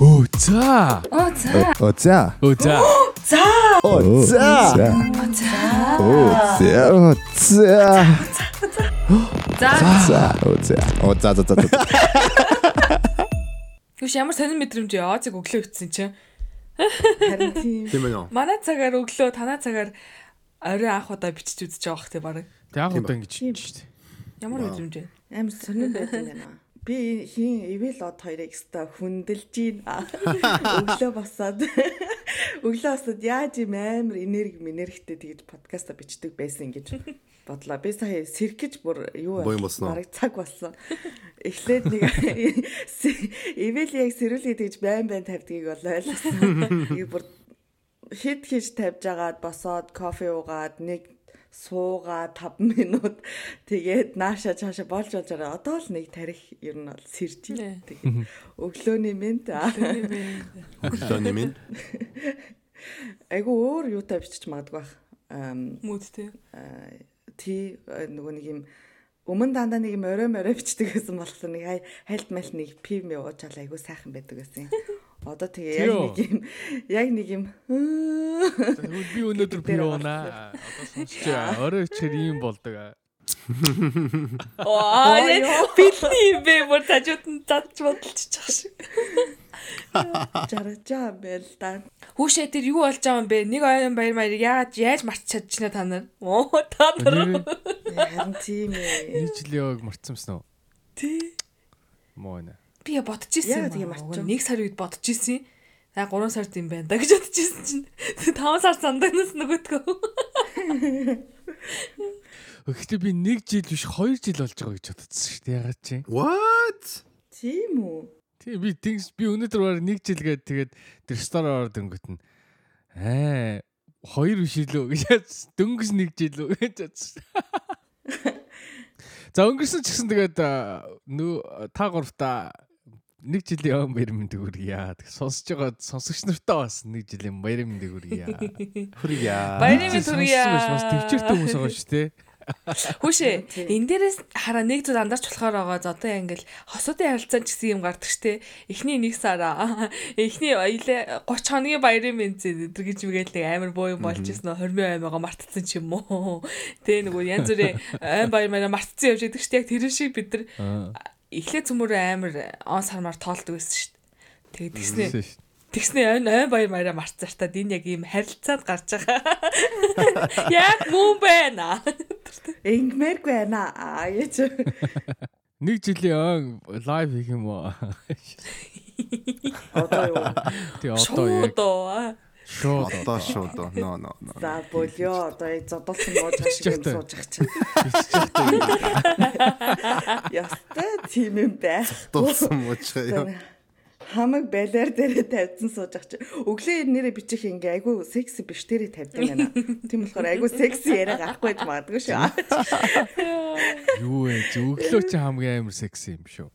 Оо за. Оо за. Оо за. Оо за. За. Оо за. Оо за. Оо за. За. За. Оо за. Оо за за за. Юуш ямар сонир мэдрэмж яазыг өглөө өгсөн чинь. Харин тийм. Тийм ээ. Манай цагаар өглөө, танаа цагаар орой анх удаа бичиж үзэж байгаа хөх тий баг. Тэг Тийм удаа ингэж Тийм. шүү дээ. Ямар мэдрэмж вэ? Амар сонир байдаг юм байна. Би хин ивэл од хоёрыг өста хүндэлж байна. Өглөө босоод өглөө босоод яаж юм амар энерги энергитэй тэгж подкаста бичдэг байсан гэж бодлоо. Би сая сэрх гэж бүр юу бараг цаг болсон. Эхлээд нэг ивэл яг сэрүүлгээ тэгж байн байн тавьдгийг бол ойлгосон. Би бүр хит хийж тавьж агаад босоод кофе уугаад нэг суугаа 5 минут тэгээд нааша чааша болж болж байгаа. Одоо л нэг тарих ер нь бол сэрж байна. Тэгээд өглөөний мэд Өглөөний минь. айгу өөр юутай бичиж магадгүй бах. Ам Мүүд тий. тий нөгөө нэг юм өмнө дандаа нэг юм орой морой бичдэг гэсэн болохоор нэг хай- хайлт мал нэг пив мэ уучаал айгу сайхан байдаг гэсэн. Одоо тэгээ яг нэг юм яг нэг юм Тэгвэл би өнөөдөр унаа. Одоо сонсч орой ичээр ийм болдог. Оо бидний юм бэ бүр тажууд нь задж бодолчих шиг. жаргажаа байл да. Хүүшээ тэр юу болж байгаа юм бэ? Нэг оюун баяр маяг яаж яаж марч чадчихна та нар? Оо та нар. Харин тийм ээ. Нэг жилийн өөг марцсансан уу? Тий. Муу нэ. Би Яагаад тийм юм. марцсан? Нэг сар үед бодчихсон. За 3 сард юм байна да гэж бодчихсон чинь 5 сар сандагнаас нөгөөдгөө. Гэхдээ би нэг жил биш 2 жил болж байгаа гэж бодсон шүү дээ. Ягаад чи? What? Тийм үү? Тий би тэгс би өнөөдөр бараг нэг жил гээд тэгээд тэр ресторан ороод өнгөт нь аа хоёр биш илүү гэж дөнгөж нэг жил үү гэж бодсон. За өнгөрсөн ч гэсэн тэгээд нөө та гуравта нэг жилийн баяр мэнд хүргье. Сонсож байгаа сонсогч нартаа бас нэг жилийн баяр мэнд хүргье. Хүргье. Баярын мэнд хүргье. Бас төвчээртэй хүмүүс байгаа шүү дээ. Хүүшээ энэ дээрээс хараа нэг зүйл андарч болохоор байгаа. За одоо ингээл хосуудын харилцаан ч гэсэн юм гардаг штэ. Эхний нэг сараа. Эхний илээ 30 хоногийн баярын мензээ өдр гэж мгээл нэг амар боо юм болж ирсэн нөө 28 аймаага мартцсан ч юм уу. Тэ нөгөө янз бүрийн айн баяр маяа мартцсан явж идэг штэ. Яг тэр шиг бид нар. Эхлээ цөмөр амар он сармаар тоолдог байсан штэ. Тэгээд тэгснэ Тэгсэн шүү. тэгснэ айн айн баяр маяа мартцаартаа энэ яг ийм харилцаанд гарч байгаа. Яг мөн байна. Ингмэргүй байна аа гэж. Нэг жилийн өн лайв хийх юм уу? Одоо юу? Тий одоо яг. Шууд Одоо шууд. Но но но. За болио одоо яг зодолсон бууж байгаа шиг юм сууж байгаа чинь. Ястай тийм юм бай. Дулсан мууч юу? Хамаг балер дээрээ тавьсан сууж байгаа чинь. Өглөө нэрээ бичих ингээ айгу секси биш дээрээ тавьдаг юм байна. Тийм болохоор айгу секси яриа гарахгүй байж магадгүй шүү. юу вэ? Өглөө чи хамгийн амар секси юм шүү.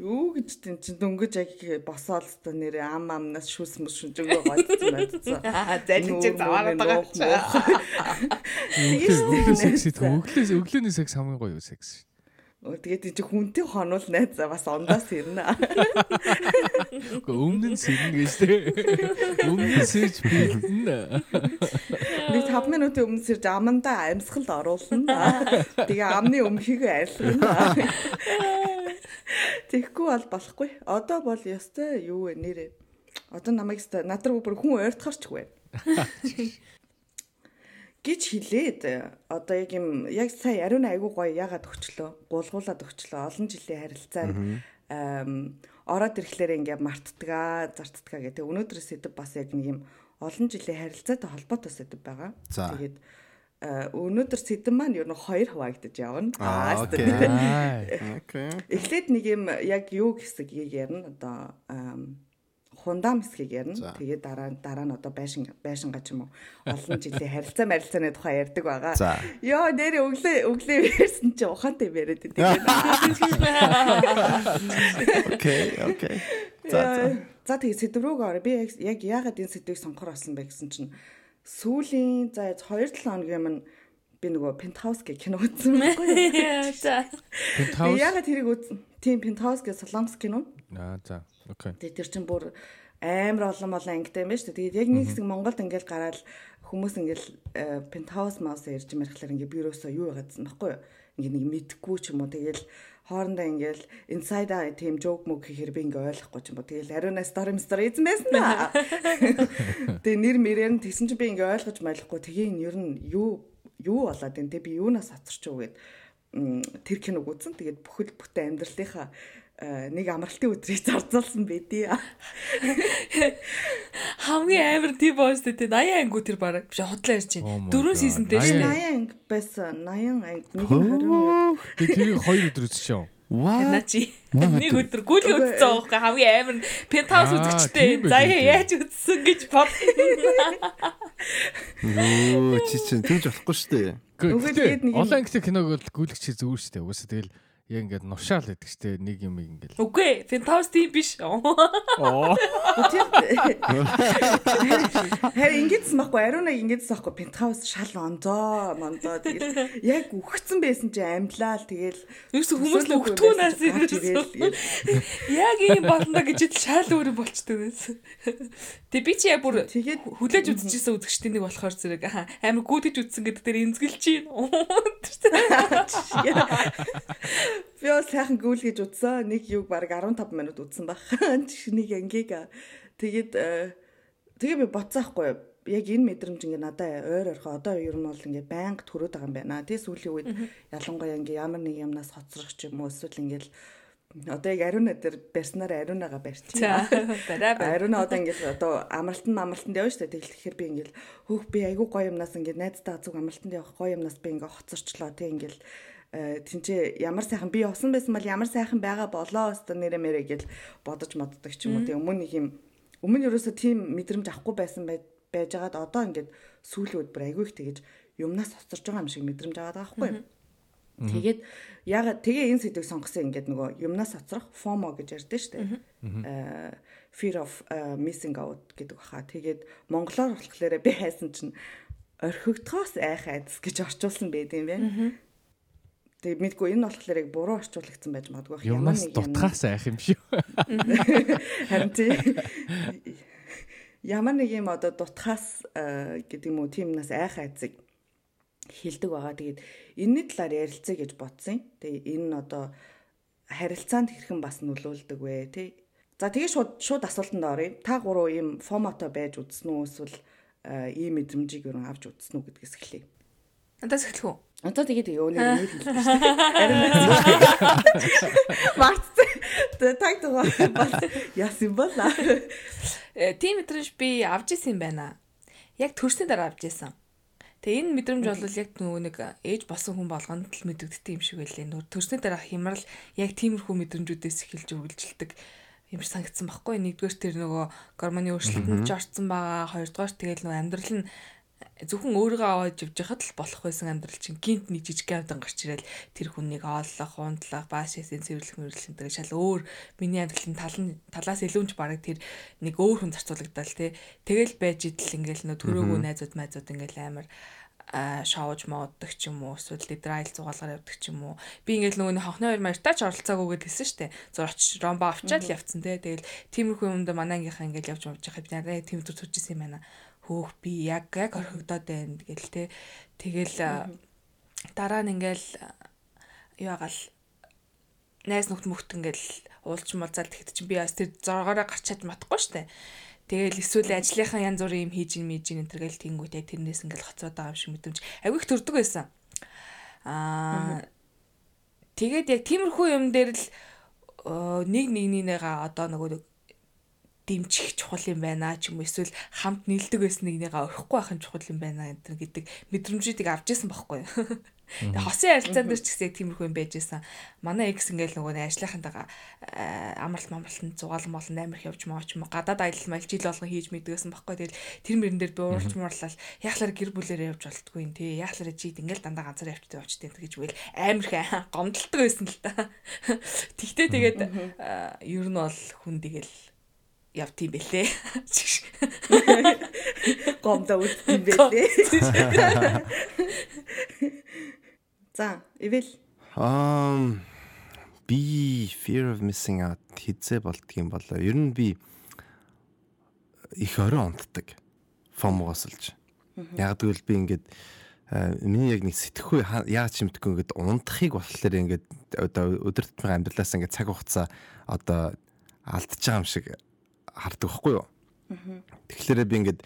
Юу гэж тийм чинь дөнгөж яг босоол өстө нэрээ ам амнаас шүүс мэс шүнжэнгөө гоцсон байдсан. Залж чи заваараад байгаа ч. Өглөө өглөө секси тэг өглөө өглөөний секс хамгийн гоё секс. Тэгээд чи хүнтэй хонвол найз бас ондоос ирнэ. Гэхдээ өмнө нь сэрнэ гэж тэ. Өмнө сэрж бэлдэнэ. Нэг 5 минутын өмнө сэрж амандаа амьсгалд оруулна. Тэгээ амны өмхийг арилгана. Тэгэхгүй бол болохгүй. Одоо бол ёстой юу вэ нэрээ. Одоо намайг надраг бүр хүн ойртохорчгүй. Гэж хэлээд одоо яг юм яг сая ариун айгуу гоё ягаад өгчлөө гулгуулад өгчлөө олон жилийн харилцаанд ороод ирэхлээр ингээ мартдгаа зартдгаа гэдэг. Өнөөдрөөс сэдв бас яг нэг юм олон жилийн харилцаатай холбоотой сэдв байгаа. Тэгээд а, өнөөдөр сэдв маань ер нь хоёр хуваагдаж явна. Аа, окей. Окей. Эхлээд нэг юм яг юу гэсгийг ярина. Одоо ам, хундам хэсгийг ярина. Тэгээд дараа дараа нь одоо байшин байшингаа ч юм уу олон жилийн харилцаа марилцааны тухай ярьдаг байгаа. Йоо нэр өглөө өглөө ярьсан чи ухаантай яриад байдаг. Окей, окей. За за. За тэгээ сэдв рүү орё. Би яг- яагаад энэ сэдвийг сонгохоор болсон бэ гэсэн чинь сүүлийн за 2-7 хоногийн өмнө би нөгөө Penthouse гэх кино үзсэн байхгүй юу? За. Би Пентхаус. яагаад тэрийг үз тийм Penthouse гэх Солонгос кино. Аа за. Окей. Тэгээ тэр чин бүр амар олон олон ангитай юм байна шүү дээ. Тэгээд яг нэг хэсэг Монголд ингээл гараад хүмүүс ингээл пентхаус маус ярьж мэрхлэр ингээ бюросоо юу яагаад гэсэн баггүй юу? Ингээ нэг мэдхгүй ч юм уу. Тэгээл хоорондоо ингээл inside out team joke мөг гэхээр би ингээ ойлгохгүй ч юм уу. Тэгээл ариуна story story эзэн байсан да. Тэгээ нэр мэрээр нь тэгсэн чинь би ингээ ойлгож малахгүй. Тэгээ энэ ер нь юу юу болоод энэ те би юунаас хоцорч уу гэд тэр киног үзсэн. Тэгээд бүхэл бүтэн амьдралынхаа э, нэг амралтын өдрийг зарцуулсан байдий. Хамгийн амар тийм боос тэ 80 ангуу тэр бараг биш худлаа ярьж Oh байна. Дөрөв God. сизонтэй 80 шүү дээ. 80 анги байсан. 80 анги нэг нь 20 Тэгээ тэрийг хоёр өдөр үзчихсэн. Начи. Нэг өдөр гүйлгээ үзсэн байгаа хамгийн амар пентхаус үзэгчтэй. тийм За яаж үзсэн гэж бод. Йоо, чи чинь тэгж болохгүй шүү дээ. Үгүй, тэгээд нэг юм- Олон ангитай киног бол гүйлгч зүгээр шүү дээ. Угаасаа тэгэл яг ингээд нушаал байдаг шүү дээ. Нэг юм ингээл. Үгүй пентхаус тийм биш. Оо. Харин ингэдсэн байхгүй ариуна ингэдсэн байхгүй пентхаус шал онзоо мондоо тэгэл яг үхсэн байсан чи амлаа л тэгэл Юусе хүмүүс л өгтгүүнээс ирсэн. Яг ийм болно гэж ил шал өөр болчтой байсан. Тэг би чи яг бүр Тэгээд- хүлээж үзчихсэн үзэгчдийн нэг болохоор зэрэг амар гүйтэж үзсэн гэдэг дээр эмзгэлж чинь. би бол сайхан гүйлгэж утсан нэг юг баг 15 минут утсан баг нэг ангийг тэгээд э, тэгээ би боцсаахгүй яг энэ мэдрэмж ингээ надад ойр орхоо одоо ер нь бол ингээ байнга төрөөд байгаа юм байна. Тэгээ сүүлийн үед ялангуяа ингээ ямар нэг юмнаас хоцрох ч юм уу эсвэл ингээл одоо яг ариуна дээр барьснаар ариунагаа барьчих. Ариуна одоо ингээл одоо амралтан амралтанд явна шүү дээ. Тэгэхээр би ингээл хөөх би айгүй гоё юмнаас ингээд найзтай азуг амралтанд явах гоё юмнаас би ингээ хоцорчлоо. Тэг ингээл тэнцээ ямар сайхан би явсан байсан бол ямар сайхан байгаа болоо өстө нэрэ мэрэ гэл бодож моддог ч юм уу. Тэг өмнө нэг юм өмнө ерөөсө тийм мэдрэмж авахгүй байсан бай- байжгаад одоо ингээд сүүлийн бүр айгүй их тэгэж юмнаас хоцорж байгаа юм шиг мэдрэмж аваад байгаа байхгүй юу? Тэгээд ягаад тэгээ энэ сэдвийг сонгосон ингээд нөгөө юмнаас хоцрох FOMO гэж ярьдэн штэ. Аа fear of uh, missing out гэдэг баха. Тэгээд монголоор болохоор би хайсан чинь орхигдохоос айх айдас гэж орчуулсан байд юм байна. Тэгээд мэдгүй энэ болохоор яг буруу орчуулагдсан байж магадгүй. Юмнаас юм- дутхаас айх юм шүү. Харин тий. Ямар нэг юм одоо дутхаас э, гэдэг юм уу тиймнээс айх айцыг хилдэг байгаа. Тэгээд энэний талаар ярилцъя гэж бодсон. Тэгээ энэ нь одоо харилцаанд хэрхэн бас нөлөөлдөг вэ тий. За тэгээ шууд шууд асуултанд оръё. Та гурав ийм фомото байж үзсэн үү эсвэл э, ийм мэдрэмжийг юу авч үзсэн үү гэдгээс эхлэе. Надаас эхлэх үү? Одоо тэгээд өөний нэр дээ. Марцсан. Таг тугаа бас яасан бола. Э, Тийм мэдрэмж би авч исэн юм байна. Яг төрсний дараа авч исэн. Тэгээ энэ мэдрэмж бол яг нөгөө нэг ээж болсон хүн болгонд л мэдэгддэг юм шиг байлээ. Нөгөө төрсний дараа хямрал яг тиймэрхүү мэдрэмжүүдээс эхэлж үргэлжилдэг юм шиг санагдсан байхгүй. Нэгдүгээр тэр нөгөө гормоны өөрчлөлтөнд ч орцсон байгаа. Хоёрдугаар тэгэл нөгөө амьдрал нь зөвхөн өөрийгөө аваад явж байхад л болох байсан амьдрал чинь гинт нэг жижиг авдан гарч ирэл тэр хүнийг ооллох, унтлах, бааш ясын цэвэрлэх мөрлөх гэдэг шал өөр миний амьдралын тал нь талаас илүүнч бараг тэр нэг өөр хүн зарцуулагдаал те. Тэгэл байж идэл ингээл нөө төрөөгөө найзууд майзууд ингээл амар шоуж моддаг ч юм уу эсвэл лидер айл зугаалгаар явдаг ч юм уу. Би ингээл нөгөө хонхны хоёр маяртаа ч оролцоогүй гэдээ хэлсэн штэ. Зур очиж ромбо авчаад явцсан те. Тэгэл тиймэрхүү юмд манай ангийнхаа ингээл явж явж байхад би надад тийм төр төрчихсэн юм байна хөөх би яг яг орхигдоод байна гэл те тэгэл дараа нь ингээл юу агаал найз нөхд мөхт ингээл уулч мулзаал тэгэхэд чи би бас тэр зоргоороо гарч чад матахгүй штэ. Тэгэл эсвэл ажлынхаа янз бүрийн юм хийж ин мэж ин энэ төргээл тэнгүүтэй тэрнээс ингээл хоцоод байгаа юм шиг мэдрэмж. Айгүй их төрдөг байсан. Аа тэгээд яг тиймэрхүү юм дээр л э, нэг нэгнийгаа одоо нөгөө нэг дэмжих чухал юм байна ч юм уу эсвэл хамт нийлдэг байсан нэгнийгээ орхихгүй байх нь чухал юм байна гэдэг мэдрэмжүүдийг авч ирсэн байхгүй. Тэгээ хосын харилцаан дээр ч гэсэн тиймэрхүү юм байж исэн. Манай экс ингээл нөгөө ажлынхантайгаа э, амралт мамралтанд зугаалan болон амирх явж маач юм уу гадаад аялал мал жил болгон хийж мэдгээсэн байхгүй. Тэгэл тэр мөрөн дээр би уурч муурлал яахлаар гэр бүлээрээ явж болтгүй юм тий. Яахлаар чийд ингээл дандаа ганцаар явчтай явчтай гэж үгээл амирх гомдолдог байсан л та. Тэгтээ тэгээд э, ер нь бол хүн тэгэл яв тийм бэлээ. Гомдоо үтсэн байлээ. За, ивэл Аа би fear of missing out хизээ болдгийм болоо. Ер нь би их орой унтдаг. FOMO-гоос олж. Яг тэгвэл би ингээд э, миний яг нэг сэтгэхгүй яаж ч юмдгүй ингээд унтахыг болохоор ингээд одоо өдөр тутмын амьдралаас ингээд цаг хугацаа одоо алдчихж байгаа юм шиг хардаг байхгүй юу? Тэгэхээр би ингээд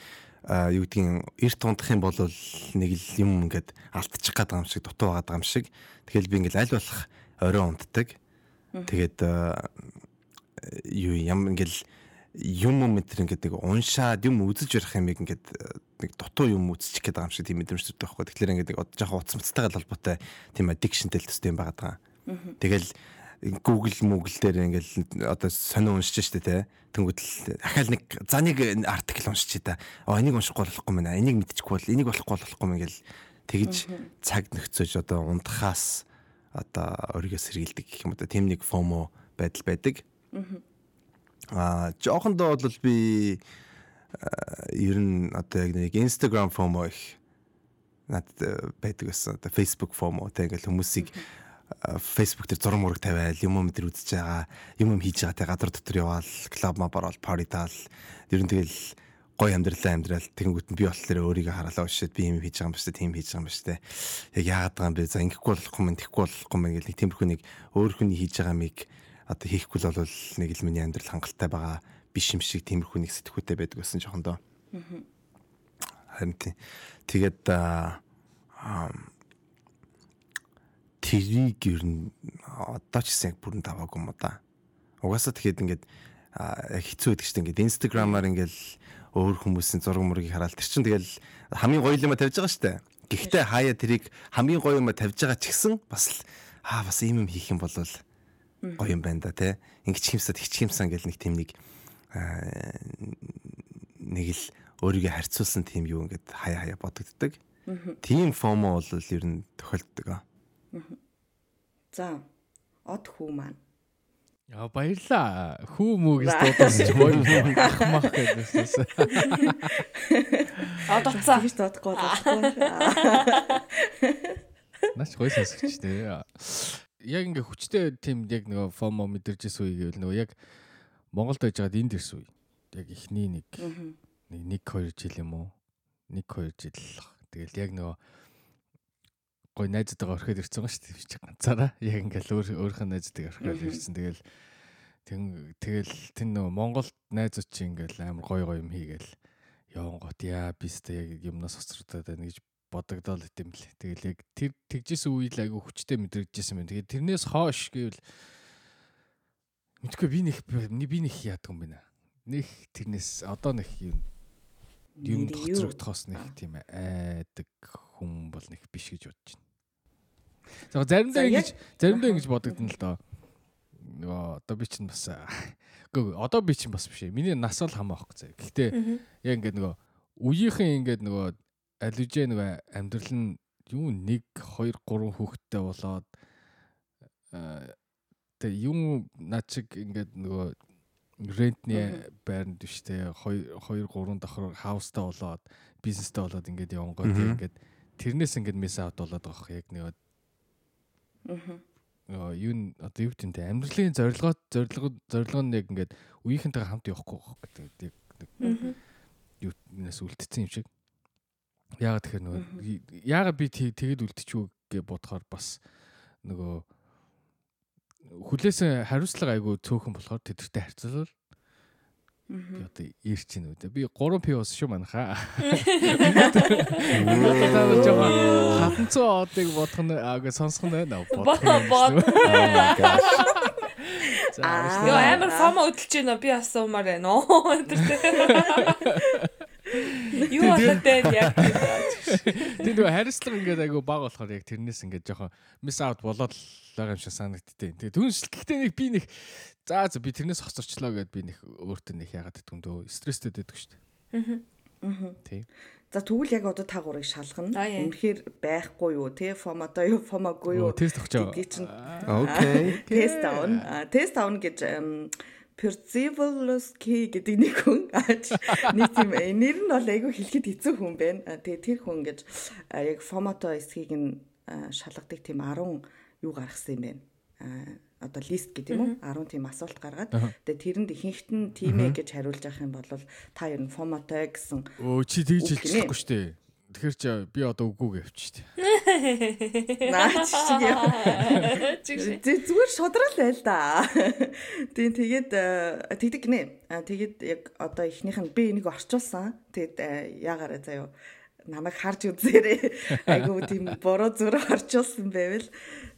юу гэдгийг эрт унтах юм бол нэг л юм ингээд алдчих гээд байгаа юм шиг дутуу байгаа юм шиг. Тэгэл би ингээд аль болох орой унтдаг. Тэгээд юу юм ингээд юм мэтэр ингээд уншаад юм үзэж ярих юм ингээд нэг дутуу юм үзчих гээд байгаа юм шиг тийм мэдрэмж төрдөг байхгүй. Тэгэхээр ингээд жоохон уцмцтайгаа холбоотой тийм addiction-тэй л төстэй юм байгаа. Тэгэл Google Google дээр ингээл одоо сонио уншиж штэ те. Тэнгүүд л дахиад нэг за нэг артикл уншиж та. Оо энийг уншихгүй болохгүй мэнэ. Энийг мэдчихгүй бол энийг болохгүй болохгүй мэн гэл тэгж цаг нөхцөж одоо унтахаас одоо өөрийгөө сэргийлдэг гэх юм одоо тэм нэг FOMO байдал байдаг. Аа жоохондоо бол би ер нь одоо яг нэг Instagram FOMO их надад байдаг гэсэн. Одоо Facebook FOMO тэг ингээл хүмүүсийг Facebook дээр зураг мураг тавиал юм юм дээр үзэж байгаа юм юм хийж байгаа те гадар дотор яваал клуб ма борол парти таал. Ер нь тэгэл гой амьдралаа амьдрал тэгэнгүүт нь би болохоор өөрийгөө хараалаа уушаад би юм хийж байгаа юм ба штэ тийм хийж байгаа юм ба штэ яг яагаад байгаа юм бэ? За ингэхгүй болохгүй юм тэхгүй болохгүй юм гэл нэг тиймэрхүү нэг өөр хүний хийж байгаа миг одоо хийхгүй л бол нэг л миний амьдрал хангалттай байгаа биш юм шиг тиймэрхүү нэг сэтгүүтэй байдаг гэсэн жоохон доо харин тэгээд аа тэрийг ер нь одоо ч гэсэн яг бүрэн даваагүй юм да. Угаасаа тэгэхэд ингээд хэцүү байдаг шүү дээ. Ингээд инстаграмаар ингээд өөр хүмүүсийн зураг мөргийг хараад тэр чинь тэгэл хамгийн гоё юм тавьж байгаа шүү дээ. Гэхдээ хаяа тэрийг хамгийн гоё юм тавьж байгаа ч гэсэн бас л аа бас ийм юм хийх юм бол гоё юм байна да тий. Ингээд химсад хичхимсэн гэл нэг тийм нэг нэг л өөрийгөө харьцуулсан тийм юу ингээд хаяа хаяа бодогддаг. Тийм фомо бол ер нь тохиолддог. За. Од хүү маань. Яа баярлаа. Хүү мөгс дуудсан ч боо ах мах гэдэгсэн. Од утсаа. Тэгж дуудахгүй болохгүй. Наач гоё сонсогч дээ. Яг ингээ хүчтэй тийм яг нөгөө FOMO мэдэрч исэн үе гэвэл нөгөө яг Монголд байж байгаад энд ирсэн үе. Яг эхний нэг нэг 1 2 жил юм уу? 1 2 жил. Тэгэл яг нөгөө гой найзтайгаа орхиод ирсэн байгаа шүү дээ. Ганцаараа яг ингээл өөр өөрийнхөө найзтайгаа орхиод ирсэн. Тэгэл тэгэл тэн нөгөө Монголд найзууд чи ингээл амар гой гой юм хийгээл яван гот яа бистэй яг юмнаас хоцрогдоод байна гэж бодогдоод идэм бэл. Тэгэл яг тэр тэгжсэн үйл айгу хүчтэй мэдрэгдсэн байна. Тэгээд тэрнээс хоош гэвэл мэдгүй би нэг би нэг яадаг юм байна. Нэг тэрнээс одоо нэг юм юм хоцрогдохоос нэг тийм айдаг хүн бол нэг биш гэж бодож байна. За заримдаа ингэж заримдаа ингэж бодогдно л доо. Нөгөө одоо би чинь бас үгүй одоо би чинь бас биш. Миний нас бол хамаа байхгүй зэ. Гэхдээ яг ингээд нөгөө үеийнхэн ингээд нөгөө алижээ нөгөө амьдрал нь юу 1 2 3 хүүхэдтэй болоод тэгээ юм над чиг ингээд нөгөө рентний байранд биштэй 2 2 3 давхар хаустай болоод бизнестэй болоод ингээд явангоо тийм ингээд тэрнээс ингээд мис аут болоод байгаа яг нэг Аа юу одоо юу гэдэг нь амьдралын зорилгоо зорилго зорилго нь яг ингээд үеийнхэнтэйгээ хамт явахгүй гэдэг нэг юу нээс үлдсэн юм шиг. Яагаад тэгэхээр нөгөө яагаад би тэгэд үлдчихв гэж бодохоор бас нөгөө хүлээсэн хариуцлага айгүй цөөхөн болохоор тэдэртэй харьцуулбал Би одоо ирч чинь үү. Би 3 пи ус шүү манайхаа. Одоо жоо хатанцуу одыг бодох нь ага сонсох нь байна. Бодох нь. Яа амар фомо хөдөлж байна. Би бас уумаар байна. Юу болоотой яг тийм нөгөө хариуцлага ингээд айгу баг болохоор яг тэрнээс ингээд жоохон miss out болоод байгаа юм шиг санагдтыг. Тэгээ түнш гэхдээ нэг би нэг за за би тэрнээс хоцорчлоо гэд би нэг өөртөө нэг яагаад гэдэг юм дөө стресстэй байдаг шүү дээ. Аа. Тийм. За тэгвэл яг одоо та гурыг шалгана. Үнэхээр байхгүй юу те формато юу формагүй юу? Тест авчаа. Окей. Тест авна. Тест авна гэж Percivalski гэдэг нэг хүн. Нэг тийм нэр нь бол айгүй хэлэхэд хэцүү хүн байна. Тэгээ тэр хүн гэж яг формато эсхийг нь шалгадаг тийм 10 юу гаргасан юм байна. одоо лист гэдэг юм уу 10 тийм асуулт гаргаад. Тэгээ тэрэнд ихэнхт нь тимээ гэж хариулж явах юм бол та ер нь фомотой гэсэн Өө чи тэгж хэлчихгүй шүү дээ. Тэгэхээр чи би одоо үгүйг явчих шүү дээ. наач шиг яа. Зүгээр шудрал байл да. Тийм тэгээд э, тэгдэг гинэ. Тэгээд яг одоо ихнийх нь би энийг орчуулсан. Тэгээд яагаараа заяа намайг харж үзээрэй. Айгуу тийм буруу зүрх орчуулсан байвал.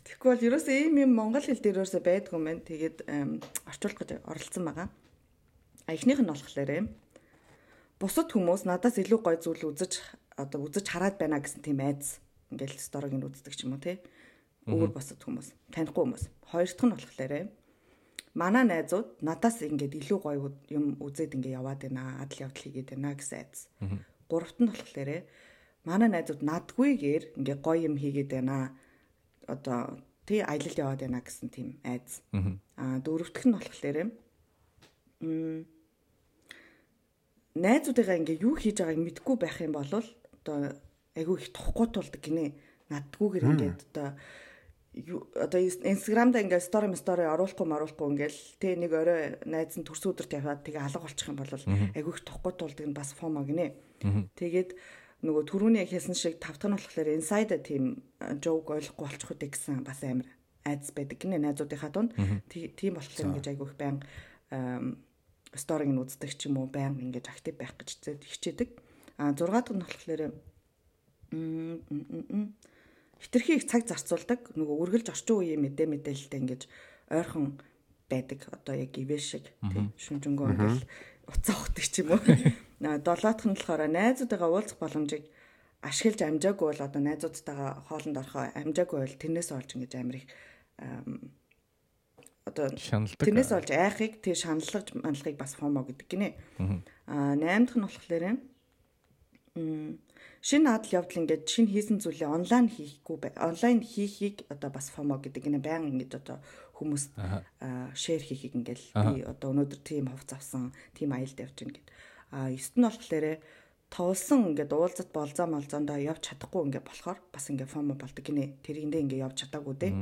Тэгэхгүй бол ерөөсөө ийм юм монгол хэл дээр ерөөсөө байдгүй юм байна. Тэгээд орчуулах гэж оролцсон байгаа. А ихнийх нь болохоор юм. Бусад хүмүүс надаас илүү гой зүйл үзэж одоо үзэж хараад байна гэсэн тийм айдас ингээл сторог нь үздэг ч юм уу те. Өөр бусад хүмүүс, танихгүй хүмүүс. Хоёр дахь нь болохоор. Манай найзууд надаас ингээд илүү гоё юм үзээд ингээ яваад байна. Адал явдал хийгээд байна гэсэн айдас. Гуравт нь болохоор манай найзууд надгүйгээр ингээ гоё юм хийгээд байна. Одоо тий аялал яваад байна гэсэн тийм айдас. Аа дөрөвтөх нь болохоор юм найзуудыгаа ингээ юу хийж байгааг мэдэхгүй байх юм бол одоо айгүй их тухгүй тулдаг гинэ. Надгүйгээр ингээд одоо одоо инстаграмда ингээд стори стори оруулахгүй маруулахгүй ингээл тэ нэг орой найз нь төрс өдөрт яваад тэгээ алга болчих юм бол айгүй их тухгүй тулдаг нь бас фомо гинэ. Тэгээд нөгөө түрүүний хэлсэн шиг тав дахь нь болохоор inside тийм жоук ойлгохгүй болчих үү гэсэн бас амар айдас байдаг гинэ найзуудынхаа дунд. Тий- Тийм болохоор ингэж айгүй их баян сториг нь үздэг ч юм уу баян ингэж актив байх гэж хичээдэг. А 6 дахь нь болохоор хитрхи их цаг зарцуулдаг. Нөгөө үргэлж орчин үеийн мэдээ мэдээлэлтэй ингэж ойрхон байдаг. Одоо яг ивэ шиг тийм шүнжэнгөө ингээл уцаа ухдаг ч юм уу. А 7 дахь нь болохоор найзуудыгаа уулзах боломжийг ашиглаж амжаагүй бол одоо найзуудтайгаа хоолнд орохоо амжаагүй бол тэрнээс олж ингэж амир их одоо. Тэрнээс олж айхыг тэг шаналгаж маналгыг бас фомо гэдэг гинэ. Аа 8 дахь нь болохоор шинэ адал явдал ингээд шинэ хийсэн зүйлээ онлайн хийхгүй бай. Онлайн хийхийг одоо бас фомо гэдэг гинэ. Баян ингээд одоо хүмүүс аа шеэр хийхийг ингээл би одоо өнөөдөр тийм хувц авсан, тийм аялд явж гин гэд. Аа 9 нь болохоор товлсон ингээд уулзат болзоо молзоондоо явж чадахгүй ингээд болохоор бас ингээд фомо болдог гинэ. Тэрэндээ ингээд явж чадаагүй дээ.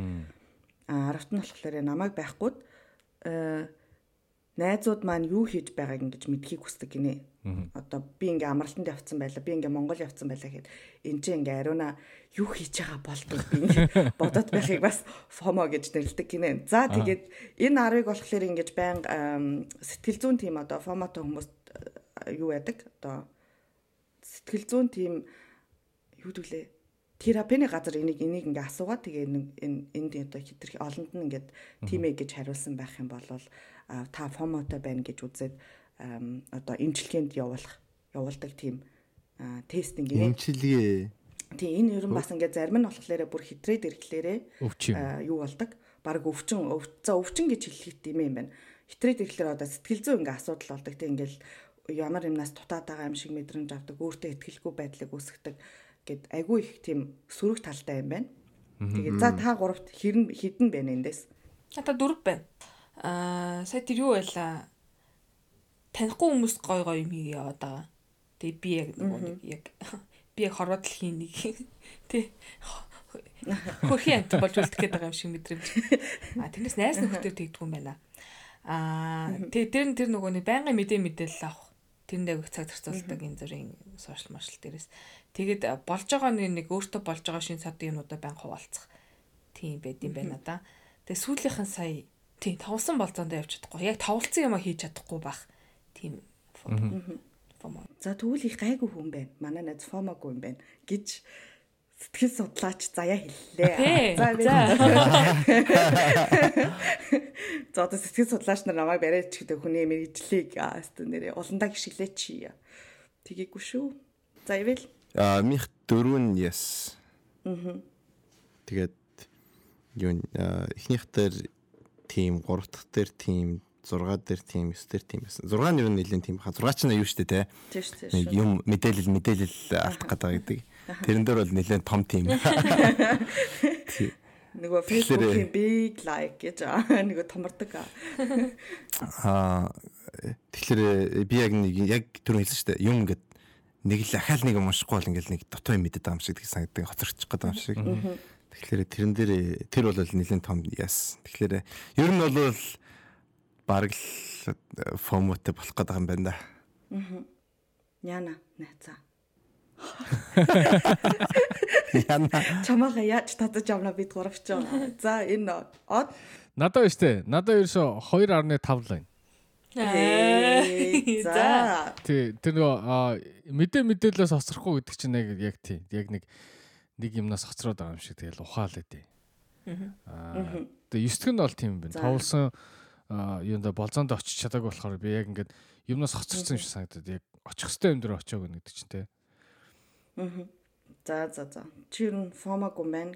А 10-т нь болохоор намайг байхгүйд э найзууд маань юу хийж байгааг ингэж мэдхийг хүсдэг гинэ. Одоо би ингээ амралтанд явцсан байлаа. Би ингээ Монгол явцсан байлаа гэхэд энэ чинь ингээ ариуна юу хийж байгаа болдог би ингээ бодоод байхыг бас FOMO гэж нэрлэдэг гинэ. За тэгээд энэ 10-ыг болохоор ингэж байнга ам, сэтгэл зүйн тим одоо FOMO-той хүмүүс э, юу байдаг? Одоо сэтгэл зүйн тим юу гэвэл терапины газар энийг энийг ингээ асуугаад тэгээ энэ энэ- энд одоо хитрхи олонд нь ингээд тимээ гэж хариулсан байх юм бол та фомотой байна гэж үзээд одоо эмчилгээнд явуулах явуулдаг тим а, тестинг гинэ. Эмчилгээ. Тийм энэ ер нь бас ингээ зарим нь болохоор бүр хитрээд ирэхлээрээ юу болдог? Бараг өвчин өв- за өвчин гэж хэлэх юм юм байна. Хитрээд ирэхлээр одоо сэтгэл зүй ингээ асуудал болдог. Тэг ингээл ямар юмнаас дутаад байгаа юм шиг мэдрэмж авдаг, өөртөө ихтгэлгүй байдлыг үүсгдэг гэд айгүй их тийм сөрөг талтай юм байна. Тэгээ за та гуравт хэрн хідэн байна эндээс. Ата дөрв байна. Аа сая тэр юу байла? Танихгүй хүмүүс гой гой юм хийгээ яваад байгаа. Тэгээ би яг нөгөө нэг яг би яг хорвоо дэлхийн нэг тий хөрхийн амт болж үлдэх гээд байгаа юм шиг мэдрэмж. А тэрнээс найс нөхдөр тэгдэггүй юм байна. Аа тэгээ тэр нь тэр нөгөө нэг байнгын мэдээ мэдээлэл авах. Тэрэнд аяг цаг зарцуулдаг энэ зүрийн сошиал маршал дээрээс. Тэгээд а, болж байгаа нэг өөртөө болж байгаа шин садын юмудаа байнга хуваалцах. Тийм байд юм байна да. Тэгээ сүүлийнхэн сая тийм тавсан болцоондоо явж чадахгүй. Яг тавлцсан юм а хийж чадахгүй байх. Тийм. За тэгвэл их гайгүй хүн байна. Манай найз фомогүй юм байна гэж сэтгэл судлаач заяа хэллээ. За би За. За одоо сэтгэл судлаач нар намайг бариад ч гэдэг хүний мэрэгжлийг нэрээ уландаа гიშгэлээ чи. Тгийггүй шүү. За ивэл А минх дөрөв нь yes. Аа. Тэгээд юу эхнийх дээр тим, гурав дахь дээр тим, 6 дээр тим, 9 дээр тим байсан. 6 нь нь нэлийн тим. 6 ч нь юу штэ те. тийш тийш. Нэг юм мэдээлэл мэдээлэл алдах гэдэг гэдэг. Тэрэн дээр бол нэлээд том тим. Нөгөө Facebook-ийн big like гэж аа, нөгөө томордог. аа. Аа тэгэхээр би яг нэг яг түрүү хэлсэн дээ. Юм ингээд нэг л ахаал нэг юм уншихгүй бол ингээд нэг дутуу юм мэдээд байгаа юм шиг тийг санагддаг хоцорчих байгаа юм шиг. Тэгэхээр тэрэн дээр тэр бол нэлээд том яс. Тэгэхээр ер нь бол бараг л формотой болох гэдэг юм байна да. Яна найцаа. Яна. Чамаага яаж татаж авна бид гуравч. За энэ од Надад биш те. Надад ерөөсө 2.5 лайн. Ээ, за Тий, тэр нөгөө аа, мэдээ мэдээлэлээс хоцрохгүй гэдэг чинь яг яг тий. Яг нэг нэг юмнаас хоцроод байгаа юм шиг тэгэл ухаалаа тий. Аа. Тэгээ 9 дэх нь бол тийм байна. Товлсон аа, юунда болзоонд очиж чадаагүй болохоор би яг ингээд юмнаас хоцорсон юм шиг санагдаад яг очих хэвээр юм дээр очиог гэдэг чинь тий. за за за. Чи нь фомагүй байна.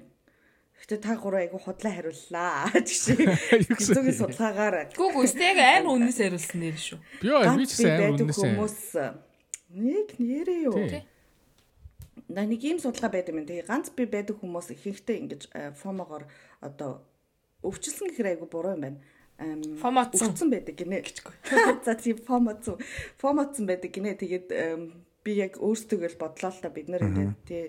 Гэтэ та гурав айгу худлаа хариуллаа. Тэгшээ. Хэцүүгийн судалгаагаар Гүг үстэй яг амар үнээс хариулсан нэр шүү. Би яа би ч байдаг үнэсээ. хүмүүс нэг нэрээ юу? Нэг ийм судалгаа байд юм. Тэгээ ганц бие байдаг хүмүүс ихэнхдээ ингэж э, фомогоор одоо өвчлсөн гэхээр айгу буруу юм байна. Фомоцсон. байдаг гинэ. За тийм фомоцсон. Фомоцсон байдаг гинэ. Тэгээд би яг өөрсдөө л бодлоо л та бид нар ингээд тий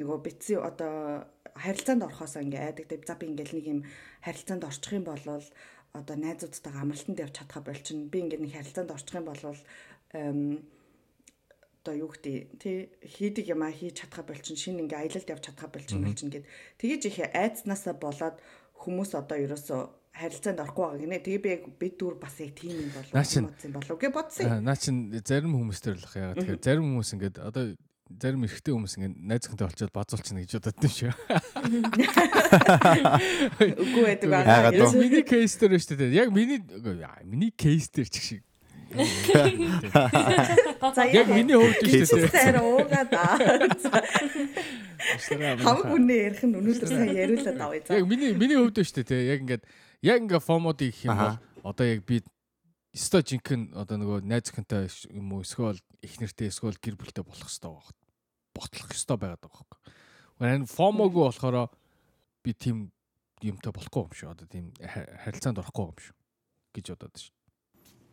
нөгөө битсэн одоо харилцаанд орохоос ингээ айдаг. За би ингээл нэг юм харилцаанд орчих юм бол одоо найзуудтайгаа амралтанд явж чадхаа болчихно. Би ингээд нэг харилцаанд орчих юм бол ам, одоо юу гэдэг тий хийдэг юм а хийж чадхаа болчин шинэ ингээ аялалд явж чадхаа болчин болчин гэд тэгэж их айцнаасаа болоод хүмүүс одоо ерөөсөө харилцаанд орохгүй байгаа гинэ тэгээ би яг бид дүр бас яг тийм юм болов бодсон болов гэ бодсон Наа чин зарим хүмүүс төр л яагаад тэгэхээр зарим хүмүүс ингээд одоо зарим эрэгтэй хүмүүс ингээд найз зөвхөнтэй болчиход базуулчихна гэж бодод юм шиг. үгүй байдаг аа миний кейс дээр шүү дээ. Яг миний миний кейс дээр ч шиг. За Яг миний хувьд шүү Кейс дээ. цаар уугаа да хамаг үнэ ярих нь өнөөдөр сайн яриулаад авъя за Яг миний миний хувьд шүү дээ. Яг ингээд яг ингээ фомод их юм бол одоо яг би өстой жинхэнэ одоо нөгөө найз зөвхөнтэй юм уу эсвэл их нэртэй эсвэл гэр бүлтэй болох хэвээр байгаа. Ботлох хэвээр байгаад байгаа байхгүй. Харин фомогүй болохоор би тийм юмтай болохгүй юм шүү. Одоо тийм ха- харилцаанд орохгүй юм шүү гэж бодоод шүү.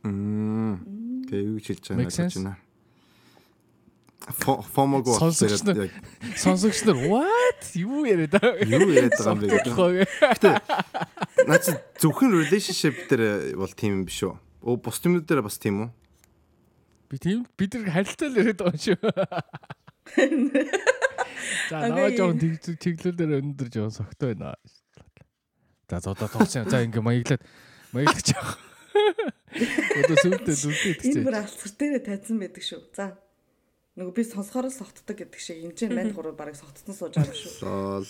Мм. Тэгээ юу гэж хэлж байгаа sense? байна. Фомог бол Сонсогч нар- яг Сонсогч нар what юу яриад байгаа юу яриад байгаа юм бэ бэ? Наач зөвхөн relationship дээр бол тийм юм биш үү? Оо бус юмнууд дээр бас тийм үү? Би тийм бид нар харилцаа л яриад байгаа юм шүү. За наваа жоон чиглэл дээр өндөр жоон согтой байна. За одоо тоглосон. За ингээ маяглаад маяглаж яах. Одоо сүлдээ дүлдээ энэ идчихээ. бүр алцгар дээрээ тайзан байдаг шүү за нөгөө би сонсохоор л согтдог гэдэг шиг энэ чинь манд гурав барыг согтсон сууж байгаа юм шүү Лол.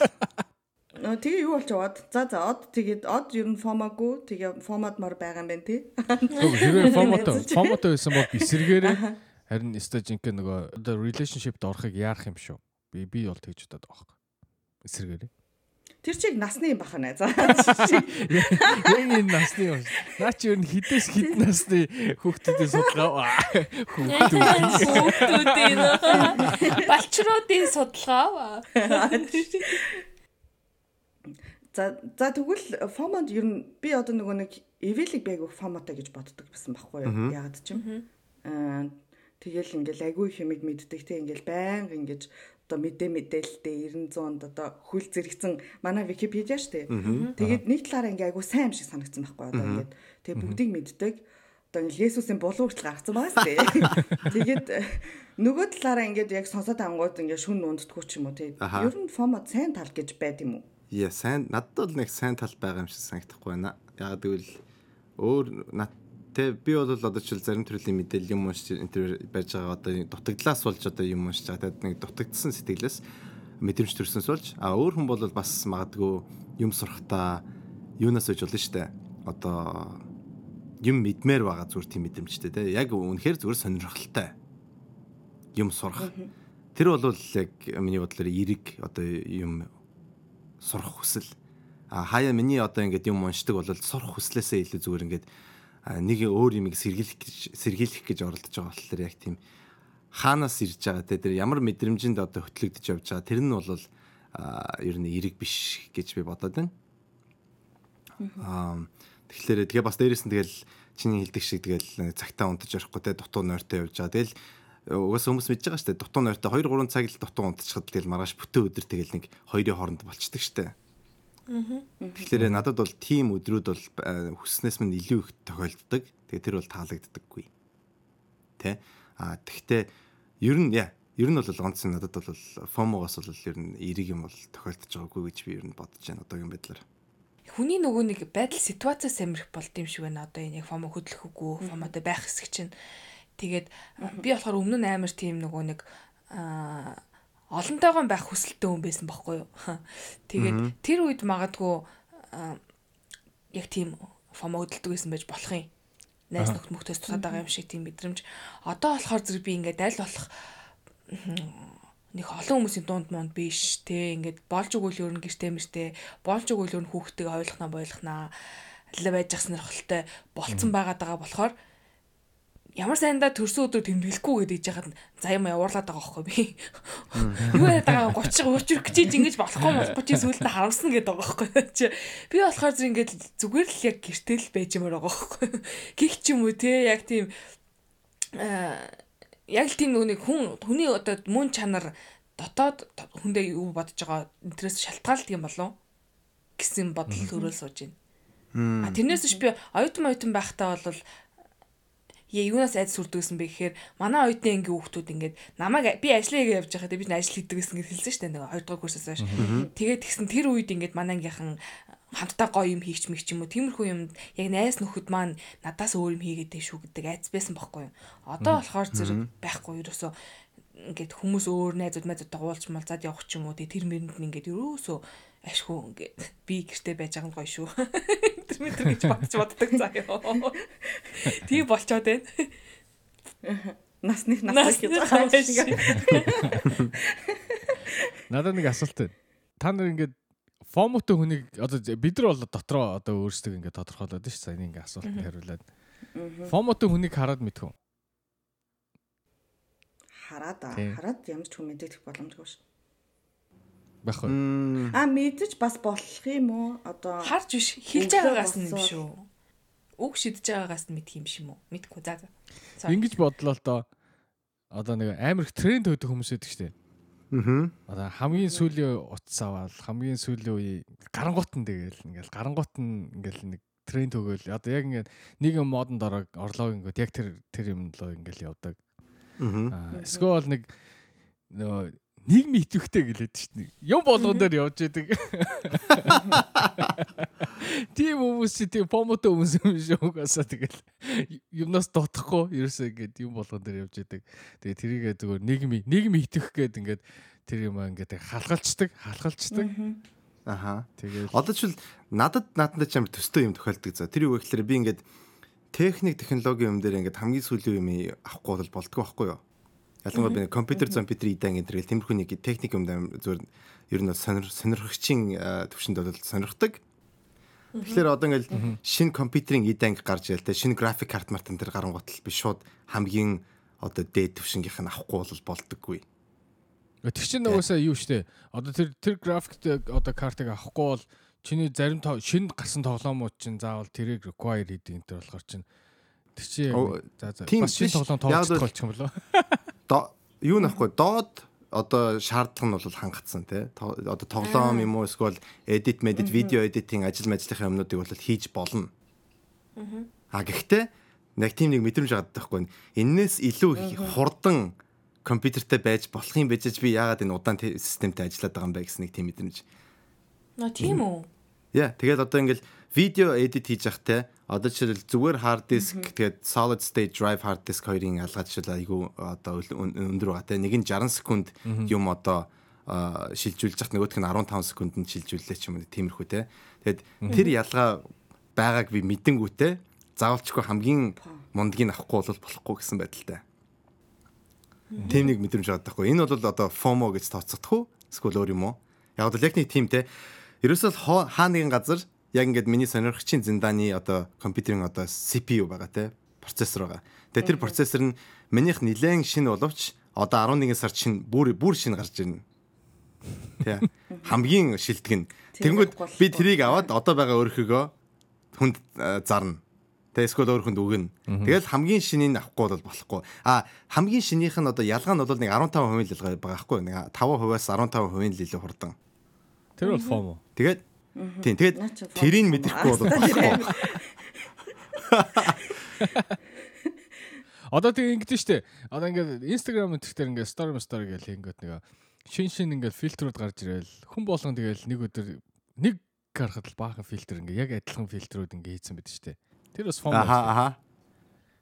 Нөө тэгээ юу болж аваад за за од тэгээд од ер нь фомагүй тэгээ фомад мар байгаа юм байна тий. Хэрвээ фомото фомото байсан бол эсэргээрээ харин өстой жинхэнэ нөгөө одоо relationship-д орохыг яарах юм шүү. Би би бол тэгж бодоод байгаа байхгүй. Эсэргээрээ. Тэр чиг насны юм бахана. За Яг энэ насны юм. Наа чи ер нь хідээс хід насны хүүхдүүдийн судалгаа. Хүүхдүүд. Хүүхдүүдийн балчруудын судалгаа. за за тэгвэл фомод ер нь би одоо нөгөө нэг эвэлиг байг фомотой гэж боддог байсан байхгүй юу? Яагаад ч юм. Аа тэгэл ингээл агүй хэмиг мэддэг те ингээл байнга ингэж одоо мэдээ мэдээлэлтэй 900-д одоо хөл зэрэгцэн манай Википедиа штэ. Тэгээд нэг талаараа ингээ агүй сайн юм шиг санагдсан байхгүй одоо ингээд тэгээ бүгдийг мэддэг. Одоо Есүсийн булуу хүртэл гаргацсан байгаа штэ. Тэгээд э, нөгөө талаараа ингээд яг сонсоод ангууд ингээ шүн унтдаггүй ч юм уу. Аха. Ер нь фомод сайн тал гэж байд юм уу? Яа, сайн надад бол нэг сайн тал байгаа юм шиг санагдахгүй байна. Яг гэвэл өөр над Тэ би бол одоо жишээл зарим төрлийн мэдээлэл юм уншиж интервью барьж байгаа одоо дутагдлаас болж одоо юм уншиж байгаа. Тэгээд нэг дутагдсан сэтгэлээс мэдрэмж төрсөнс болж а өөр хүн бол бас магадгүй юм сурахтаа юунаас үж болно штэ. Одоо юм мэдмээр байгаа зүгээр тийм мэдрэмжтэй те. Яг үнэхээр зүгээр сонирхолтой юм сурах. Тэр бол яг миний бодлоор эрэг одоо юм сурах хүсэл. А хаяа миний одоо ингээд юм уншдаг бол сурах хүслээсээ илүү зүгээр ингээд нэг өөр юмыг сэргийлэх сэргийлэх гэж оролдож байгаа болохоор яг тийм хаанаас ирж байгаа те тэр ямар мэдрэмжинд одоо хөтлөгдөж явж байгаа тэр нь бол ер нь эрэг биш гэж би бодоод байна. Аа тэгэхээр тэгээ бас дээрэс нь тэгэл чиний хэлдэг шиг тэгэл цагтаа унтаж орохгүй те дутуу нойртой явж байгаа. Тэгэл угаасаа хүмүүс мэдж байгаа шүү дээ. Дутуу нойртой 2 3 цаг л дутуу унтчихад тэгэл маргааш бүтэн өдөр тэгэл нэг хоёрын хооронд болчдөг шүү дээ. Тэгэхээр надад бол тийм өдрүүд бол э, хүснээс минь илүү их тохиолддог. Тэгээ тэр бол таалагддаггүй. Тэ? А тэгтээ ер нь яа ер нь бол ганц надад бол фомогоос бол ер нь эриг юм бол тохиолдож байгаагүй гэж би ер нь бодож байна одоогийн байдлаар. Хүний нөгөө нэг байдал ситуацаас амирх болд юм шиг байна. Одоо энэ яг фомо хөдлөх үгүй, фомотой байх хэсэг чинь. Тэгээд би болохоор өмнө нь амар тийм нөгөө нэг аа олонтойгоо байх хүсэлтэй хүн байсан байхгүй юу. Тэгээд тэр үед магадгүй яг тийм фомо хөдөлдөг байсан байж болох юм. Найс нөхд мөхтөөс тусаад байгаа юм шиг тийм мэдрэмж. Одоо болохоор зэрэг би ингээд аль болох нэг олон хүмүүсийн дунд мунд биш те ингээд болж өгвөл ер нь гэртээ мэртээ болж өгвөл ер нь хүүхдтэйг ойлгохнаа бойлохнаа л байж гахснаар холтой болцсон байгаа болохоор ямар сайндаа төрсөн өдөр тэмдэглэхгүй гэдэж яхад за юм явуурлаад байгаа байхгүй би. Юу яриад байгаа 30 30 гэж ингэж болохгүй болохгүй чи сүултээ харамсна гэдэг байгаа байхгүй чи. Би болохоор зүр ингэж зүгээр л яг гэртэл байж юмар байгаа байхгүй. Гих ч юм уу те яг тийм яг л тийм нэг хүн хүний одоо мөн чанар дотоод хүндээ юу бодож байгаа интерес шалтгаалдаг юм болов гэсэн бодол төрөөл сууж байна. А тэрнээс биш би оюутан оюутан байхдаа бол яа юунаас айд сүрдэгсэн бэ гэхээр манай оюутны ангийн хүүхдүүд ингээд намайг би ажлаа хийгээ явж байхад би ажил хийдэг гэсэн гэж хэлсэн шүү дээ нэг 2 дугаар курсээс хойш. Тэгээд тэгсэн тэр үед ингээд манай ангийнхан хамтдаа гоё юм хийч мэх ч юм уу тиймэрхүү юм яг найс нөхөд маань надаас өөр юм хийгээд дээ шүү гэдэг айц байсан байхгүй юу. Одоо болохоор зэрэг байхгүй ерөөсөө ингээд хүмүүс өөр найзууд найзуудтай уулз малзаад явах ч юм уу тэр мэрэнд нь ингээд ерөөсөө ашгүй ингээд би гэртээ байж байгаа нь гоё шүү. Тэр мэтэр гэж бодож боддог заяа. Тийм болчоод байна. Нас нэг нас гэж байгаа юм шиг. Надад нэг асуулт байна. Та нар ингээд фомотой хүнийг одоо бид нар бол дотроо одоо өөрсдөө ингээд тодорхойлоод шүү сая нэг асуулт хариулаад. Фомотой хүнийг хараад мэдхүн. Хараад аа. Хараад ямар ч хүн мэдэх боломжгүй шүү. Байх уу? А мэдэж бас болох юм уу? Одоо Харж биш хэлж байгаагаас нь юм шүү. Үг шидэж байгаагаас нь мэдх юм шиг юм уу? Мэдхгүй за за. Ингиж бодлоо л доо. Одоо нэг амар их тренд өгдөг хүмүүс байдаг шүү дээ. Аа. Одоо хамгийн сүүлийн утас аваад хамгийн сүүлийн үе гарангуут нь тэгэл ингээл гарангуут нь ингээл нэг тренд өгөөл одоо яг ингээд нэг юм модонд ороо орлоо ингээд яг тэр тэр юм лөө ингээл явдаг. Аа эсвэл нэг нөгөө нийгмийн идэвхтэй гэлээд шүү дээ. Юм болгон дээр явж идэг. Тийм хүмүүс чи тийм помото хүмүүс юм шиг угаасаа тэгэл юмнаас дотохгүй ерөөсөө ингээд юм болгон дээр явж идэг. Тэгээ тэрийгээ зүгээр нийгмийн нийгмийн идэвх гээд ингээд тэр юм ингээд халгалцдаг, халгалцдаг. Аха. Тэгээд Одоо ч надад наадад ч амар төстэй юм тохиолдог за. Тэр юу гэхээр би ингээд техник технологи юм дээр ингээд хамгийн сүүлийн юм авахгүй бол болдгоо байхгүй юу? Ялангуяа би компьютер компьютер идээн гэдэг тиймэрхүү нэг техник юм дээр зүгээр ер нь сонир сонирхогчийн төвшөнд бол сонирхдаг. Тэгэхээр одоо ингээл шинэ компьютерийн идээн гарч ирэл тэ шинэ график карт мартан дээр гарангуутал би шууд хамгийн одоо дээд төвшингийнх нь авахгүй бол болдоггүй. Тэр чинь нөгөөсөө юу штэ. Одоо тэр тэр график одоо картыг авахгүй бол чиний зарим шинэ гарсан тоглоомууд чинь заавал тэрийг require хийдэг энэ төр болохоор чинь тэр чинь за за бас шинэ тоглоом тоглох болчих юм болоо. Юу нөхгүй доод одоо шаардлага нь бол хангацсан тий. Одоо тоглоом юм уу эсвэл edit medit видео editing ажил мэжлэхийн юмнуудыг бол хийж болно. А гэхдээ яг тийм нэг мэдрэмж аваад байхгүй. Эннээс илүү хурдан компьютертэй байж болох юм байж би яагаад энэ удаан системтэй ажиллаад байгаа юм бэ гэсэн нэг тийм мэдрэмж. Наа тийм үү? Яа, тэгээд одоо ингээл видео edit хийж явах те одоо жишээл зүгээр hard disk тэгээд solid state drive hard disk хоёрын ялгаад жишээл айгүй одоо өндөр байгаа те нэг нь 60 секунд юм одоо шилжүүлж яхад нөгөөх нь 15 секундэд шилжүүллээ ч юм уу тиймэрхүү те тэгээд тэр ялгаа байгааг би мэдэнгүүтээ заавалчгүй хамгийн мундгийг авахгүй бол болохгүй гэсэн байдалтай. Тим нэг мэдрэмж байгаа байхгүй. Энэ бол одоо FOMO гэж тооцогдох уу? Эсвэл өөр юм уу? Яг бол яг нэг тим те. Ерөөсөө хаа нэгэн газар яг ингээд миний сонирхчийн зиндааны одоо компьютерийн одоо CPU байгаа те процессор байгаа. Тэгээ тэр процессор нь минийх нилээн шинэ боловч одоо 11 сард шинэ бүр бүр шинэ гарч ирнэ. Тэ. Хамгийн шилдэг нь. Тэнгүүд би трийг аваад одоо байгаа өөрхөгөө хүнд зарна. Тэ эсвэл өөр хүнд өгнө. Тэгэл хамгийн шинийг авахгүй бол болохгүй. А хамгийн шинийх нь одоо ялгаа нь бол нэг 15% л ялгаа байгаа байхгүй. Нэг 5%-аас 15% л илүү хурдан. Тэр бол FOMO. Тэгээд тийм тэгээд тэрийг мэдрэхгүй бол болохгүй. Одоо тэг ингэдэж штэ. Одоо ингээд Instagram дээр ингээд story story гэл ингээд нэг шин шин ингээд фильтрүүд гарч ирээл хүн болгон тэгэл нэг өдөр нэг гарахад л баахан фильтр ингээд яг адилхан фильтрүүд ингээд хийсэн байд штэ. Тэр бас FOMO. Аха аха.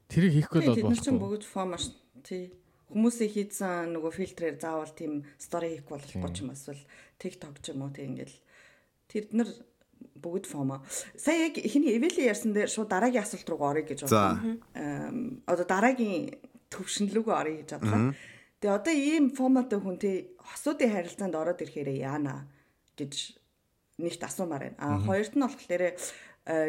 Тэрийг хийхгүй бол Тэд нар чинь болохгүй. бүгд фома ш. Тий. Хүмүүсийн хийсэн нөгөө фильтрээр заавал тийм стори хийх болохгүй ч юм эсвэл TikTok ч юм уу тий ингээл тэр нар бүгд фома. Сая яг ихний эвэли ярьсан дээр шууд дараагийн асуулт руу орё гэж бодлоо. Одоо дараагийн төвшинлүүгөө орё гэж бодлоо. Тэгээ одоо ийм фоматой хүн тий хосуудын харилцаанд ороод ирэхээр яана гэж нэгт асуумаар байна. А хоёрт нь болохоор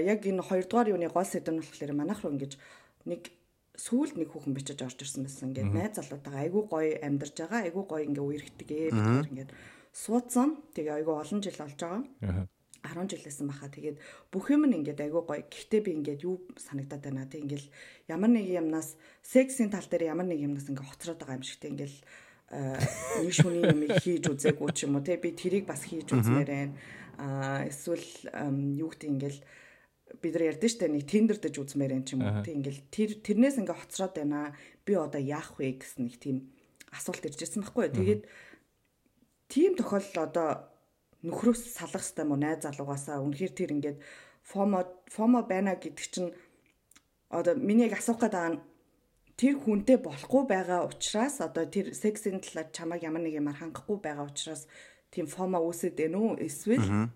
яг энэ хоёрдугаар юуны гол сэдв нь болохоор манайх руу ингэж нэг сүүлд нэг хүүхэн бичиж орж ирсэн байсан. Ингээд найз залуутайгаа айгүй гоё амьдарч байгаа. Айгүй гоё ингээ үерхтэйгээ бид ингээд суудсан. Тэгээ айгүй олон жил болж байгаа. Аха. 10 жилээсэн баха. Тэгээд бүх юм нь ингээд айгүй гоё. Гэхдээ би ингээд юу санагдаад байна. Тэг ингээл ямар нэг юмнаас сексийн тал дээр ямар нэг юмнаас ингээд хоцроод байгаа юм шигтэй ингээл э, нэг шүний юм хийж үзээгүй ч юм уу те би тэрийг бас хийж үзмээр байна. Аа эсвэл юу гэдэг ингээл бид нар ярьдэн штэ нэг тендер дэж үзмээр байна ч юм уу. Тэг ингээл тэр тэрнээс ингээ хоцроод байна. Би одоо яах вэ гэсэн нэг тийм асуулт ирж ирсэн байхгүй. Тэгээд тийм тохиолдол одоо нөхрөөс салах хэрэгтэй мó найз залуугаасаа үнэхээр тэр ингээд фомо фомо байна гэдэг чинь одоо миний яг асуух гэдэг нь тэр хүнтэй болохгүй байгаа учраас одоо тэр сексийн талаар чамайг ямар нэг юмар хангахгүй байгаа учраас тийм фомо үүсэт байна уу эсвэл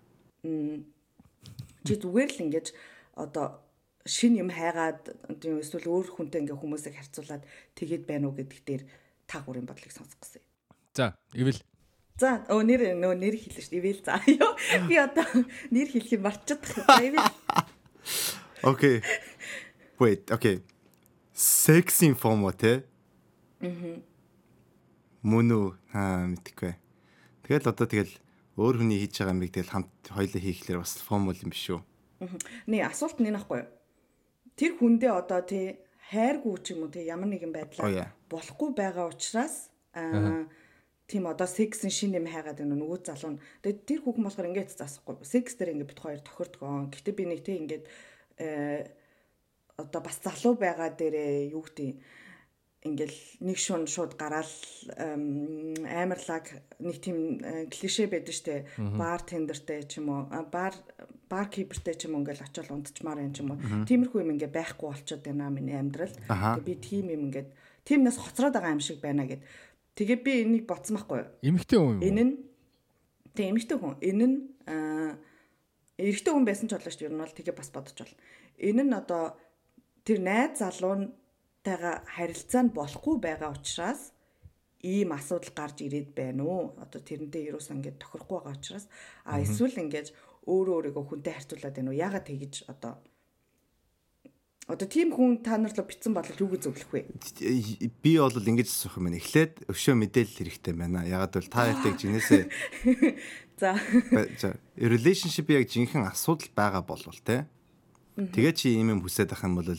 чи зүгээр л ингэж одоо шин юм хайгаад тийм эсвэл өөр хүнтэй ингээ хүмүүсийг харьцуулаад тэгээд байна уу гэдэг дээр та гурийн бодлыг сонсох гэсэн. юм. За, ивэл За өө нэр нөө нэр хэлсэн шүү дээ. Ивэл за. Ёо, Би одоо нэр хэлхийг марччихдаг. За ивэл Окей. Wait, okay. Sexing FOMO те. Мм. Мөн үү? Аа, мэдхгүй. Тэгэл одоо тэгэл өөр хүний хийж байгаа юмыг тэгэл хамт хоёлоо хийхлээр бас FOMO юм биш үү? Нэ асуулт нь энэ ахгүй юу? Тэр хүндээ одоо тий хайргүй ч юм уу тий ямар нэгэн байдлаар болохгүй байгаа учраас аа тийм одоо секс шин юм хайгаад байна нөгөө залуу нь. Тэгээд тэр хүүхэн болохоор ингээд заасахгүй. Секс дээр ингээд бит хоёр тохирдгоо. Гэтэ би нэг тий ингээд э одоо бас залуу байгаа дээрээ юу гэдэг ингээл нэг шун шууд гараал эм, амарлаг нэг тийм э, клише байдаг штэ. Бар тендертэй ч юм уу? Бар бар кипертэй ч юм уу ингээл очиод унтчмаар юм ч юм уу? Тиймэрхүү юм ингээ байхгүй болчиход байна миний амьдрал. Би тийм юм ингээд тиймнээс хоцроод байгаа юм шиг байна гэд тэгээ би энийг бодсон байхгүй юу эмэгтэй хүн юм. Энэ нь тэг эмэгтэй хүн. Энэ нь аа эрэгтэй хүн байсан ч болно шүү. Ер нь бол тэгээ бас бодож бол. Энэ нь одоо тэр найз залуунтайгаа харилцаа нь болохгүй байгаа учраас ийм асуудал гарч ирээд байна уу? Одоо тэрнтэй юусэн ингээд тохирохгүй байгаа учраас а эсвэл ингээд өөрөө өөрийгөө хүнтэй харьцуулаад байна уу? Яагаад тэгэж одоо Одоо тийм хүн та нар руу битсэн бол юу гэж зөвлөх вэ? би бол ингэж асуух юм байна. Эхлээд өшөө мэдээлэл хэрэгтэй байна. Ягаад гэвэл та хоёртыг жинээсээ За. за relationship яг жинхэнэ асуудал байгаа болвол те. Тэгээ чи ийм юм хүсэж ах юм бол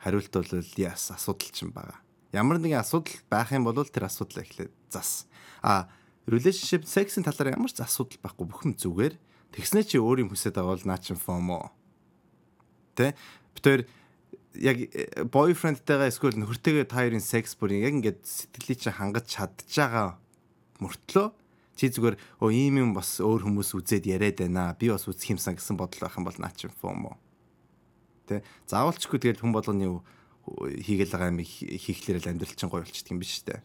хариулт бол яс асуудал ч юм байгаа. Ямар нэгэн асуудал байх юм бол тэр асуудал эхлээд зас. А relationship sexийн талаар ямар ч асуудал байхгүй бүхэн зүгээр. Тэгснэ чи өөр юм хүсэж байгаа бол наа чин FOMO. Тэ? Битээр яг бойфрендтэйгээ эсвэл нөхөртэйгээ та хоёрын секс бүр яг ингээд сэтгэлийг чи хангаж чадж байгаа мөртлөө чи зүгээр оо ийм юм бас өөр хүмүүс үзээд яриад байна. Би бас үзэх юмсан гэсэн бодол байх юм бол наа чин FOMO. Тэ? Заавалчгүй тэгэл хүн болгоны хийгээл байгаа юм хийхлээр л амьдрал чинь гоё болчихдөг юм биш үү?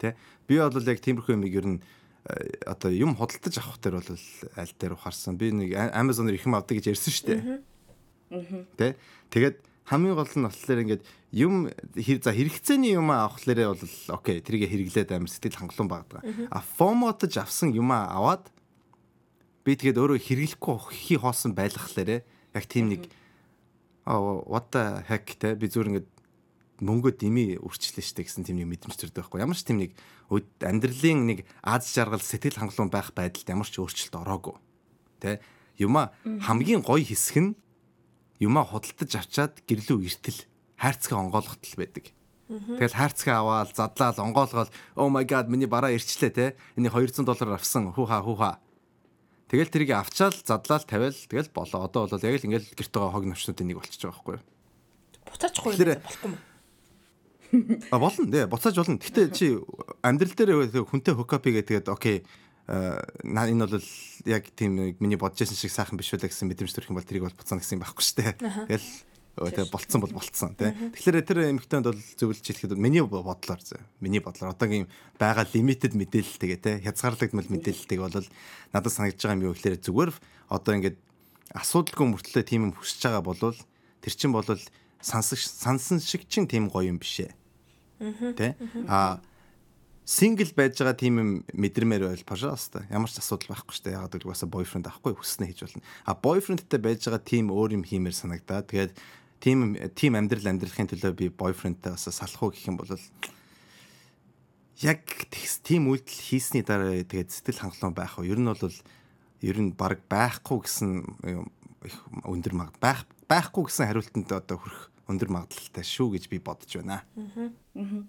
Тэ? Би бол яг тиймэрхүү юмыг ер нь э, одоо юм худалдаж авах дээр бол аль дээр ухаарсан. Би нэг Amazon-оор их юм авдаг гэж ярьсан шүү дээ. Тэ? Тэгээд хамгийн гол нь болохоор ингээд юм за хэрэгцээний юм авахлаарэ бол окей тэрийг хэрэглээд амар сэтгэл хангалуун багдаг. А фомотож авсан юм аваад би тэгээд өөрөө хэрэглэхгүй хий хоосон байлгахлаарэ яг тийм нэг what the heck те би зүгээр ингээд мөнгө дими үрчлээ штэ гэсэн тийм нэг мэдрэмж төрдөг байхгүй. Ямар ч тийм нэг амьдралын нэг аз жаргал сэтгэл хангалуун байх байдалд ямар ч өөрчлөлт ороогүй. Те юма хамгийн гоё хэсэг нь юмаа худалдаж авчаад гэрлүү эртэл хайрцгаа онгойлгохтол байдаг. Тэгэл хайрцгаа аваад задлаад онгоолгоод oh my god миний бараа ирчлээ те. Энийг 200 доллараар авсан. Хүү ха хүү ха. Тэгэл тэрийг авчаал задлаал тавиал тэгэл болоо. Одоо бол яг л ингээл гэрт байгаа хог навчнуудын нэг болчихж байгаа байхгүй юу? Буцаачихгүй болохгүй юм. А болно дээ. Буцааж болно. Гэтэ чи амьдрал дээр хүнтэй хокапигээ тэгээд окей энэ бол яг тийм миний бодож байсан шиг сайхан биш үлээ гэсэн мэдрэмж төрөх юм бол тэрийг бол буцаана гэсэн юм байхгүй шүү дээ. Тэгэл тэгээ болцсон бол болцсон тий. Тэгэхээр тэр эмэгтэйнд бол зөвлөж хэлэхэд миний бодлоор зөө. Миний бодлоор одоогийн байгаа limited мэдээлэл тэгээ тий. Хязгаарлагдмал мэдээлэлтэйг бол надад санагдаж байгаа юм юу гэхээр зүгээр одоо ингээд асуудалгүй мөртлөө тийм юм хүсэж байгаа бол тэр чинь бол сансаг сансан шиг чин тийм гоё юм бишээ. Тэ? А сингл байж байгаа тийм юм мэдрэмээр байл пожалуйста. Ямар ч асуудал байхгүй шүү дээ. Ягаад гэвэл угаасаа бойфренд авахгүй хүснэ хийж болно. А бойфрендтэй байж байгаа тийм өөр юм хиймээр санагдаа. Тэгээд тийм тийм амьдрал амьдрахын төлөө би бойфрендтэй бас салах уу гэх юм бол яг тийм үйлдэл хийсний дараа тэгээд сэтгэл хангалуун байх уу? Ер нь бол ер нь баг байхгүй гэсэн их өндөр магад байх байхгүй гэсэн хариултанд одоо хүрэх өндөр магадлалтай шүү гэж би бодож байна. Мм,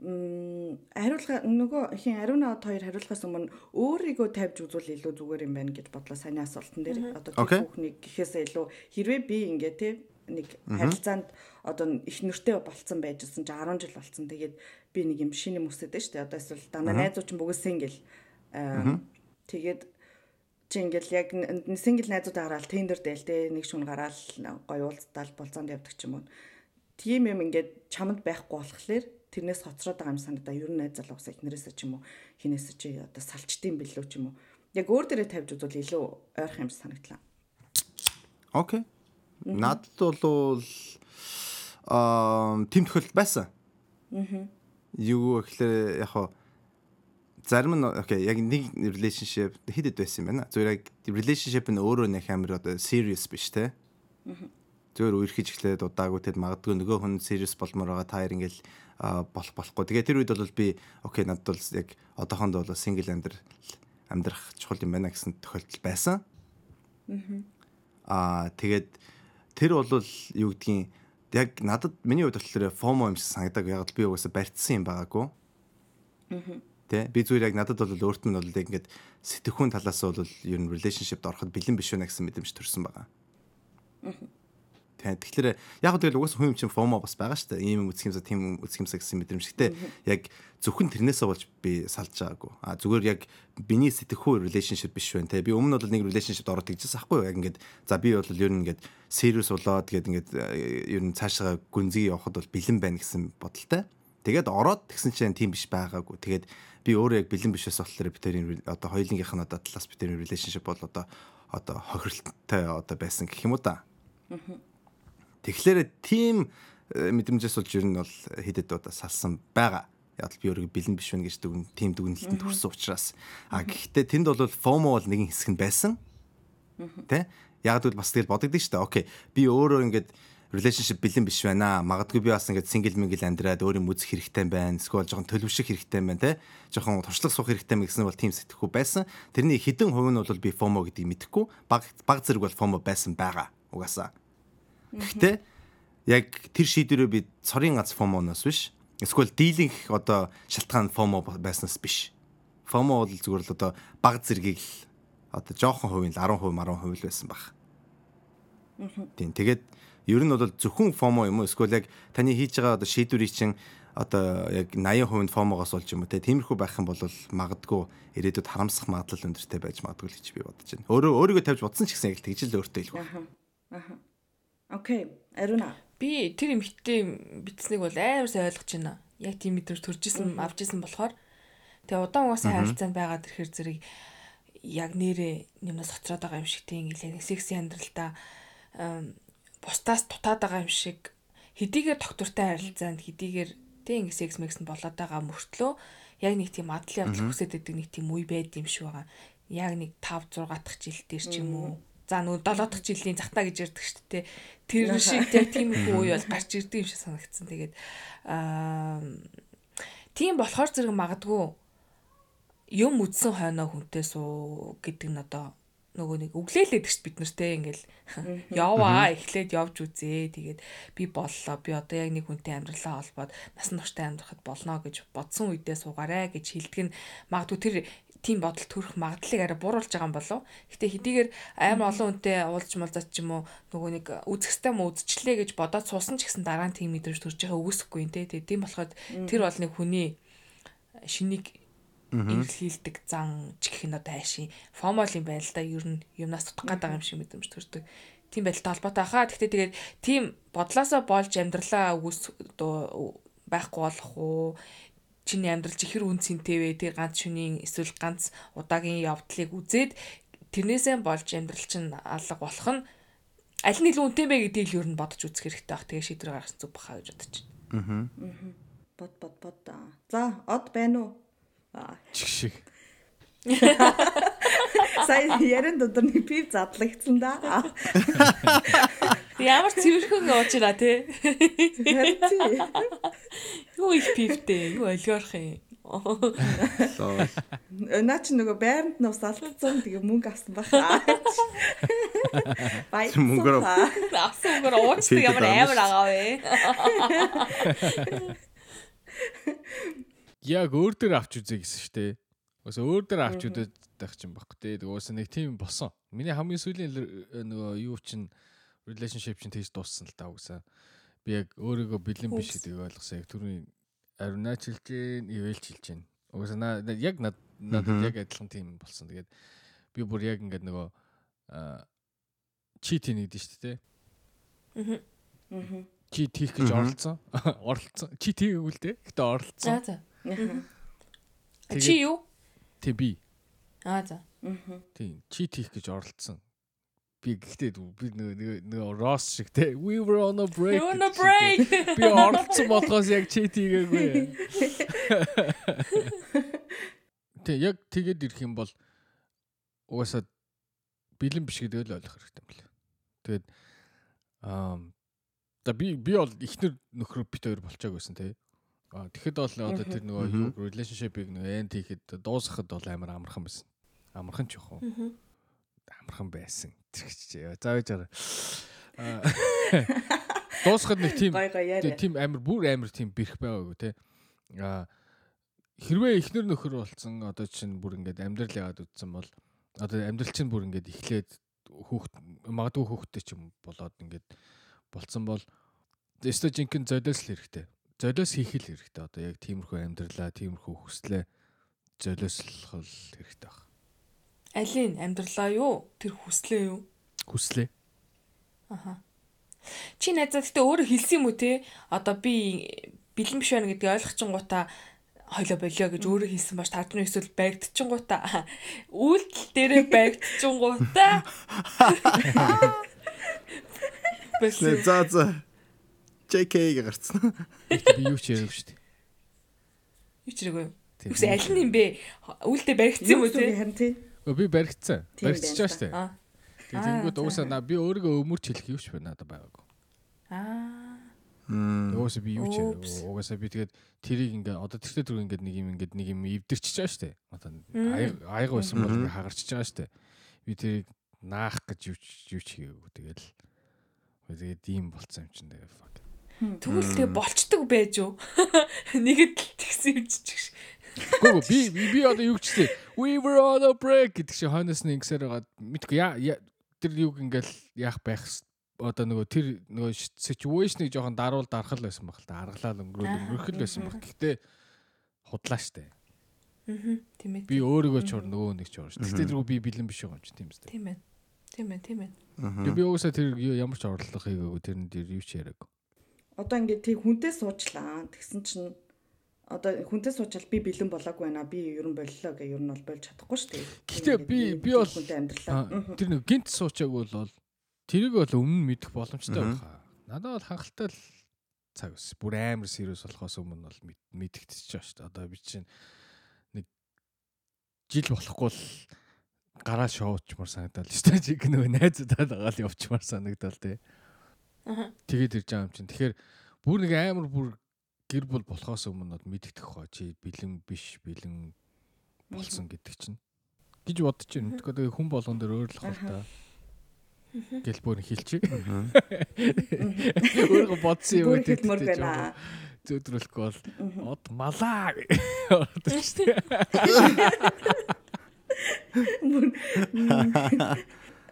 хариулга нөгөө хин ариун наад хоёр хариулгаас өмнө өөрийгөө тавьж үзвэл илүү зүгээр юм байна гэж бодлоо саний асуултан дээр. Одоо тэр хүүхнийг гэхээсээ илүү хэрвээ би ингээ те нэг харилцаанд одоо их нөртэй болцсон байжсэн чи 10 жил болцсон. Тэгээд би нэг юм шинэ дээ шүү дээ. Одоо эсвэл дандаа найзууд ч бүгд сингл. Аа тэгээд чи ингээл яг сингл найзуудаа гараал тендер дээл те нэг шүн гараал гоё уулзтал болцоонд явдаг ч юм уу. тийм юм ингээд чамд байхгүй болохоор тэрнээс хоцроод байгаа юм санагдаа ер нь найз залуу ус эхнэрээсээ ч юм уу хинээсээ чи одоо салчдсан билүү ч юм уу яг өөр дээрээ тавьж үзвэл илүү ойрхон юм санагдлаа. Окей. Надад бол аа тийм тохиолдол байсан. Аа. Юу гэхээр яг хаа зарим нь окей яг нэг relationship хидэд байсан юм байна. Зүгээр яг relationship нь өөрөө нэг амар одоо serious биш те. Зүгээр үерхэж эхлээд удаагүй тэгэд магадгүй нөгөө хүн serious болмоор байгаа та хоёр ингээл болох болохгүй. Тэгээ тэр үед бол би окей надад бол яг одоохондоо бол single амьдрал амьдрах чухал юм байна гэсэн тохиолдол байсан. Аа тэгээд тэр бол юу гэдгийг яг надад миний хувьд болохоор FOMO юм шиг санагдаг. Яг л би угаасаа барьцсан юм байгаагүй. Тэ би зүгээр яг надад бол өөрт нь бол яг ингээд сэтгэхүйн талаас бол ер нь relationship-д ороход бэлэн биш вэ гэсэн мэдрэмж төрсэн байгаа. Тэ тэгэхээр яг л тэгэл угаасаа хүн юм чинь FOMO бас байгаа шүү дээ. Ийм юм үзэх юмсаа тийм юм үзэх юмсаа гэсэн мэдрэмж. Гэтэ яг зөвхөн тэрнээсээ болж би салж байгаагүй. А зүгээр яг биний сэтгэхүй relationship биш байна те. Би өмнө бол нэг relationship-д ороод тэгжсэн ахгүй юу? Яг ингээд за би бол ер нь ингээд serious болоод тэгээд ингээд ер нь цаашаа гүнзгий явахад бол бэлэн байна гэсэн бодолтой. Тэгээд ороод тэгсэн чинь тийм биш байгаагүй. Тэгээд би өөрөө яг бэлэн биш байсан болохоор би тэрийн одоо хоёулынгийнх нь одоо талаас би тэрийн relationship бол одоо одоо хохиролттой одоо байсан гэх юм уу да. Тэгэхээр тийм э, мэдрэмжээс болж ер нь бол хидэд удаа салсан байгаа. Яг л би өөрөө бэлэн биш вэ гэж дүгн тийм дүгнэлтэнд хүрсэн учраас. А гэхдээ тэнд бол FOMO бол нэгэн хэсэг нь байсан. Тэ? Яг л бас тэгэл бодогдсон шүү дээ. Окей. Би өөрөө ингээд relationship бэлэн биш байна. Магадгүй би бас ингээд single mingle амьдраад өөр юм үзэх хэрэгтэй байна. Эсвэл жоохон төлөвшөх хэрэгтэй байна те. Жоохон туршлага суух хэрэгтэй мэ гэсэн бол тийм сэтгэхүй байсан. Тэрний хідэн хувь нь бол би FOMO гэдгийг мэдэхгүй. Баг баг зэрэг бол FOMO байсан байгаа. Угаасаа. Гэхдээ яг тэр шийдвэрөө би цорын гац FOMO-ноос биш. Эсвэл дийлинх одоо шалтгаан FOMO байснаас биш. FOMO бол зүгээр л одоо баг зэргийг л одоо жоохон хувийн л 10% 10% л байсан баг. Тийм. Тэгээд ер нь бол зөвхөн FOMO юм уу? Эсвэл яг таны хийж байгаа одоо шийдвэрийг чинь одоо яг 80% нь FOMO-гоос болж юм уу те тиймэрхүү байх юм бол магадгүй ирээдүйд харамсах магадлал өндөртэй байж магадгүй л гэж би бодож байна. Өөрөө өөрийгөө тавьж бодсон ч гэсэн яг л тэгж л өөртөө хэлэх байна. Окей. Ариуна. Би тэр эмхтэй бичснийг бол амар сайн ойлгож байна. Яг тийм мэдрэмж төрж исэн, авч исэн болохоор тэгээ удаан угаасаа харилцаанд байгаад ирэхэр зэрэг яг нэрээ юмнаас хоцроод байгаа юм шиг тийм яг секси амьдралдаа ам, бусдаас дутаад байгаа юм шиг хэдийгээр доктортай харилцаанд хэдийгээр тийм секс мэкс нь болоод байгаа мөртлөө яг нэг тийм мадлын явдал хүсэж байдаг нэг тийм үе байд юм шиг байгаа. Яг нэг 5 6 дахь жил дээр ч юм уу. За нөгөө 7 дахь жилийн захтаа гэж ярьдаг шүү дээ. Тэр шиг тийм их үе бол гарч ирдэг юм шиг санагдсан. Тэгээд аа тийм болохоор зэрэг магадгүй юм үдсэн хойноо хүнтэй суу гэдэг нь одоо нөгөө нэг өглөөлээд гэж бид нартэй ингээл яваа эхлээд явж үзээ. Тэгээд би боллоо. Би одоо яг нэг хүнтэй амьдралаа холбоод насан туршдаа амьдрахад болно гэж бодсон үедээ суугаарэ гэж хэлдэг нь магадгүй тэр тийм бодол төрөх магадлалыг арай бууруулж байгаа юм болов. Гэтэ хэдийгээр амар олон хүнтэй уулзч малзаач ч юм уу нөгөө нэг үзэхстэй м үзчлээ гэж бодоод суусан ч гэсэн дараа нь тийм мэдрэмж төрж байгаа үгүйсэхгүй нэ. Тэгээд тийм болохоор тэр бол нэг хүний шинийг эргэлхийлдэг зан ч гэх нь одоо хайшин формол юм байна л да ер нь юмнаас тутах гээд байгаа юм шиг мэдрэмж төрдөг. Тийм байдалтай холбоотой хаа. Гэхдээ тэгээд тийм бодлоосоо болж амьдралаа үгүйс одоо байхгүй болох уу? Чиний амьдрал чихэр үн цэнтэй вэ? Тэр ганц шөнийн эсвэл ганц удаагийн явдлыг үзээд тэрнээсээ болж амьдрал чинь алга болох нь аль нь илүү үнэтэй бэ гэдгийг л ер нь бодож үзэх хэрэгтэй баг. Тэгээ шийдвэр гаргасан зүг баха гэж бодож байна. Аа. Бод бод бод. За, од байна уу? Чих шиг. Сая ярен доторны пив задлагдсан да. Ямар цэвэрхэн ууж байна те. Юу их пивтэй, юу олиорх юм. Наа чи нөгөө байранд нь ус алдсан тэгээ мөнгө авсан баха. Бай. Мөнгөөр Авсан мөнгөөр уучдаг ямар амар агаа вэ? Яг өөр дээр авч үзье гэсэн дээ. Өөс өөр дээр авч үзээд байх чинь баггүй дээ. Тэгээ өөс нэг тийм болсон. Миний хамгийн сүүлийн л- нөгөө юу чинь relationship чинь тэгж дууссан л да угсаа. Би яг өөрийгөө бэлэн биш гэдгийг ойлгосон. Яг түрүүний ариунаач хэлж гин, ивэлж хэлж гин. Угсаа наа яг над надад яг адилхан тийм болсон. Тэгээд би бүр яг ингээд нөгөө чит хийх гэдэг шүү дээ. Аа. Чит хийх гэж оролцсон. Оролцсон. Чит хийгээгүй л дээ. Гэтэ оролцсон. За за. Чи юу? Тэг би. Аа за. Тийм. Чит хийх гэж оролцсон. Би гэхдээ би нөгөө нөгөө Ross шиг те we were on a break. You on a гэдэг break. Би оролцсон болохоос яг чит хийгээгүй. Тэг яг тэгээд ирэх юм бол угаасаа бэлэн биш гэдгийг л ойлгох хэрэгтэй юм байна. Тэгээд аа да би би бол ихнэр нөхрөө бит хоёр болчоог байсан те. А тэгэхэд бол одоо тэр нөгөө relationship-ийг нөгөө end хийхэд дуусгахад бол амар амархан байсан. Амархан ч яах вэ? Амархан байсан. Тэрч зааж байгаа. Аа дуусгахад нэг тийм тийм амар бүр амар тийм бэрх байгаагүй те. А хэрвээ ихнэр нөхөр болсон одоо чинь бүр ингээд амьдрал яагаад үтсэн бол одоо амьдрал чинь бүр ингээд эхлээд хүүхд магадгүй хүүхдтэй ч юм болоод ингээд болцсон бол өстө жинхэнэ золиос л хэрэгтэй. Золиос хийх л хэрэгтэй. Одоо яг тиймэрхүү амьдралаа, тиймэрхүү хүслээ золиослох л хэрэгтэй баг. Алин амьдралаа юу? Тэр хүслээ юу? Хүслээ. Чи найзаа гэхдээ өөрөө хэлсэн юм уу те? Одоо би бэлэн биш байна гэдгийг ойлгочингуудаа хойло болио гэж өөрөө хэлсэн бааш таад нь эсвэл байгдчихингуудаа үйлдэл дээрээ байгдчихингуудаа Бэс Нэ за за. JK гарцсан. Би юу ч яриаггүй шүү дээ. юу ч. Тийм. Үгүй аль нь юм бэ? Үйлдэл баригдсан юм уу те? харин тий. Өө, Би баригдсан. Баригдчихаа байна шүү дээ. Аа. Тэгээд тэнгууд уусаа на би өөрийгөө өмөрч хэлэх ч байна надад байгаагүй. Аа. Мм. Угаасаа би юу ч. Угаасаа би тэгээд тэрийг ингээ одоо тэртээ түрүү ингээ нэг юм ингээ нэг юм эвдэрчиж байгаа шүү дээ. Одоо аяг аяг байсан бол ингээ хагарчиж байгаа шүү дээ. Би тэрийг наах гэж юу ч юу ч хийгээгүй. Тэгэл тэгээд ийм болцсон юм чинь тэгээ fuck. Тэгвэл тэгээ болчдөг байж юу? Нэгэд л тэгсэн юм чиж. Гүү би би- одоо юу ч чи we were on a break гэдэг чи хойноос нь ингэсээр байгаа мэдгүй яа яа- тэр юг ингээл яах байх одоо нөгөө тэр нөгөө ситүэйшнийг жоохон даруул дарахал байсан баг л та аргалал өнгөрөөл өнгөрөх л байсан баг гэхдээ худлаа штэ Аа. Тийм ээ. би өөрийгөө ч ор нөгөө нэг ч ор штэ гэхдээ тэргүй би бэлэн биш байгаа юм чи тийм үстэй Тийм ээ. Тийм ээ, тийм ээ. би би уусаа тэр ямар ч орлого хийгээгүй тэрэн дээр юу ч яриаг Одоо ингээд тий хүнтэй суучлаа. Тэгсэн чинь одоо хүнтэй суучвал би бэлэн болоогүй байна. Би ер нь боллоо гэх ер нь бол болж чадахгүй шүү дээ. Гэхдээ би- би бол- тэр нэг гинт суучааг бол тэрийг бол өмнө мэдэх боломжтой байна. Надад бол хангалттай л цаг ус. Бүр амар serious болохоос өмнө бол мэд- мэдэгдчихэж байгаа шүү дээ. Одоо би чинь нэг жил болохгүй л гараа шоучмар санагдал шүү дээ. Чиг нөгөө найзуудаад байгаа л явчмар санагдал тий. Тэгээд ирж байгаа юм чинь. Тэгэхээр бүр нэг амар бүр гэр бүл болохоос өмнө бол мэдэгдэх хоо чи бэлэн биш бэлэн болсон гэдэг чинь. гэж бодож байна. Тэгэхээр хүн болгон дээр өөр л хол та. Гэл бүр хэлчих. Өөрөө бодсон юм хэлмөр байна. Зөөдрөлөхгүй бол од малаа ордог шүү дээ.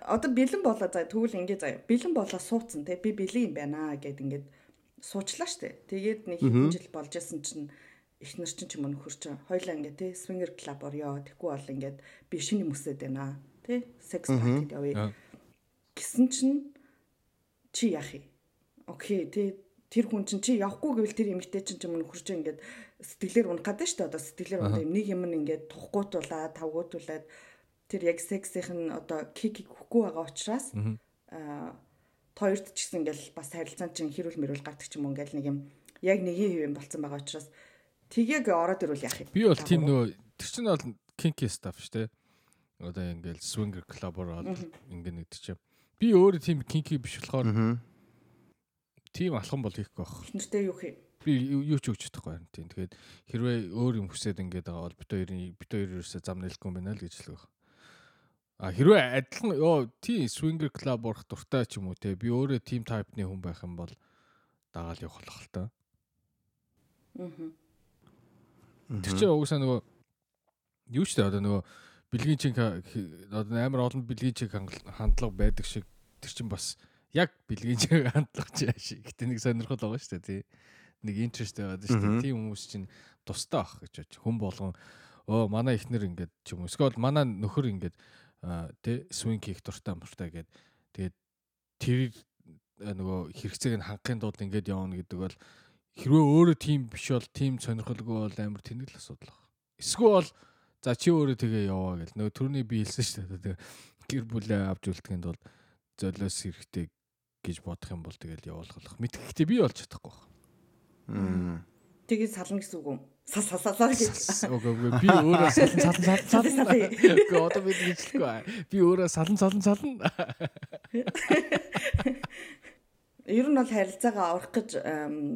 Одоо бэлэн болоо заа тэгвэл ингээ заа. Бэлэн болоо суудсан те. Би бэлэн юм байна гэд ингээд суучлаа штэ. Тэгээд нэг хэдэн жил болж исэн чинь их нар чинь ч юм уу нөхөр чинь хоёлаа ингээ те swinger club орё. Тэггүй бол ингээд би шинэ мөсөд байна. Те sex party явъя. Гэсэн чинь чи яах юм? Окей те тэр хүн чинь чи явахгүй гэвэл тэр эмэгтэй чинь ч юм уу нөхөр чинь ингээд сэтгэлээр унах гэдэг дээ. Одоо сэтгэлээр юм нэг юм нь ингээд тухгуутуулаад тавгуутуулаад тэр яг сексийн одоо кикийг хөхгүй байгаа учраас аа хоёрт ч гэсэн ингээл бас харилцаан чинь хэрүүл мэрүүл гардаг ч юм уу ингээл нэг юм яг нэгийн хэв юм болцсон байгаа учраас тгийг ороод ирүүл яах юм. Би бол тийм нөгөө тэр чинь бол kinky stuff шүү дээ. Одоо ингээл swinger club-оор бол ингээ нэгдэг чинь. Би өөрөө тийм kinky биш болохоор тийм алхам бол хийхгүй байх. Нэртэй юу хий? Би юу ч өгч чадахгүй байна тийм. Тэгээд хэрвээ өөр юм хүсээд ингээд байгаа бол бит хоёрын бит хоёр ерөөсөө зам нэлэхгүй юм байна л гэж хэлэх байх. А хэрвээ адилхан ёо тийм swinger club орох дуртай ч юм уу те? Би өөрөө team type-ны хүн байх юм бол дагаал явах болох л та. Тэр чинь угсаа нөгөө юу ч тэ одоо нөгөө бэлгийн чин одоо амар олон бэлгийн чин хандлага байдаг шиг тэр чинь бас яг бэлгийн чин хандлага чинь шиг гэтээ нэг сонирхол байгаа шүү дээ тий. Нэг интерест байгаад шүү дээ. Тийм хүмүүс чинь тустай ах гэж бодож хүн болгон оо манай ихнэр ингээд ч юм уу. Эсвэл манай нөхөр ингээд тий swing хийх дуртай муртай гэд тэгээд тэр нөгөө хэрэгцээг нь хангахын тулд ингээд явна гэдэг бол хэрвээ өөрөө тийм биш бол тийм сонирхолгүй бол амар тэнэг л асуудал баг. Эсвэл за чи өөрөө тэгээ яваа гэл нөгөө түрүүний би хэлсэн шүү дээ. Гэр бүлээ авч үлдэхэд бол золиос хэрэгтэй гэж бодох юм бол тэгэл явуулах болох. Мэдгэхдээ би болж чадахгүй баг. Тэгээд сална гэсэн үг юм. Сал сал сал гэж. Үгүй үгүй би өөрөө салан салан салан салан. Үгүй одоо би хэлэхгүй. Би өөрөө салан салан салан. Ер нь бол харилцаагаа аврах гэж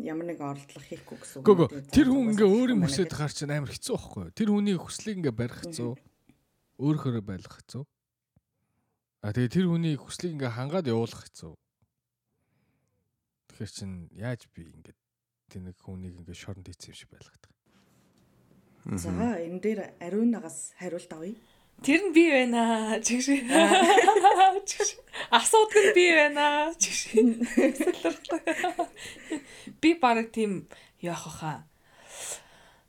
ямар нэгэн оролдлого хийхгүй гэсэн үг. Үгүй тэр хүн ингээ өөр юм хүсээд хаар чинь амар хэцүү байхгүй юу? Тэр хүний хүслийг ингээ барих хэцүү. Өөрөөрөө байлгах хэцүү. А тэгээ тэр хүний хүслийг ингээ хангаад явуулах хэцүү. Тэгэхээр чин яаж би ингээ тэнэг хүнийг ингээ шоронд хийсэн юм шиг байлгадаг. За энэ дээр ариунагаас хариулт авъя. Тэр нь би байна. Чигш. Чигш. Асуудаг нь би байна. Чигш. Би баг тийм яах хаа.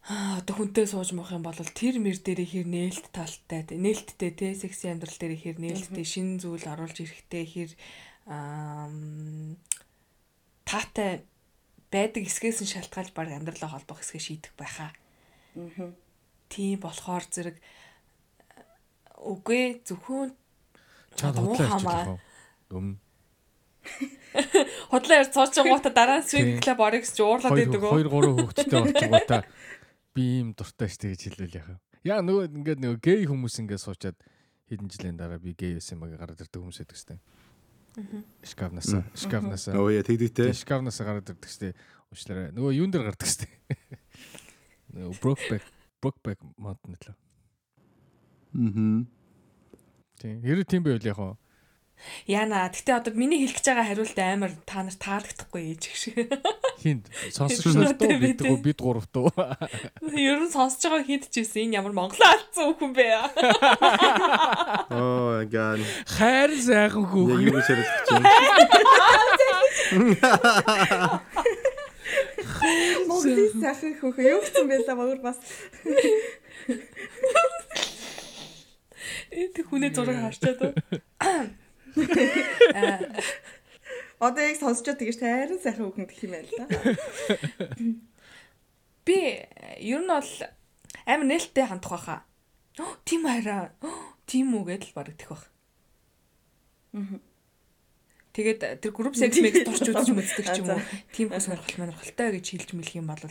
Одоо хүнтэй сууж мох юм бол тэр мэр дээр хэр нээлт талтай нээлттэй те секси амьдрал дээр хэр нээлттэй шин зүйл оруулж ирэхтэй хэр таатай байдаг эсгээс нь шалтгаалж баг амьдралаа холбох хэсгээ шийдэх байхаа. Аа. Тийм болохоор зэрэг үгүй зөвхөн чад худлаа юм. Худлаа яар цоочгоota дараа нь swing club орё гэж уурлаад байдаг уу? 2 3 хүүхэдтэй болчихгоota би юм дуртай штэ гэж хэлвэл яах вэ? Яа нөгөө ингээд нөгөө гей хүмүүс ингээд суучаад хэдэн жилийн дараа би гей байсан мага гараад ирдэг хүмүүс байдаг штэ. Шкафнасаа, шкафнасаа. Оо яа тэгдэгтэй. Шкафнасаа гараад ирдэг штэ. Уучлаарай. Нөгөө юун дээр гардаг штэ. Brokeback, Brokeback Mountain лөө. Мм. Тийм. Хэрэг тийм байвал яг хоо. Яна. Гэтэ одоо миний хэлэх гэж байгаа хариулт амар та нарт таалагдахгүй ээж гэх шиг. Хинд сонсогч нарт уу бид бид гуравт уу. Ер нь сонсож байгаа хэд ч байсан энэ ямар Монголоо алдсан хүн бэ? Оо ган. Хайр сайхан Яг хүүхэн. юу ширэлж чинь. Монголын сайхан хөөхөө юу гэсэн байлаа мөр бас. Тэг хүнээ зураг харчаад. Одоо яг сонсчод тэгэж тайран сайхан үгэнд гэх юм байл та. Би ер нь бол амар нээлттэй хандах байхаа. Тийм хараа. Тийм үү гэдэл бараг тэх байх. Тэгээд тэр group sex mix турч үзэж мэддэг ч юм уу. Тийм хөө сонирхол сонирхолтой гэж хэлж мэлэх юм бол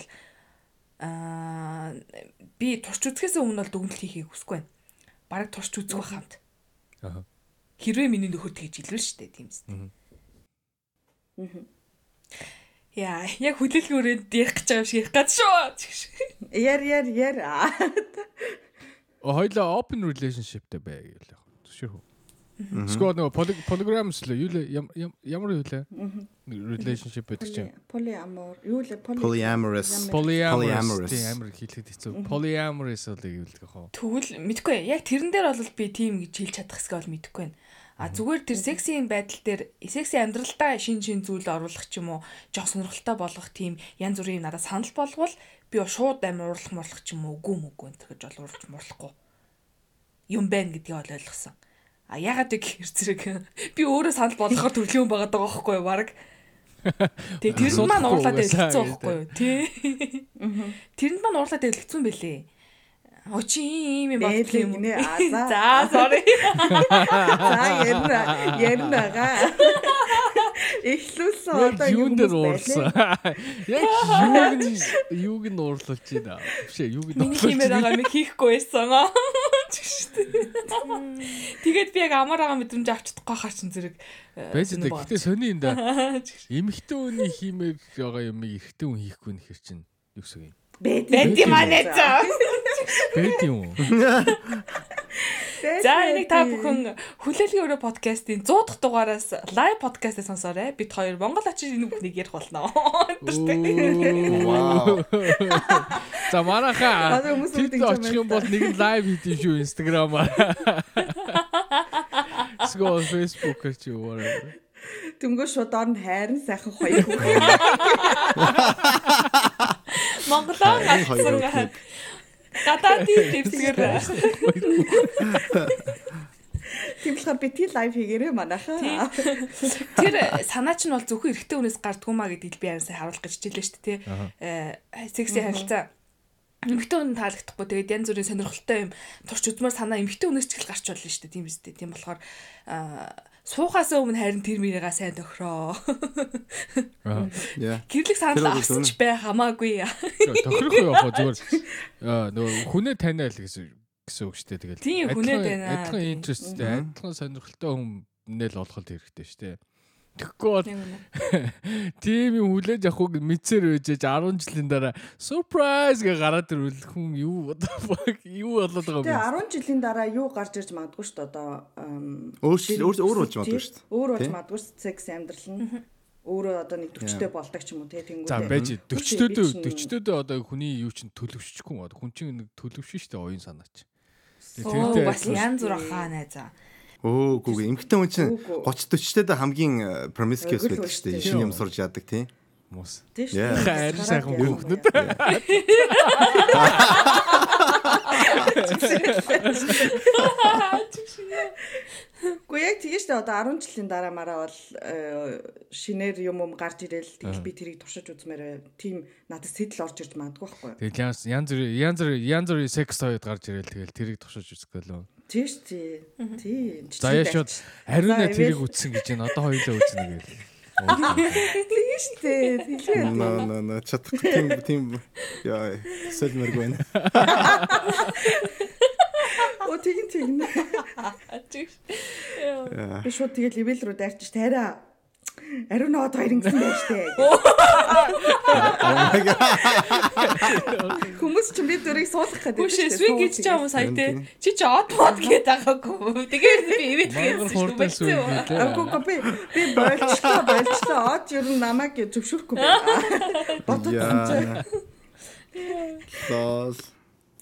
аа би турч үзэхээс өмнө бол дүгнэлт хийхийг хүсэхгүй байна. Бараг турч үзэх байх хамт. Аа. Хэрвээ миний нөхөр тэгж хэлвэн штэ тиймс. Яа, яг хүлээлгүүрээ диях гэж байгаа юм шиг их гад шүү. Яр яр яр. хоёлоо open relationshipтэй бай гэвэл яг зөвшөөрөх. Эсвэл нөгөө poly- polygramс л юу лээ ям- ям- ямар юу лээ relationship гэдэг чинь амор. Юу лээ. Polyamorous. polyamorous амар хэлэхэд хэцүү. Polyamorous л гэвэл яг хоо. Тэгвэл мэдгүй яг тэрэн дээр бол би тийм гэж хэлж чадах хэсгээ бол мэдгүй байна. А зүгээр тэр секси байдал дээр секси амьдралдаа шин шин зүйл оруулах ч юм уу, жоо сонирхолтой болгох тийм янз бүрийн надад санал болгвол би шууд амар урлах морлох ч юм уу, үгүй мүгүй энэ гэж бол уралж мурлахгүй. Юм байна гэдгийг бол ойлгосон. А ягаад гэхээр зэрэг би өөрөө санал болгохоор төрлийн хүн байгаа даа байхгүй юу, баг. Тэгээ тэр нь маань уурлаад хэлсэн байхгүй юу, тий. Тэрэнд маань уурлаад хэлсэн бэлээ. Оо чи ийм юм Бэлэг бодлоо юм. нэ, а, за. Sorry. За ярина. Яринага. Эхлүүлсэн одоо Яг юун дээр хүмүүс уурсан. Яг юуг нь юуг нь уурлуулж байна. Бишээ юуг нь Миний хиймээр байгаа юм хийхгүй байсан аа. Тэгээд би яг амар байгаа мэдрэмж авч чадахгүй хаа чин зэрэг. э, Байж сонир дээ. байгаа. Гэтэ сони энэ да. Эмэгтэй хүний хиймээр байгаа юм эрэгтэй хүн хийхгүй нөхөр чинь юу гэсэн юм. Бэд Бэди манэ за. Бэд юм уу? За энийг та бүхэн хүлээлгийн өрөө подкастын 100 дахь дугаараас лайв подкастаа сонсоорой. Бид хоёр Монгол очиж энэ бүхнийг ярих болно. Вау. За манаха. Юм очих юм бол нэг лайв хийдэж шүү инстаграмаар. Сгоо фэйсбүүкээр чи юу ваа. Дөнгөж шууд доор нь хайрын сайхан хоёр хүүхэд. Монголоо гацсан. Гадаадын дэвсгэр. Тийм болохоор би тий лайв хийгээрэй манайхаа. Тэр санаа чинь бол зөвхөн эрэгтэй хүнээс гардггүй маа гэдгийг би араас харуулах гэж хичээлээ шүү дээ. Э секси харилцаа эмэгтэй хүн таалагдахгүй тэгээд янз бүрийн сонирхолтой юм турч үзмээр санаа эмэгтэй хүнээс ч их гарч болно шүү дээ. Тийм биз дээ. Тийм болохоор аа суухаас өмнө харин тэр мэрийга сайн тохироо. Яа. Гэрлэг санал авсан ч бай хамаагүй. Тохирох яг зүгээр аа, нөгөө хүнээ таниал гэсэн гэсэн үг шүү дээ тэгэл. Тийм, хүнээ таниа. Адилхан Тийм. интерестэй, адилхан сонирхолтой хүнэл олоход хэрэгтэй шүү дээ. Тэгэхгүй бол тийм юм хүлээж авах үг мэдсээр байжээж 10 жилийн дараа surprise гэ гараад ирвэл хүн юу fuck юу болоод байгаа Тэгээ юм. 10 жилийн дараа юу гарч ирж магадгүй шүү дээ одоо. Өөр- өөр- болж магадгүй шүү дээ. Өөр болж магадгүй шүү дээ, секс амьдрал нь. Өөрөө одоо нэг 40-тэй болдог ч юм уу тий тэнгүү. За байж 40-төд би чинь- 40-төд одоо хүний юу чинь төлөвшчихгүй юм. Хүн чинь нэг төлөвшин штэ оюун санаа чи. Оо бас янз бүр хаа найзаа. Өө гүг эмхтэн хүн чинь Үгүй. 30 40 дэд хамгийн э, promiscuous байдаг шүү дээ. Шинэ юм сурж яадаг тийм. Мус. Тий шүү. Хайр сайхан хүүхнүүд. Гэхдээ яг тийм шүү дээ одоо 10 жилийн дараа мараа бол э, шинээр юм юм гарч ирэл тэгэл би тэрийг туршиж үзмээр тийм надад сэтэл орж ирж магадгүй байхгүй. Тэгэл янз янз янз янз секс тоёд гарч ирэл тэгэл тэрийг тушиж үзэх гэлөө. Шүү дээ. Тийм. Заяа шууд хариу нэ тэрийг үтсэн гэж байна. Одоо хоёулаа үзнэ гээл. Тийм шүү дээ. Хэлээ. Наа наа наа чадахгүй тийм тийм яа сэлмэрг байна. Оо тэгин тэгнэ. Яа. Би шууд тэгэл левел рүү дайрч тайраа. Ариун ноод хоёр ингэсэн байж тээ. Хүмүүс ч би дөрийг суулгах гэдэг. Гүшээ свинг гэж чам сая те. Чи чи од мод гээд байгаагүй. Тэгээд би ивэт Мангар гэсэн хурдан сүү шүү. гэлээ. Агуу би би болчлоо болчлоо од ер нь намайг зөвшөөрөхгүй байна. Бодод Яа. Лол.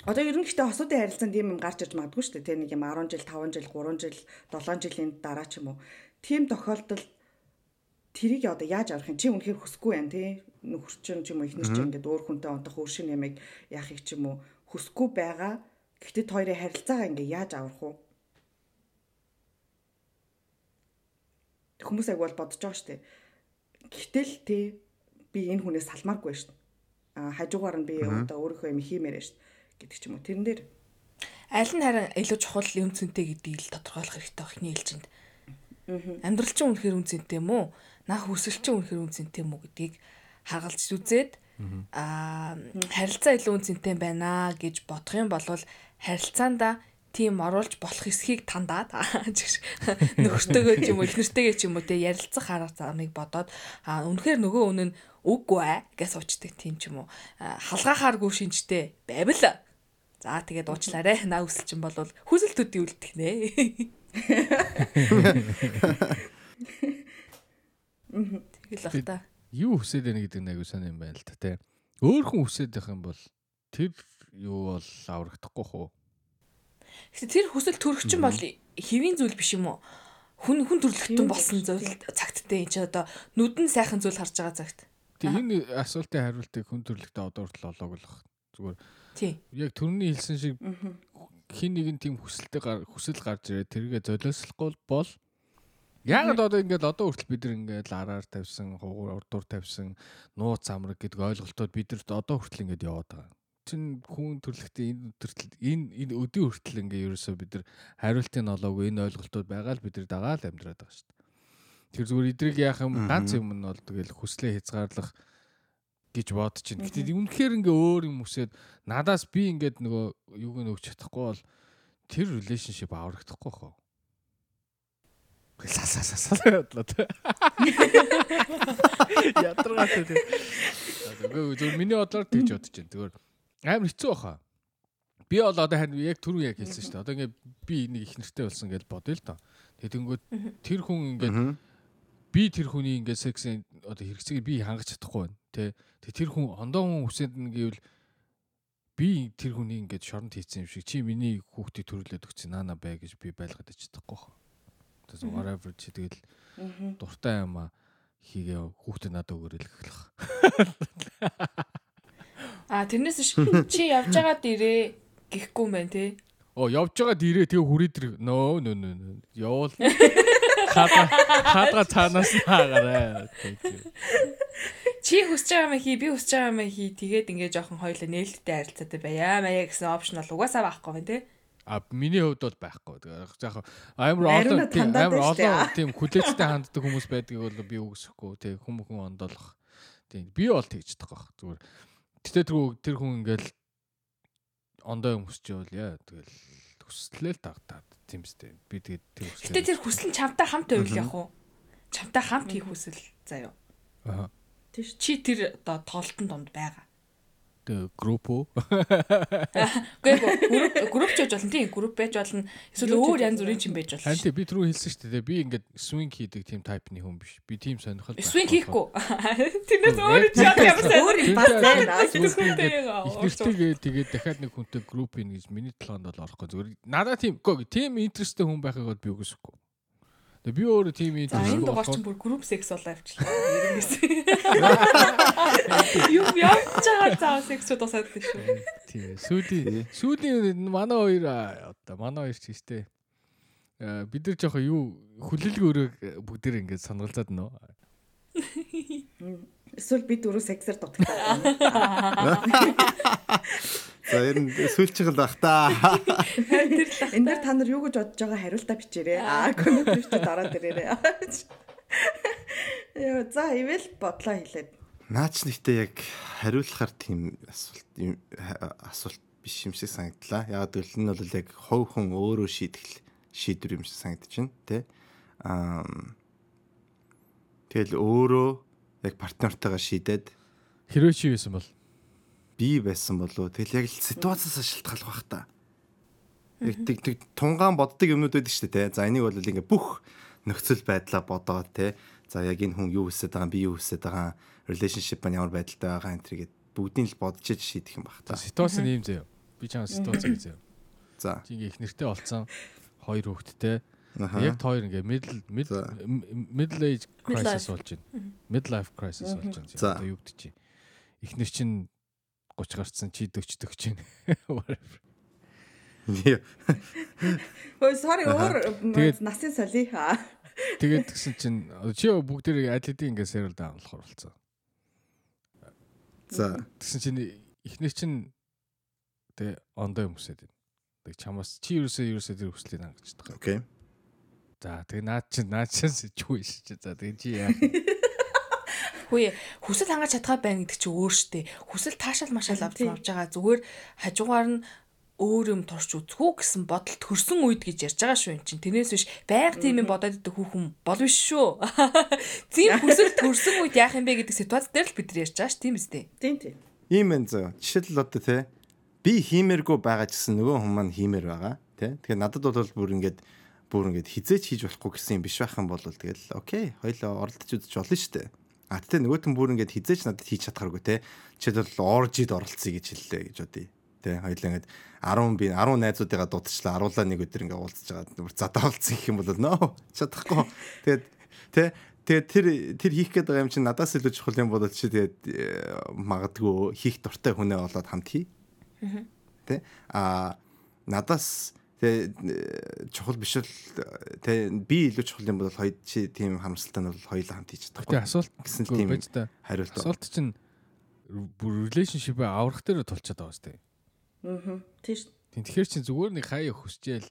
Одоо ер нь гэхдээ хосуудын харилцаанд тийм юм гарч ирж магадгүй шүү дээ. Тэ нэг юм 10 жил, 5 жил, 3 жил, 7 жилийн дараа ч юм уу. Тийм тохиолдолд тэрийг одоо яаж авах юм? Чи үнэхээр хүсэхгүй байна тий? Нөхөр чинь ч юм уу ихнэр чинь ингээд өөр хүнтэй онтох өөр шин ямиг яахыг ч юм уу хүсэхгүй байгаа. Гэхдээ хоёрын харилцаагаа ингээ яаж авах вэ? Хүмүүс аяг бол бодож байгаа шүү дээ. Гэтэл тий би энэ хүнээс салмааргүй дээ. А хажуугаар нь би одоо өөрийнхөө юм хиймээрээ шүү дээ гэдэг ч юм уу. Тэрэн дээр Аль нь харин илүү чухал юм цэнтэй гэдгийг л тодорхойлох хэрэгтэй байна хэлжинд. Амьдрал чинь үнэхээр үн цэнтэй юм уу? Наа хүсэл чинь үнэхээр үн цэнтэй юм уу гэдгийг харгалж үзээд аа харилцаа илүү үн цэнтэй байна гэж бодох юм бол харилцаанда тийм оруулж болох эсхийг тандаад нөхөртөөгөө ч юм уу эхнэртэйгээ ч юм уу те ярилцах арга замыг бодоод а үнэхээр нөгөө үнэн үгүй ээ гэж суучдаг тийм ч юм уу А, халгаахааргүй шинжтэй байвал За тэгээд уучлаарай. Наа үсэл чинь бол хүсэл төдий үлдэх нэ. Тэгэл бах та. Юу хүсээд байна гэдэг нь айгүй сайн юм байна л та тий. Өөр хүн хүсээд байх юм бол тэр юу бол аврагдахгүй хөө. Гэтэ тэр хүсэл төрөгч юм бол хэвийн зүйл биш юм уу? Хүн хүн төрлөختөн болсон зүйл цагттай энэ ч одоо нүдэн сайхан зүйл харж байгаа цагт. Тэг энэ асуултын хариултыг хүн төрлөختөө одоо хүртэл олооглох зүгээр. Тий. Яг төрний хэлсэн шиг хин нэгэн тийм хүсэлтэй хүсэл гарч ирээ тэргээ золиослохгүй бол яг одоо ингээд одоо хүртэл бид нар ингээд араар тавьсан, хугуур урдуур тавьсан, нууц амраг гэдэг ойлголтууд бидэрт одоо хүртэл ингээд яваад байгаа. Чин хүн төрлөختөө энэ төртөл энэ энэ өдөө хүртэл ингээд ерөөсөө бид нар хариултыг нь олоогүй энэ ойлголтууд байгаа л бид нар дагаал амьдраад байгаа шүү дээ. Тэр зүгээр идрийг яах юм ганц юм нь бол тэгэл хүслээ хязгаарлах гэж бодож чинь. Гэтэ үнэхээр ингээ өөр юм үсээд надаас би ингээд нөгөө юуг нь өгч чадахгүй бол тэр relationship аврагдахгүй хөө. Сасаа сасаа бодлоо тэ. Ядаргаатай тэ. Зүгээр зүгээр миний бодлоор тэгж бодож чинь. Зүгээр амар хэцүү баха. Би бол одоо харин яг түрүү яг хэлсэн шүү дээ. Одоо ингээ би нэг их нэртэй болсон гэж бодъё л доо. Тэгэнгүүт тэр хүн ингээд би тэр хүний ингээд сексийн одоо хэрэгцээг би хангаж чадахгүй байна. Тэ Тэг тэр хүн ондоо хүн хүсэнд нь гэвэл би тэр хүний ингээд шоронд хийсэн юм шиг чи миний хүүхдийг төрүүлээд өгсөн наана бай гэж би байлгаад чадахгүй хаа. Тэгээс whatever чи тэгэл дуртай юм а хийгээ хүүхдээ надад өгөөрэй л гэхлэх. А тэрнээс чи явж байгаад ирээ гихгүй юм байна те. Оо явж байгаад ирээ тэгээ хүрээд ир нөө нөө нөө явуул. Хада хада цаанаас хаагаарай. Чи хүсэж байгаа юм хий, би хүсэж байгаа юм хий. Тэгээд ингээ жоохон хоёлоо нээлттэй харилцаатай байя. Маяа гэсэн опшн бол угаасаа байхгүй байна те. А миний хувьд бол байхгүй. Яг амар олон тийм амар олон тийм хүлээцтэй ханддаг хүмүүс байдгийг бол би үгсэхгүй. Тэг хүм хүн ондоолох. Тийм би бол тэгж тахгүй. Зүгээр. Гэтэ тэр тэр хүн ингээл ондоо юм хүсч байвал яа тэгэл хүслээ л тагтаад тийм үстэй. Би тэгээд тэр хүслээ. Гэтэ тэр хүсэл нь чамтай хамт байвал яг уу? Чамтай хамт хийх хүсэл заяа. Аа. Тийш чи тэр одоо тоглолтын донд байгаа. Тэгээ групп уу? Үгүй групп групп ч байж болно тийм групп байж болно. Эсвэл өөр янз бүрийн юм байж болно. Харин тий би түрүү хэлсэн шүү дээ. Би ингээд swing хийдэг тийм type-ны хүн биш. Би тийм сонирхол. Swing хийхгүй. Тэрнээс өөр ч ямар сайн Өөр юм бас байна. Ихнэртэйгээ тэгээд дахиад нэг хүнтэй групп ийн гэж миний толгойд бол орохгүй. Зүгээр надад тийм үгүй тийм интересттэй хүн байхыг бол би үгүйсэхгүй. Тэгээ би өөрөө тийм За энэ дугаар чинь бүр group sex болоо авчлаа. Эрэнгээс. Юу явж байгаа заа sex дуусаад тийм шүү. Тийм. Сүүлийн сүүлийн манай хоёр одоо манай хоёр ч гэжтэй. Э бид нар жоохон юу хүлээлгөөрөө бүгдээр ингээд сонголцоод нөө. Эсвэл би дөрөв сексэр дутагдаа. За ер нь сүүлчих л бах та. Энд дээр та нар юу гэж бодож байгаа хариултаа бичээрэй. Аа коммент дараад ирээрэй. Яа за ивэл бодлоо хэлээд. Наач нэгтээ яг хариулахаар тийм асуулт юм асуулт биш юм шиг санагдлаа. Яг гэвэл энэ бол яг хов хүн өөрөө шийдэх шийдвэр юм шиг санагдаж байна тий. Аа тэгэл өөрөө яг партнертайгаа шийдээд Хэрвээ чи байсан бол би байсан болов тэгэл яг л ситуацаас шалтгаалх бах та. Яг тэг тэг тунгаан боддог юмнууд байдаг шүү дээ. За энийг бол ингээ бүх нөхцөл байдлаа бодоод те. За яг энэ хүн юу хүсэж байгаа, би юу хүсэж байгаа, relationship нь ямар байдалтай байгаа энэ тэргээд бүгдийг л бодож шийдэх юм бах та. ситуац нь ийм заяа. Би чамаа ситуац гэж заяа. За. Чи ингээ их нэртэй олцсон хоёр хүүхэдтэй. Яг хоёр ингээ middle middle age crisis болж байна. Midlife crisis болж байна. За. Одоо юу гэдэг чи. Эхнэр чинь 30 гарцсан чи 40 төгч байна. Хөөе sorry өөр насын соли. Тэгээд тэгсэн чинь чи бүгдээ атлетик ингээ сэрэл даанлахор болсон. За. Тэгсэн чинь эхнэр чинь тэг ондоо юм өсөд байна. Тэг чамаас чи ерөөсөө ерөөсөө тэр хүслийг хангаж байгаа. Окей. За тэг наад чинь наад чинь сэтгүү шиж. За тэг чи яа. Хөөе хүсэл хангаж чадхаа байна гэдэг чинь өөр штэ. Хүсэл таашаал машаал авч Тийм. авч байгаа. Зүгээр хажуугаар нь өөр юм турш үзэхүү гэсэн бодол төрсөн үед гэж ярьж байгаа шүү эн чинь. Тэрнээс биш байг тийм юм бодоод идэх хүүхэн бол биш шүү. Тийм хүсэл төрсөн үед яах юм бэ гэдэг ситуац дээр л бид нар ярьж байгаа ш тийм үстэй. Тийм тийм. Ийм энэ зөө. Жишээлбэл одоо те би хиймээргүй байгаа ч гэсэн нөгөө хүн маань хиймээр байгаа тий. Тэгэхээр надад бол бүр ингээд бүр ингээд хизээч хийж болохгүй гэсэн юм биш байх юм бол тэгэл окей хоёлоо оролдож үзэж болно шүү дээ. А тэгтээ нөгөөт нь бүр ингээд хизээч надад хийж чадхааргүй тий. Жишээлбэл оржид оролцъё гэж хэллээ гэж бодъё. Тий. Хоёлоо ингээд 10 би 10 найзуудыгаа дуудчихлаа. Аруулаа нэг өдөр ингээд уулзж байгаа. Бүр задаа уулзсан гэх юм бол нөө чадахгүй. Тэгээд тий Тэгээд тэр тэр хийх гээд байгаа юм чинь надаас илүү чухал юм болоод чи тэгээд э, магадгүй хийх дуртай хүнээ олоод хамт хий. Тэ а надаас тэг чухал биш л тэг би илүү чухал юм бол хоёр чи тийм харамсалтай нь бол хоёулаа хамт хийж чадахгүй. Тэгээ асуулт гэсэн л тийм хариулт. Асуулт чинь бүр relationship-ээ аврах дээр тулчаад байгаа сте. Аа. Тийш. Тэгэхээр чи зүгээр нэг хаяа хүсчээл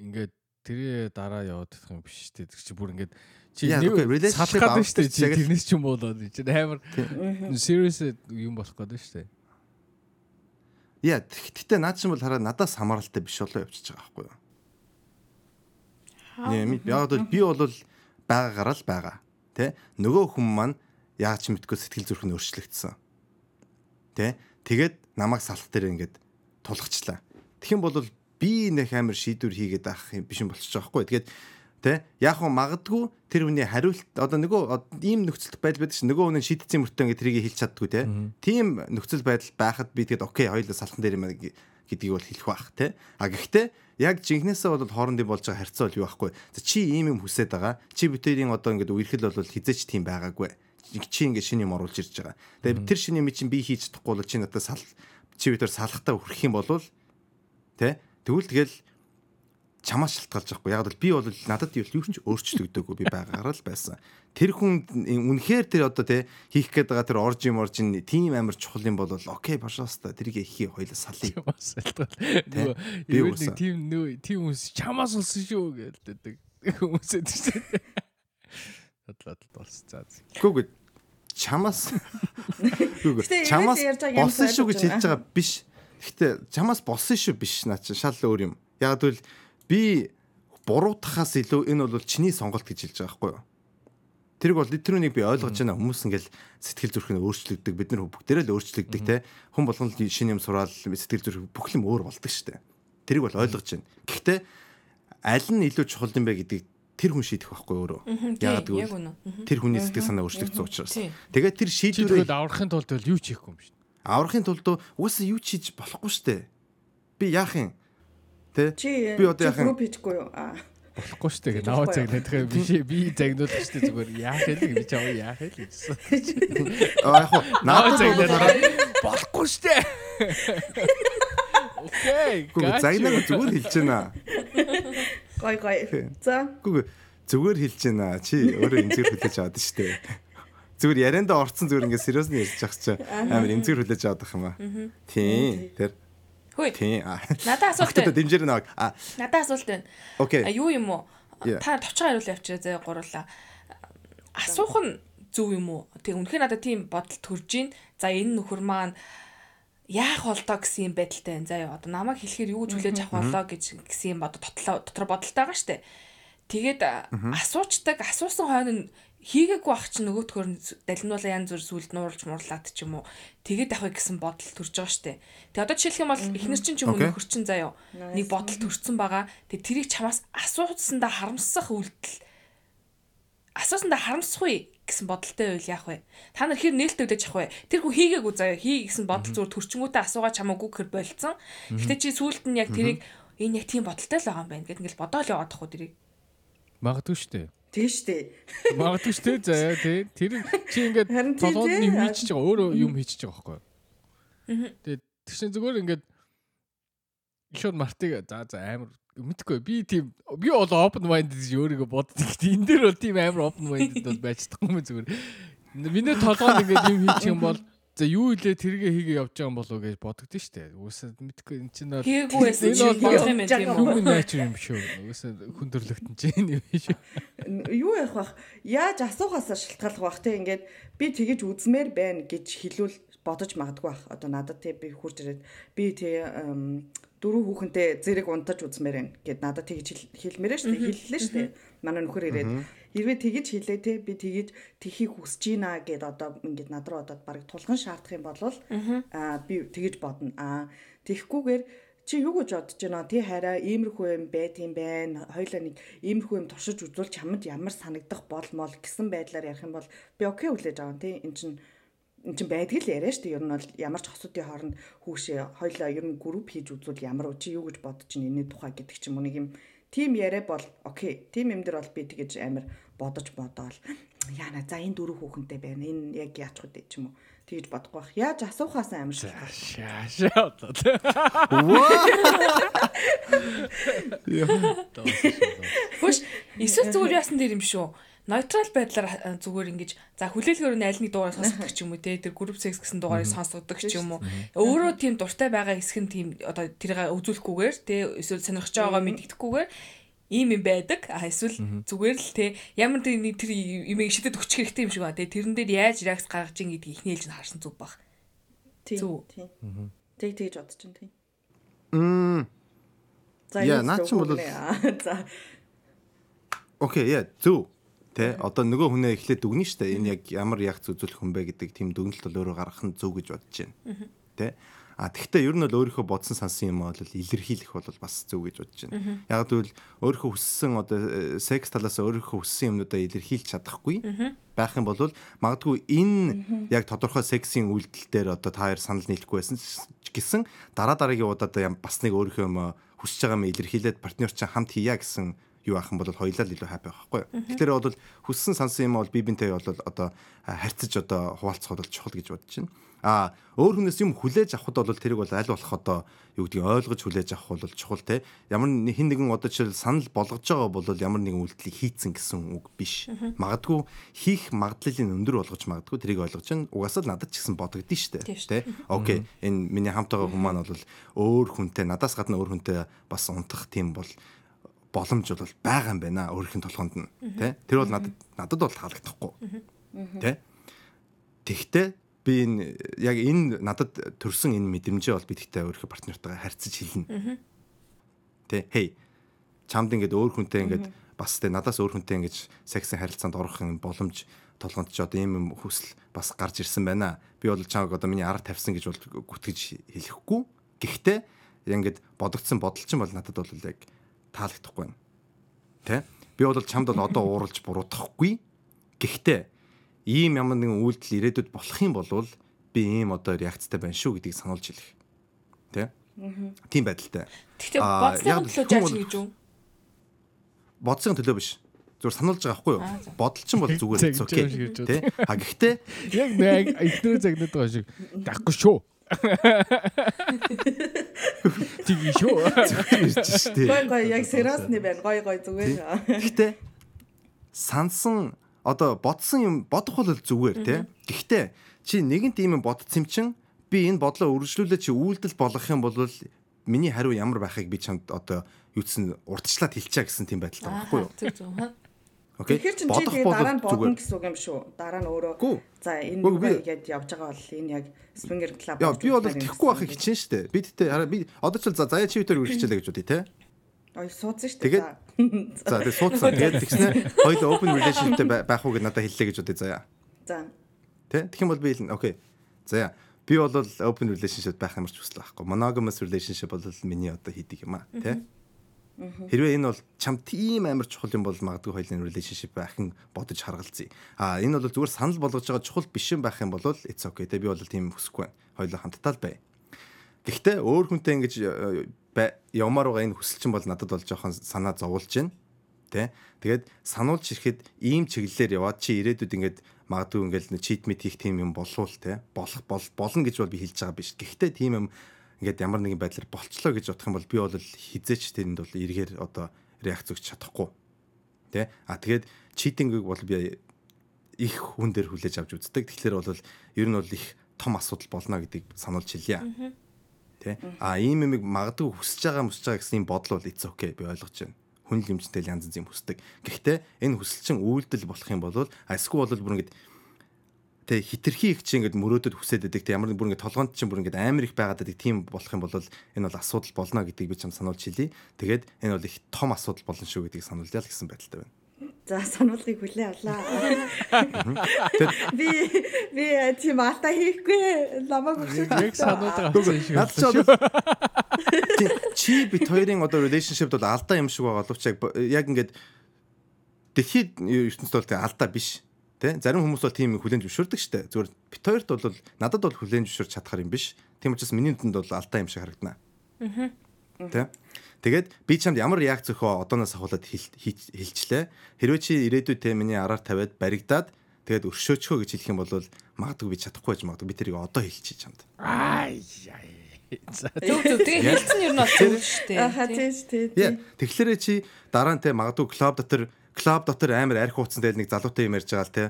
ингээд тэрээ дараа яваад идэх юм биш те. Тэр чи бүр ингээд чи нэг салах гэдэг яг л- тэрнээс ч юм болоод чи амар serious юм болох гэдэг штэ. Яа тэгтээ наад чинь бол хараа надаас хамааралтай биш болоо явчихж байгаа байхгүй юу? Нэм яг бол би бол байгаагаар л байгаа. Тэ нөгөө хүн маань яг ч мэдгүй сэтгэл зүрх нь өөрчлөгдсөн. Тэ тэгээд намайг салах дээр ингээд тулгчлаа. Тэгэх юм бол би нэх амар шийдвэр хийгээд авах юм биш юм болчих жоохгүй. Тэгээд тэ яг хөө магадгүй тэр хүний хариулт одоо нөгөө ийм нөхцөл байдал байдаг чинь нөгөө хүн шийдсэн мөртөө ингээд тэрийг хэлж чаддгүй тэ. Тийм нөхцөл байдал байхад би тэгээд окей хоёулаа салхан дээр юм гэдгийг бол хэлэх бах тэ. А гэхдээ яг жинхнээсээ бол хоорондын болж байгаа харьцаа бол юу байхгүй. Чи ийм юм хүсэж байгаа. Чи бүтээрийн одоо ингээд үерхэл бол хизээч тийм байгаагүй. Чи ингээд шинэ юм оруулж ирж байгаа. Тэгээд тэр шинэ юм чинь би хийж чадахгүй бол чи надад сал чи битэр салахтаа хүрэх юм бол тэ тэгвэл тэгэл чамаас шалтгаалж байхгүй. Яг бол би бол надад юу юу ч өөрчлөгдөөгүй би байгаагаар л байсан. Тэр хүн үнэхээр тэр одоо тэ хийх гээд байгаа тэр орж юм орж ин тийм амар чухал юм бол окей башааста тэрийг ихий хоёлаа салъя. Нөгөө Би юу нэг тийм нөө тийм хүмүүс чамаас болсон шүү гэлдэг хүмүүсээ тийм. Тадлаад болсон. За. Гүг чамаас чамаас болсон шүү гэж хэлж байгаа биш. Гэхдээ чамаас болсон шүү биш наа чи шал өөр юм. Яг гэвэл би буруутахаас илүү энэ бол чиний сонголт гэж хэлж байгаа байхгүй юу? Тэрийг бол тэрүүнийг би ойлгож байна. Хүмүүс ингээл сэтгэл зүрх нь өөрчлөгдөг. Бид нар бүгдээрээ л өөрчлөгдөг те. Хүн болгон л шинэ юм сураал сэтгэл зүрх бүх юм өөр болдог штэ. Тэрийг бол ойлгож байна. Гэхдээ аль нь илүү чухал юм бэ гэдгийг тэр хүн шийдэх байхгүй өөрөө. яг Яагаад гэвэл тэр хүний сэтгэл санаа өөрчлөгдсөн учраас. Тэгээд тэр шийдвэрээ аврахын тулд бол юу ч хийхгүй юм шүү. аврахын тулд угаасаа юу ч хийж болохгүй штэ. Би яах юм? Чи Би одоо юм? групп хийчихгүй юу? Аа. Болохгүй шүү дээ. Наваа юм биш. Би загнуулах шүү дээ зүгээр. Яах вэ би чам яах вэ гэсэн. Аа яг хуу Наваа бол болохгүй шүү дээ. Окей. Гүг загнаг зүгээр хэлж байна. Гой гой. За. Гүг зүгээр хэлж байна. Чи өөрөө эмзэг хүлээж аваад штэ. Зүгээр ярианда орцсон зүгээр ингээд сериусны ярьж байгаа чи амар эмзэг хүлээж аваад байх юм аа. Тийм. Тэр Хөөе. тийм. Надад асуулт байна. дэмжээр нэг. Аа Надад асуулт байна. А окей. юу юм уу? Та товчхон хариулт явуулчих заяа гурлаа. Асуух нь зөв юм уу? Тэг үнэхээр надад тийм бодол төрж гин. За энэ нөхөр маань яах болтоо гэсэн юм байдалтай байна. Заяа одоо намайг хэлэхээр юу ч хүлээж авах болоо гэж гэсэн юм бодо дотлоо дотор бодолтой байгаа штэ. Тэгээд асуучдаг асуусан хойно нь хийгээгүй ах чи нөгөөтгөр нь далинуулаа янз бүр сүлд нуурлж муурлаад ч юм уу тэгээд авах гэсэн бодол төрж байгаа штэ. Тэгээ одоо жишээлх юм бол эхнэр чинь ч юм уу нөхөр чинь заяа нэг бодол төрсэн байгаа. Тэгээ тэрийг чамаас асууцсандаа харамсах үйлдэл асуусандаа харамсахгүй гэсэн бодолтой байл яах вэ? Та нар хэр нээлттэй үлээж авах вэ? Тэр хүн хийгээгүй заяа хий гэсэн бодол зүгээр төрчнгүүтээ асуугаа чамаагүй гэхэр болцсон. Гэтэ чи сүулт нь яг тэрийг энэ яг тийм бодолтой л байгаа юм байна гэд ингээл бодоол яваад тах уу тэрийг. Магадгүй шүү Тийм штэ. Магадгүй дээ. Заяа тий. Тэр чи ингээд толгойд тий. юм хийчихэж байгаа. Өөрөө юм хийчихэж байгаа байхгүй? Тэгээд тэгсэн зүгээр ингээд шууд мартыг за за амар мэдхгүй би тийм би бол open minded гэж өөрийгөө боддог. Энэ дээр бол тийм амар open minded бол байж чадахгүй юм зүгээр. Миний толгойд ингээд юм хийчих юм бол за юу илээ тэргээ хийгээ явж байгаа юм болов уу гэж бодогдсон шүү дээ. Үгүйсээ мэдхгүй эн чинь бол Хийгээгүй байсан Энэ чи бол бодох юм байна тийм үү? human nature юм шүү. Үгүйсээ хүн төрлөختөн чинь юм шүү. Юу яах вэ? Яаж асуухаас шалтгааллах бах те ингээд би тэгэж үзмээр байна гэж хэлвэл бодож магадгүй бах. Одоо надад те би хурж ирээд би те дөрөв хүүхэнтэй зэрэг унтаж үзмээр байна гэд надад тэгэж хэл- хэлмээрээ штэ хэллээ штэ. Манай нөхөр ирээд Хэрвээ тэгэж хэлээ те би тэгэж тхийг хүсэж ийна гэд одоо ингээд над руу одоо баг тулган шаардах юм бол аа би тэгэж бодно. Аа тэгхгүйгээр чи юу гэж бодож байна? Тий хараа иймэрхүү юм байт юм байна. Хоёлаа нэг иймэрхүү юм туршиж үзвэл чамд ямар санагдах бол мол гэсэн байдлаар ярих юм бол би окей хүлээж аван тий. Эн чин эн чин байдгийг л яриа шүү дээ. Ер нь бол ямар ч хосуудын хооронд хүүшээ хоёлаа ер нь групп хийж үзвэл ямар чи юу гэж бодож байна энэний тухай гэдэг ч юм уу нэг юм тим яриа бол окей. Тим юм дээр бол би тэгэж амар бодож бодоол яана за энэ дөрөв хүүхэнтэй байна. Энэ яг яач хөдөө ч юм уу тэгж бодохгүй бах. Яаж асуухаас амар шалтгаалж. Шаашаа одоо. Хөөш эсвэл зүгээр яасан дээр юм шүү. Neutral байдлаар зүгээр ингэж за хүлээлгээр нь аль нэг дугаарыг сонсдог ч юм уу те тэр group sex гэсэн дугаарыг сонсдог ч юм уу. Өөрөө тийм дуртай байгаа хэсэг нь тийм одоо тэрийг үзүүлэхгүйгээр те эсвэл сонирхож байгаагаа мэддэхгүйгээр ийм юм байдаг. А эсвэл зүгээр л те ямар нэг тэр юмыг шидэд өгчих хэрэгтэй юм шиг байна. Те тэрэн дээр яаж реакц гаргаж ийн гэдгийг ихний ээлж нь харсан зүг баг. Тийм. Тийм. Тэг тэгж бодож чинь тийм. Мм. За Яа, наад чинь бол-. За Окей, яа, зөв. Тэ одоо нөгөө хүнээ эхлээд дүгнэн штэ. Энэ яг ямар яг зүзүүлэх хүн бэ гэдэг тийм дүгнэлт бол өөрөө гаргах нь зөв гэж бодож байна. Тэ. А тэгвэл ер нь бол өөрийнхөө бодсон сансан юм бол илэрхийлэх бол бас зөв гэж бодож байна. Яг гэвэл өөрийнхөө хүссэн одоо э, секс талаас өөрийнхөө хүссэн юмнуудаа илэрхийлж чадахгүй байх юм бол магадгүй энэ яг тодорхой сексийн үйлдэл дээр одоо та хоёр санал нийлэхгүй байсан гэсэн дараа дараагийн удаад бас нэг өөрийнхөө юм хүсэж байгаа юм илэрхийлээд партнер чинь хамт хийя гэсэн юу ах юм бол хоёулаа л илүү хаппи байхгүй. Тэгэхээр бол хүссэн сансан юм бол би бинтэй бол одоо харьцаж одоо хуваалцах бол чухал гэж бодож байна. А өөр хүнээс юм хүлээж авахд бол тэрийг бол аль болох одоо юу гэдгийг ойлгож хүлээж авах бол чухал те. Ямар хэн нэгэн одоо жишээл санал болгож байгаа бол ямар нэгэн үйлдэлийг хийцэн гэсэн үг биш. Магадгүй хийх магадлалын өндөр болгож магадгүй тэрийг ойлгож байна. Угаасаа л надад ч гэсэн бодогдсон шүү дээ. Тэ. Окей. Энэ миний хамт байгаа хүмүүс маань бол өөр хүнтэй надаас гадна өөр хүнтэй бас унтах тийм бол боломж бол байгаа юм байна өөрийнх нь толгонд нь тий Тэр бол надад надад бол таалагдахгүй тий Тэгтээ би энэ яг энэ надад төрсэн энэ мэдрэмжээ бол би тэгтээ өөрийнхөө партнертайгаа харьцаж хэлнэ тий хей чамд ингээд өөр хүнтэй ингээд бас тий надаас өөр хүнтэй ингээд сексийн харилцаанд орох юм боломж толгонд ч одоо ийм юм хүсэл бас гарч ирсэн байна би бол чамаг одоо миний арга тавьсан гэж бол гүтгэж хэлэхгүй гэхдээ ингээд бодогдсон бодол чинь бол надад бол яг таалагдахгүй байна. Тэ? Би бол чамд бол одоо ууралж буруудахгүй. Гэхдээ ийм ямар нэгэн үйлдэл ирээдүйд болох юм бол би ийм одоо реакцтай байна шүү гэдгийг сануулж хэлэх. Тэ? Тийм байдалтай. Гэхдээ Аа, яг бодсны төлөө хүн жааж бол- гэж юу? Бодсон төлөө биш. Зүгээр сануулж байгаа байхгүй юу? Аа, за. Бодол чинь бол зүгээр Тэгж окей. юм Тэ? А гэхдээ Яг нэг ихнэр загнаад байгаа шиг. Дахгүй шүү. Тийг шүү. ирж штэ. гой гой яг сериосны байна. Гой гой зүгээр. Гэхдээ сансан одоо бодсон юм бодох бол зүгээр тий. Гэхдээ чи нэгэн тийм юм бодсон юм чин би энэ бодлоо үргэлжлүүлээд чи үйлдэл болгох юм бол миний хариу ямар байхыг би чамд одоо юутсан урдчлаад хэлчихэ гэсэн тийм байдалтай байхгүй юу? Окей. Тэгэхээр чинь чи Бодох бол дараа нь бодно гэсэн үг юм шүү. Дараа нь өөрөө за энэ гэд явж байгаа бол энэ яг Springer Club. Яа би бол тэхгүй байхыг хичээн штэ. Би тэгтээ хараа би одоо ч за заяа чи битэр үргэлжлүүлээ гэж бодъё те. Ой суудсан шүү Тэгээд- дээ. За тэгээ суудсан. Тэгээд тэгснэ хоёул open relationship байх уу гэж надад хэллээ гэж бодъё заяа. За. Тэ? Тэгэх юм бол би хэлнэ. Окей. За би бол open relationship байх ямар ч хүсэл байхгүй. Monogamous relationship бол миний одоо хийдэг юм аа, тэ? Хэрвээ энэ бол чам тийм амар чухал юм бол магадгүй хоёулын relationship нь бодож харгалзъя. А энэ бол зүгээр санал болгож байгаа чухал биш юм байх юм бол it's okay. Тэ би бол тийм хүсэхгүй байна. Хоёулаа хамтдаа л бай. Гэхдээ өөр хүнтэй ингэж явмаар байгаа энэ хүсэл чинь бол надад бол жоохон санаа зовуулж байна. Тэ? Тэгээд сануулж ирэхэд ийм чиглэлээр яваад чи ирээдүйд ингээд магадгүй ингээд чит мит хийх тийм юм болвол те болох бол болно гэж бол би хэлж байгаа биш. Гэхдээ тийм юм ингээд ямар нэгэн байдлаар болчлоо гэж бодох юм бол би бол хизээч тэрэнд бол эргээр одоо реакц өгч чадахгүй. Тэ? А тэгээд читингийг бол би их хүн дээр хүлээж авч үздэг. Тэгэхээр бол ер нь бол их том асуудал болно гэдгийг сануулж хэлье. Тэ? А ийм юм магадгүй хүсэж байгаа мөсж байгаа гэсэн бодол бол it's okay би ойлгож байна хүн л юмчтэй л янз янз хүсдэг. Гэхдээ энэ хүсэл чинь үйлдэл болох юм бол эсвэл бол бүр ингэж тэг хитрхи их чинь ингэж мөрөөдөд хүсээд байдаг. Тэг ямар бүр ингэ толгоонд чинь бүр ингэ амар их байгаад байдаг. Тийм болох юм бол энэ бол асуудал болно гэдгийг би чам сануулж хэлье. Тэгээд энэ бол их том асуудал болно шүү гэдгийг сануулъя л гэсэн байдалтай байна. За сануулгыг хүлээ авлаа. Би би тийм алта хийхгүй намайг өгсөн. Яг сануулга авсан шиг. Наад чи бит хоёрын одоо relationship бол алдаа юм шиг байгаа боловч яг ингээд дэлхийд ертөнцид бол алдаа биш. Тэ? Зарим хүмүүс бол тийм хүлэн зөвшөөрдөг штэ. Зүгээр бит хоёрт бол надад бол хүлэн зөвшөөрч чадхаар юм биш. Тийм учраас миний нүдэнд бол алдаа юм шиг харагдана. Аа. Тэ? Тэгээд би чамд ямар реакц өгөө одооноос ахуулаад хэлчлээ. Хэрвээ чи ирээдүйд те миний араар тавиад баригдаад тэгээд өршөөчхөө гэж хэлэх юм бол магадгүй би чадахгүй байж магадгүй би тэрийг одоо хэлчихье чамд. Ай яй. За Зөв зөв. Тэгээ хэлсэн нь бол зөв шүү дээ. Аха тийм шүү дээ. Яа, тэгэхээр чи дараа нь те магадгүй клуб дотор клуб дотор амар арх ууцсан дээр нэг залуутай юм ярьж байгаа л те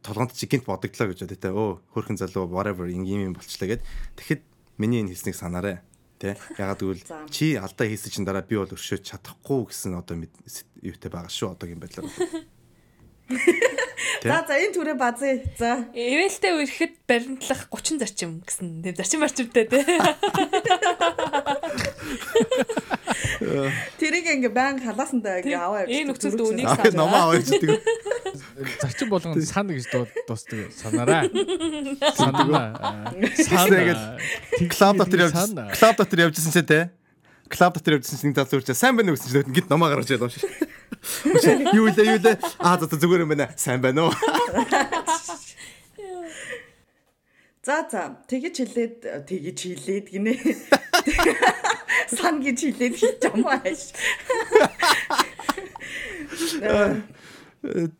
толгонд чи гинт бодогдлоо гэж бодё те. Өө хөрхэн залуу whatever юм юм болчлаа гэд. Тэгэхэд миний энэ хэлснийг санаарай. Тэ ягаад гэвэл чи алдаа хийсэн чинь дараа би бол өршөөж чадахгүй гэсэн одоо юутай байгаа шүү одоогийн байдлаар. За за энэ түрээ базээ. За. Эвэлтэй үерхэд баримтлах 30 зарчим гэсэн тийм зарчим барчимтай тий. Тэрийг ингээ баян халаасандаа ингээ аваа явж. Энэ нөхцөлд үнийг Аа номоо аваад гэдэг. зарчим болгоно сан гэж дуустдаг санаарай. Санаа. Санаагээд клуб дотор явж клуб дотор явжсэн чи те. Клуб дотор явжсэн нэг залуу урчаа сайн байна уу гэсэн чинь гинт номоо гаргаж ялаа шүү. Юу илээ юу илээ. Аа за зүгээр юм байна. Сайн байна уу? За за тэгэж хэлээд тэгэж хэлээд гинэ. Сан гэж хэлээд хийж юм ааш.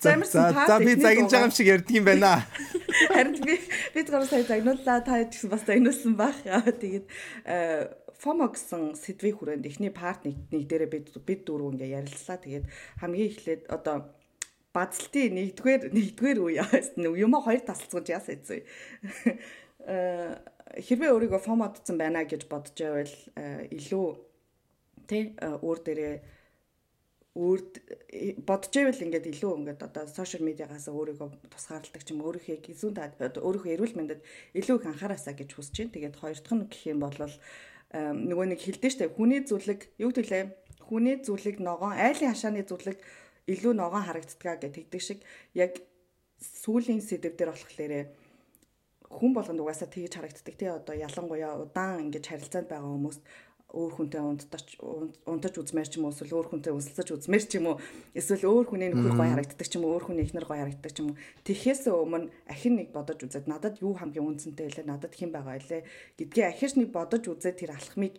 За за би загинж байгаа юм шиг ярьдаг юм байна. Харин би бид гурав сая загнууллаа та гэсэн бас загнуулсан баг. Тэгээд фомо гэсэн сэдвийн хүрээнд эхний парт нэг дээрээ бид бид дөрөв ингээ ярилцлаа. Тэгээд хамгийн эхлээд одоо бадалтын нэгдүгээр нэгдүгээр үе юм уу хоёр тасалцгаж яасан эцээ. Э хэрвээ өөрийгөө фомодсон байна гэж бодож байвал илүү тий өөр дээрээ өөр бодож байвал ингээд илүү ингээд одоо сошиал медиагаас өөрийгөө тусгаарладаг ч юм өөрийнхөө гизүүн та өөрийнхөө эрүүл мэндэд илүү их анхаараасаа гэж хүсэж байна. Тэгээд хоёр дахь нь гэх юм бол нөгөө нэг хэлдэж штэ хүний зүлэг юу гэлээ хүний зүлэг ногоон айлын хашааны зүлэг илүү ногоон харагддгаа гэж тэгдэг шиг яг сүүлийн сэдв дээр болохоор хүн болгонд угаасаа тэгж харагддаг тий одоо ялангуяа удаан ингэж харилцаанд байгаа хүмүүс өөр хүнтэй унтдаж унтаж үзмээр ч юм уу эсвэл өөр хүнтэй үнсэлцэж үзмээр ч юм уу эсвэл өөр хүний нөхөр гоё харагддаг ч юм уу өөр хүний эхнэр гоё харагддаг ч юм уу. Тэхээс өмнө ахин нэг бодож үзээд надад юу хамгийн үнцэнтэй вэ? Надад хэн байгаа вэ? Гэдгээ ахиж нэг бодож үзээд тэр алхмыг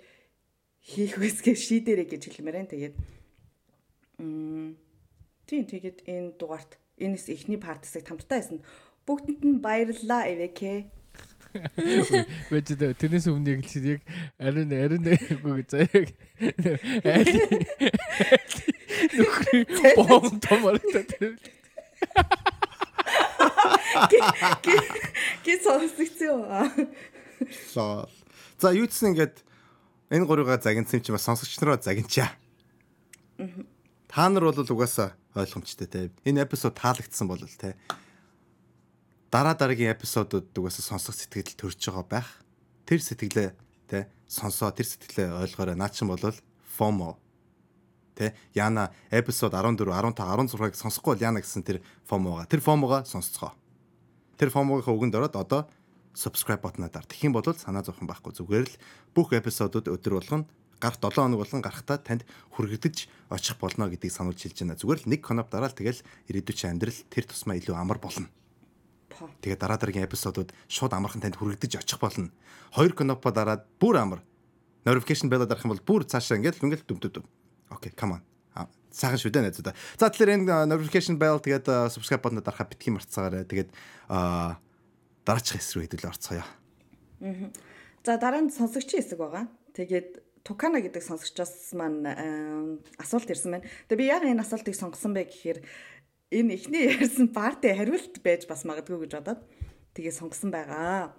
хийх үсгээ шийдэрэй гэж хэлмээр энэ тэгээд тийм тэгээд энэ дугаарт энэс эхний партисыг хамтдаа хийсэнд бүгдэнд нь баярлалаа эвэкэ Бэж тэрнээс өмнө яг л чи яг ариун ариун үгүй заяаг. Нөхрийн бом томортой тэр. Ки сонсогцсон. Лол. За юу гэсэн ингээд энэ гурыгаа загинсан чи бас сонсогч нараа загинчаа. Та нар бол угаасаа ойлгомжтой те. Энэ эпизод таалагдсан бол те дараа дараагийн эпизодууд угаасаа сонсох сэтгэл төрж байгаа байх. Тэр сэтгэлээ тэ сонсоо тэр сэтгэлээ ойлгоорой. Наа чин болвол FOMO тэ Яна эпизод 14 15 16-ыг сонсохгүй бол Яна гэсэн тэр FOMO-га тэр FOMO-га сонсцгоо. Тэр FOMO-гийн үгэнд ороод одоо subscribe дар. Тэгэх юм бол санаа зовхон байхгүй зүгээр л бүх эпизодууд өдөр болгон гарах 7 хоног болгон гарахтаа танд хүргэгдэж очих болно гэдгийг сануулж хэлж байна. Зүгээр л нэг коноп дараал тэгэл ирээдүйн амьдрал тэр тусмаа илүү амар болно. Тэгээ дараа дараагийн эпизодууд шууд амархан танд хүрэгдэж очих болно. Хоёр кнопо дараад бүр амар. Notification bell дарах юм бол бүр цаашаа ингээл ингээл дүмдөд. Окей, come on. Сайхан шүү дээ найзуудаа. За тэгэхээр энэ notification bell тэгээд subscribe button дарахаа битгий марцгаарай. Тэгээд дараачих хэсрүү хэдүүлээ орцгоё. За дараа нь сонсогчийн хэсэг байгаа. Тэгээд Тукана гэдэг сонсогчоос маань асуулт ирсэн байна. Тэгээ би яг энэ асуултыг сонгосон бэ гэхээр энэ ихний ярьсан парти хариулт байж бас магадгүй гэж бодоод тэгээ сонгосон байгаа.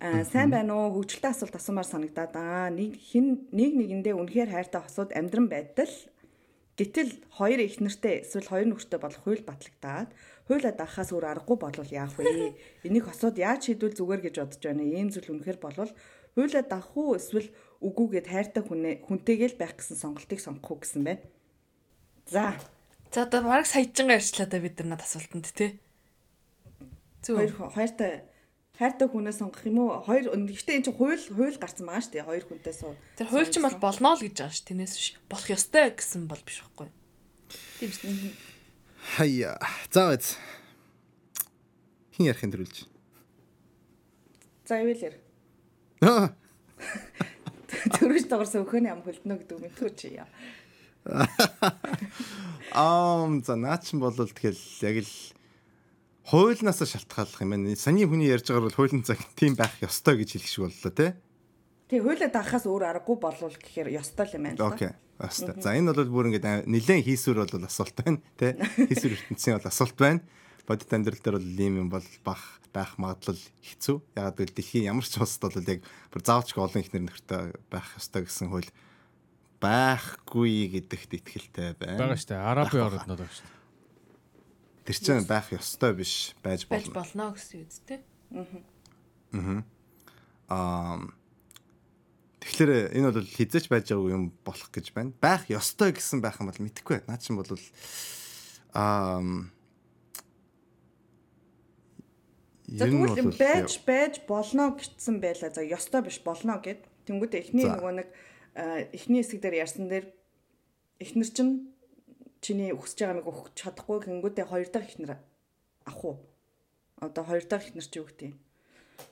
Аа сайн байна уу? Хөгжилтэй асуулт асуумаар санагдаад аа нэг хин нэг нэгэндээ үнэхээр хайртай хосууд амьдран байтал гэтэл хоёр их нэртэй эсвэл хоёр нөхөртэй болох хууль батлагдаад хуулиа даахаас өөр аргагүй болвол яах вэ? Энийг хосууд яаж шийдвэл зүгээр гэж бодож байна. Ийм зүйл үнэхээр болвол хуулиа даах уу эсвэл үгүйгээд хайртай хүнээ хүнтэйгээл байх гэсэн сонголтыг сонгох уу гэсэн байна. За За одоо баг саяжингаа ярьчлаа да бид нар над асуултанд тий. Зүг. Хоёр хоёртай хайртай хүнээ сонгох юм уу? Хоёр гэхдээ эн чинь хууль хууль гарсан байгаа шүү дээ. Хоёр хүнтэй суу. Тэр хуульчин бол болно л гэж байгаа ш. Тэрнээс биш. Болох ёстой гэсэн бол биш байхгүй. Тийм шүү. Хаяа. За үз. Хин ярих юм төрүүлж. За ивэл яар. Аа. Төрөж дагарсан өхөөний ам хөлднө гэдэг юм түү чи яа. Ам за наачин бол тэгэл яг л хуулнаас шалтгааллах юм байна. Саний хүний ярьж байгаа бол хуулийн цаг тийм байх ёстой гэж хэлэх шиг боллоо тий. Тэг хуулиа даахаас өөр аргагүй болвол гэхээр ёстой л юм байна. Окей. Аста. За энэ бол бүр ингээд нилээн хийсвэр бол асуулт байна тий. Хийсвэр ертөнцийн бол асуулт байна. Бодит амьдрал дээр бол ийм юм бол бах байх магадлал хэцүү. Ягаад гэвэл дэлхийн ямар ч улсад бол яг бүр заавчгүй олон их нөхөртэй байх ёстой гэсэн хууль байхгүй гэдэгт итгэлтэй байна. байгаа штэ. Арабын орнууд байгаа штэ. Тэр чинь байх ёстой биш байж Байж болно. болно гэсэн үг тий. Аа Тэгэхээр энэ бол хизээч байж байгаа юм болох гэж байна. Байх ёстой гэсэн байх юм бол мэдэхгүй байна. Наа чинь бол аа тэгвэл юм байж байж болно гэсэн байла. За ёстой биш болно гэд. Тэнгүүд эхний нөгөө нэг эхний хэсэг дээр ярьсан дээр эхнэр чинь чиний өгсөж байгаа мэг өгч чадахгүй гингүүдээ хоёр дахь эхнэр ах уу? Одоо хоёр дахь эхнэр чи юу гэдэг юм?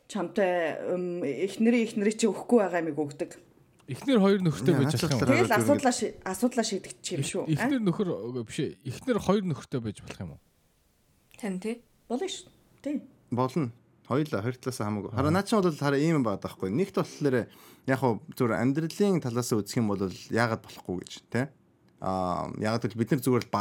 Чамтай эхнэрийн эхнэрийг чи өгөхгүй байгаа мэг өгдөг. Эхнэр хоёр нөхөртэй байж болох юм. Тэгэл асуудлаа асуудлаа шийдэгдчих юм шүү. а? Эхнэр нөхөр биш ээ. Эхнэр хоёр нөхөртэй байж болох юм уу? Тань тий. Болно шүү. Тийм. болно. Хоёулаа хоёр талаас хамаагүй. Хараа наа чинь бол хараа ийм байдаг байхгүй. Нэгт болохоор яг хуу зүгээр амьдралын талаас нь үзэх юм бол яагаад болохгүй гэж тий. Аа яагаад гэвэл бид нар зүгээр л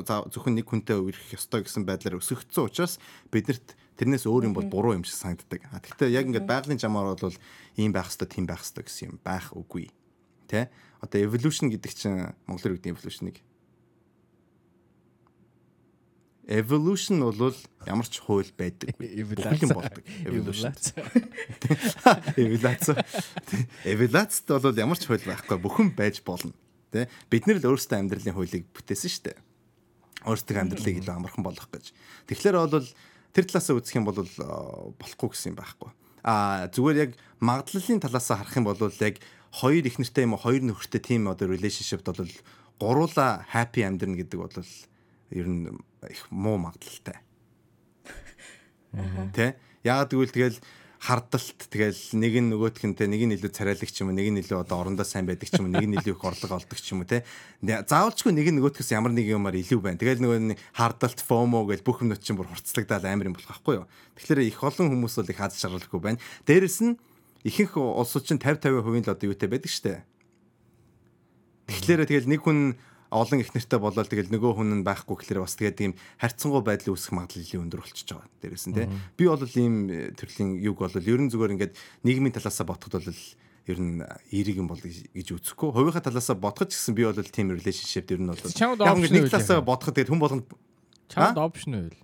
за- зөвхөн нэг хүнтэй үрэх ёстой гэсэн байдлаар өсөгдсөн учраас биднэрт тэрнээс өөр юм бол буруу юм шиг санагддаг. А тэгвэл яг ингээд байгалийн жамаар бол ийм байх ёстой, тийм байх ёстой гэсэн юм байх үгүй. Тэ? Одоо evolution гэдэг чинь монголоор үгдийн evolution-ыг Evolution бол ямар ч хууль. Бүхэл юм болдог. Evolution. Эволюц. Эволюцт бол ямар ч хууль байхгүй бүхэн байж болно. Тэ бид нар л өөрсдөө амьдралын хуулийг бүтээсэн шүү дээ. Өөрсдөө амьдралыг илүү амархан болгох гэж. Тэгэхээр бол тэр талаас үзэх юм бол э, болохгүй гэсэн юм байхгүй. А зүгээр яг магадлалын талаас харах юм бол яг хоёр их нэртэй юм уу хоёр нөхөртэй тийм одоо relationship бол гуруула happy амьдрна гэдэг бол ер нь их муу магадлалтай. Тэ? Яагаад гэвэл тэгэл хардалт тэгэл нэг нь те нэг нь илүү царайлагч юм уу нэг нь илүү одоо орондоо сайн байдаг ч юм уу нэг нь илүү их орлого олдог ч юм уу те заавалчгүй нэг нь нөгөөдгөөс ямар нэг юмар илүү байна. Тэгэл нөгөө нэг хардалт фомо гэл бүх юмнууд чинь бүр хурцлагдаад амар юм болох байхгүй юу? Тэгэхээр их олон хүмүүс бол их аз жаргалгүй байна. Дээрэс нь ихэнх улсууд чинь 50 50% л одоо юутай байдаг штэ. Тэгэхээр тэгэл нэг хүн олон их нэртэй болоод тэгэл нөгөө хүн нь байхгүй гэхлээр бас тэгээд тийм харьцангуй байдлын үүсэх магадлал илүү өндөр болчихж байгаа. Дээрээс нь тий. Би бол ийм э, төрлийн юг бол ерөн зүгээр ингээд нийгмийн талаасаа бодоход бол ер нь эерэг юм бол гэж үзэхгүй. Хувийнхаа талаасаа бодоход ч гэсэн би бол тийм relationship ер нь бол яг option ингээд нэг талаасаа бодоход тэгээд хүн болгонд Чамд опшн байл.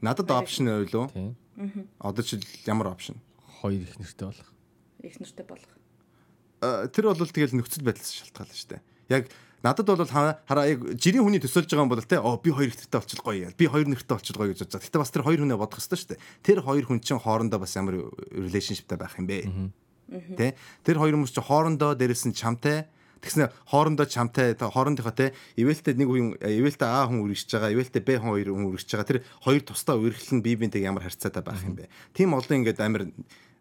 надад option ойлоо. Тийм. Одоо ч ямар option? Хоёр их нэртэй болох. Их нэртэй болох. Э, тэр бол тэгэл нөхцөл байдлаас шалтгаална шүү дээ. Яг надад бол ха- хараа яг жирийн хүний төсөөлж байгаа юм бол те оо би хоёр нэртэй болчихл гоё яа. Би хоёр нэртэй болчихл гоё гэж бодож. Гэтэ бас тэр хоёр хүнээ бодох хэрэгтэй шүү дээ. Тэр хоёр хүн чинь хоорондоо бас ямар relationshipтэй байх юм бэ? Тэ? Тэр хоёр хүмүүс чинь хоорондоо дээрэс нь чамтай Тэгснэ хоорондоо чамтай та хоорондынхоо те ивэлтэй нэг хүн ивэлтэй А хүн үргэлж байгаа, ивэлтэй Б хүн хоёр хүн үргэлж байгаа. Тэр хоёр тусдаа үргэлжлэн бие биентэй ямар харьцаатай байх юм бэ? Тим олон ингээд амар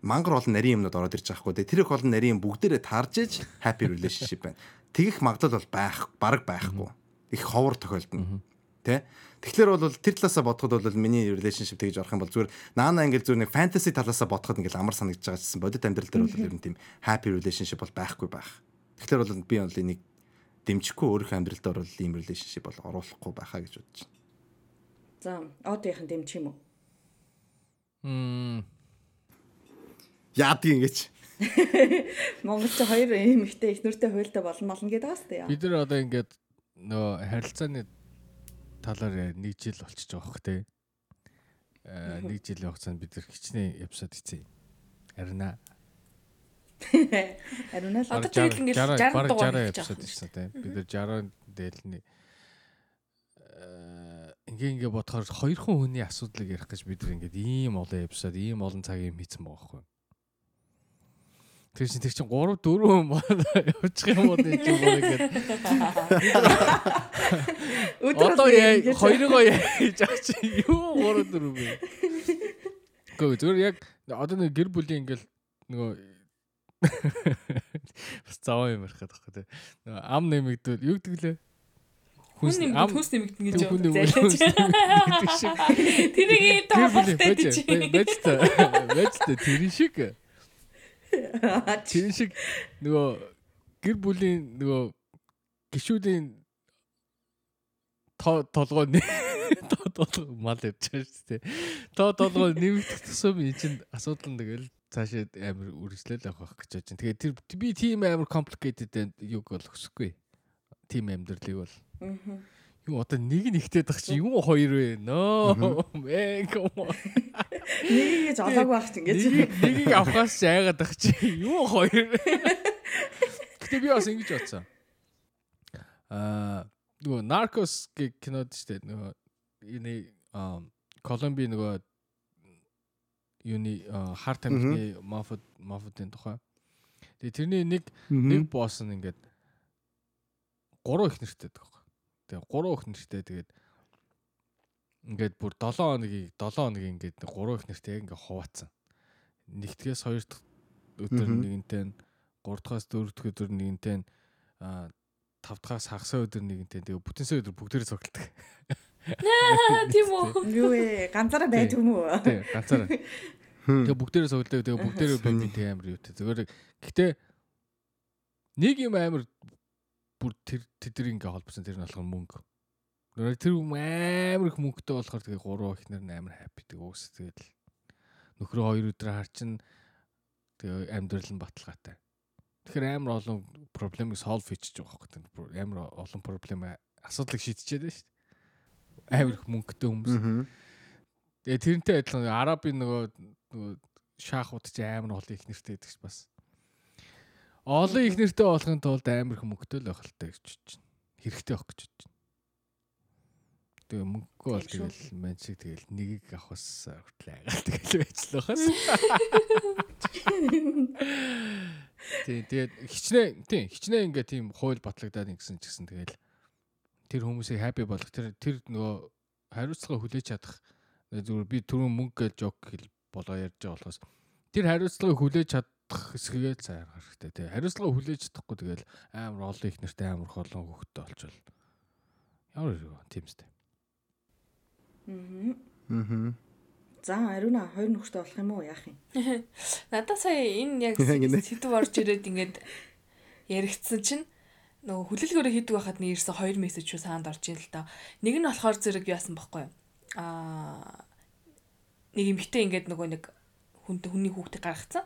мангар олон нарийн юмнууд ороод ирж байгаа хгүй. Тэр их олон нарийн юм бүгдээрээ тарж иж happy relationship байна. Тэгэх магадлал бол байх, бараг байхгүй. Их ховор тохиолдно. Тэ? Тэгэхээр бол тэр талаасаа бодоход бол миний relationship тэгж орох юм бол зүгээр наана ингээл зүгээр нэг fantasy талаасаа бодоход ингээл амар санагдаж байгаа гэсэн бодит амьдрал дээр бол ер нь тийм happy relationship бол байхгүй байх. Тэгэхээр бол би бол энийг дэмжихгүй өөрийнхөө амьдралд орол ийм relationship бол оруулахгүй байхаа гэж бодож байна. За, одынхын дэмжих юм уу? Мм. Яадгийн гэж. Монголч хоёр ийм ихтэй их нүртэй хуйлтай болно болно гэдэг бас тээ. Бид нар одоо ингээд нөө харилцааны талаар нэг жил болчихж байгаа хөх те. Аа нэг жилийн хугацаанд бид нар хичнээн эпизод хийсэн. Харина. Ариунаа л Одоо тэгэл ингээд 60 бараг дугаар 60 хийж эпизод авах ирсэн тийм. Бид нар 60 дээлний ингээ ингээ бодохоор хоёрхан хүний асуудлыг ярих гэж бид нар ингээд ийм олон эпизод, ийм олон цаг юм хийсэн байгаа байхгүй. Тэр чинь тэр чинь 3 4 хүн явчих юм уу гэж уу ингээд өдөр одоо хоёроо яаж авч юу 3 4 бэ? Гэхдээ зүгээр яг одоо нэг гэр бүлийн ингээл нөгөө бас заваа юм ярих гэдэг байхгүй тий. Нөгөө ам нэмэгдвэл юу гэдэг лээ? Хүн нэмэгдэн ам- хүнс нэмэгдэн гэж хүнс шиг. Тэрийг ийм байж гэж. байж та байж та тэр шиг тэр шиг нөгөө гэр бүлийн нөгөө гişүүдийн толгой нэ толгой мал явж байгаа шүү дээ. Тоо толгой нэмэгдэх тусам энэ чинь асуудал нь тэгэл цаашаа амар үргэлжлэл авах гэж байна. Тэгээд тэр би тийм амар complicated юг бол өсөхгүй. Тим амьдралыг бол. Юу одоо нэг нь ихтэй дах чи юу хоёр вэ? Ноо мэн ком. Нэг гэж олоог байх чинь ингэж. Нэг нэгийг авахаас ч айгаад ах чи юу хоёр. Гэтэ би бас ингэж бодсон. Аа нөгөө Narcos гэх кинод штэ нөгөө энэ Колумби нөгөө юуны харт тамхины мафод мафодын тухай. Тэгээ тэрний нэг нэг босс нь ингээд гурван их нэртэй байдаг. Тэгээ гурван их нэртэй тэгээд ингээд бүр 7 хоногийг 7 хоног ингээд гурван их нэртэй яг ингээд хуваацсан. Нэгдгээс хоёр дахь өдөр нэгэнтэй нь 3 дахьаас 4 дахь өдөр нэгэнтэй нь аа 5 дахьаас хагасаа өдөр нэгэнтэй тэгээ бүтэнсээ өдөр бүгдээрээ цогтолдог. Тийм үү. Юу вэ? Ганцаараа байт юм уу? Тий, ганцаараа. Тэгээ бүгдээрээ цогтолдог. Тэгээ бүгдээрээ бибин тэг амар юу те. Зүгээр гэхдээ нэг юм амар бүр тэр тэдэр ингээ холбосон тэр нь болохоор мөнгө. Тэр амар их мөнгөтэй болохоор тэгээ гурван ихнэр амар хаппи тэг уус тэгэл нөхрөө хоёр өдөр харчин тэгээ амьдрал нь баталгаатай. Тэгэхээр амар олон проблемыг solve хийчихэж байгаа тэр амар олон проблем асуудлыг шийдчихэд байна шүү дээ. Амар их мөнгөтэй хүмүүс. Тэгээ тэрнтэй адилхан арабын нөгөө нөгөө шахууд ч амар олон их нэртэй гэдэг ч бас. Олон их нэртэй болохын тулд амар их мөнгөтэй л байх л та гэж бодож байна. Хэрэгтэй байх гэж бодож байна. Тэгээ мөнгөгүй бол тэгэл мэн шиг тэгэл нэгийг авахс хүртэл айгаал тэгэл байцлаа хас. Тий, тэгээд хичнээн тий, хичнээн ингээ тийм хууль батлагдаад ингэсэн ч гэсэн тэгэл тэр хүмүүсийг happy болгох тэр тэр нөгөө хариуцлага хүлээж чадах зүгээр би түрүүн мөнгө гэж жок хэл болоо ярьж байгаа болохоос тэр хариуцлагыг хүлээж чадах хэсгээ цаар хэрэгтэй тий. Хариуцлага хүлээж чадахгүй тэгэл амар олон их нэртэй амар холон хөвгтөй болчвол ямар юу тийм сте. За ариуна хоёр нөхөртэй болох юм уу яах юм? Надад сая энэ яг сэдв орж ирээд ингээд яригдсан чинь нөгөө хүлээлгөөрөө хийдэг байхад нэг ирсэн хоёр мессеж шүү саанд орж ийн л та. Нэг нь болохоор зэрэг яасан байхгүй юу? Аа нэг эмхтэй ингээд нөгөө нэг хүнтэй хүний хүүхдийг гаргацсан.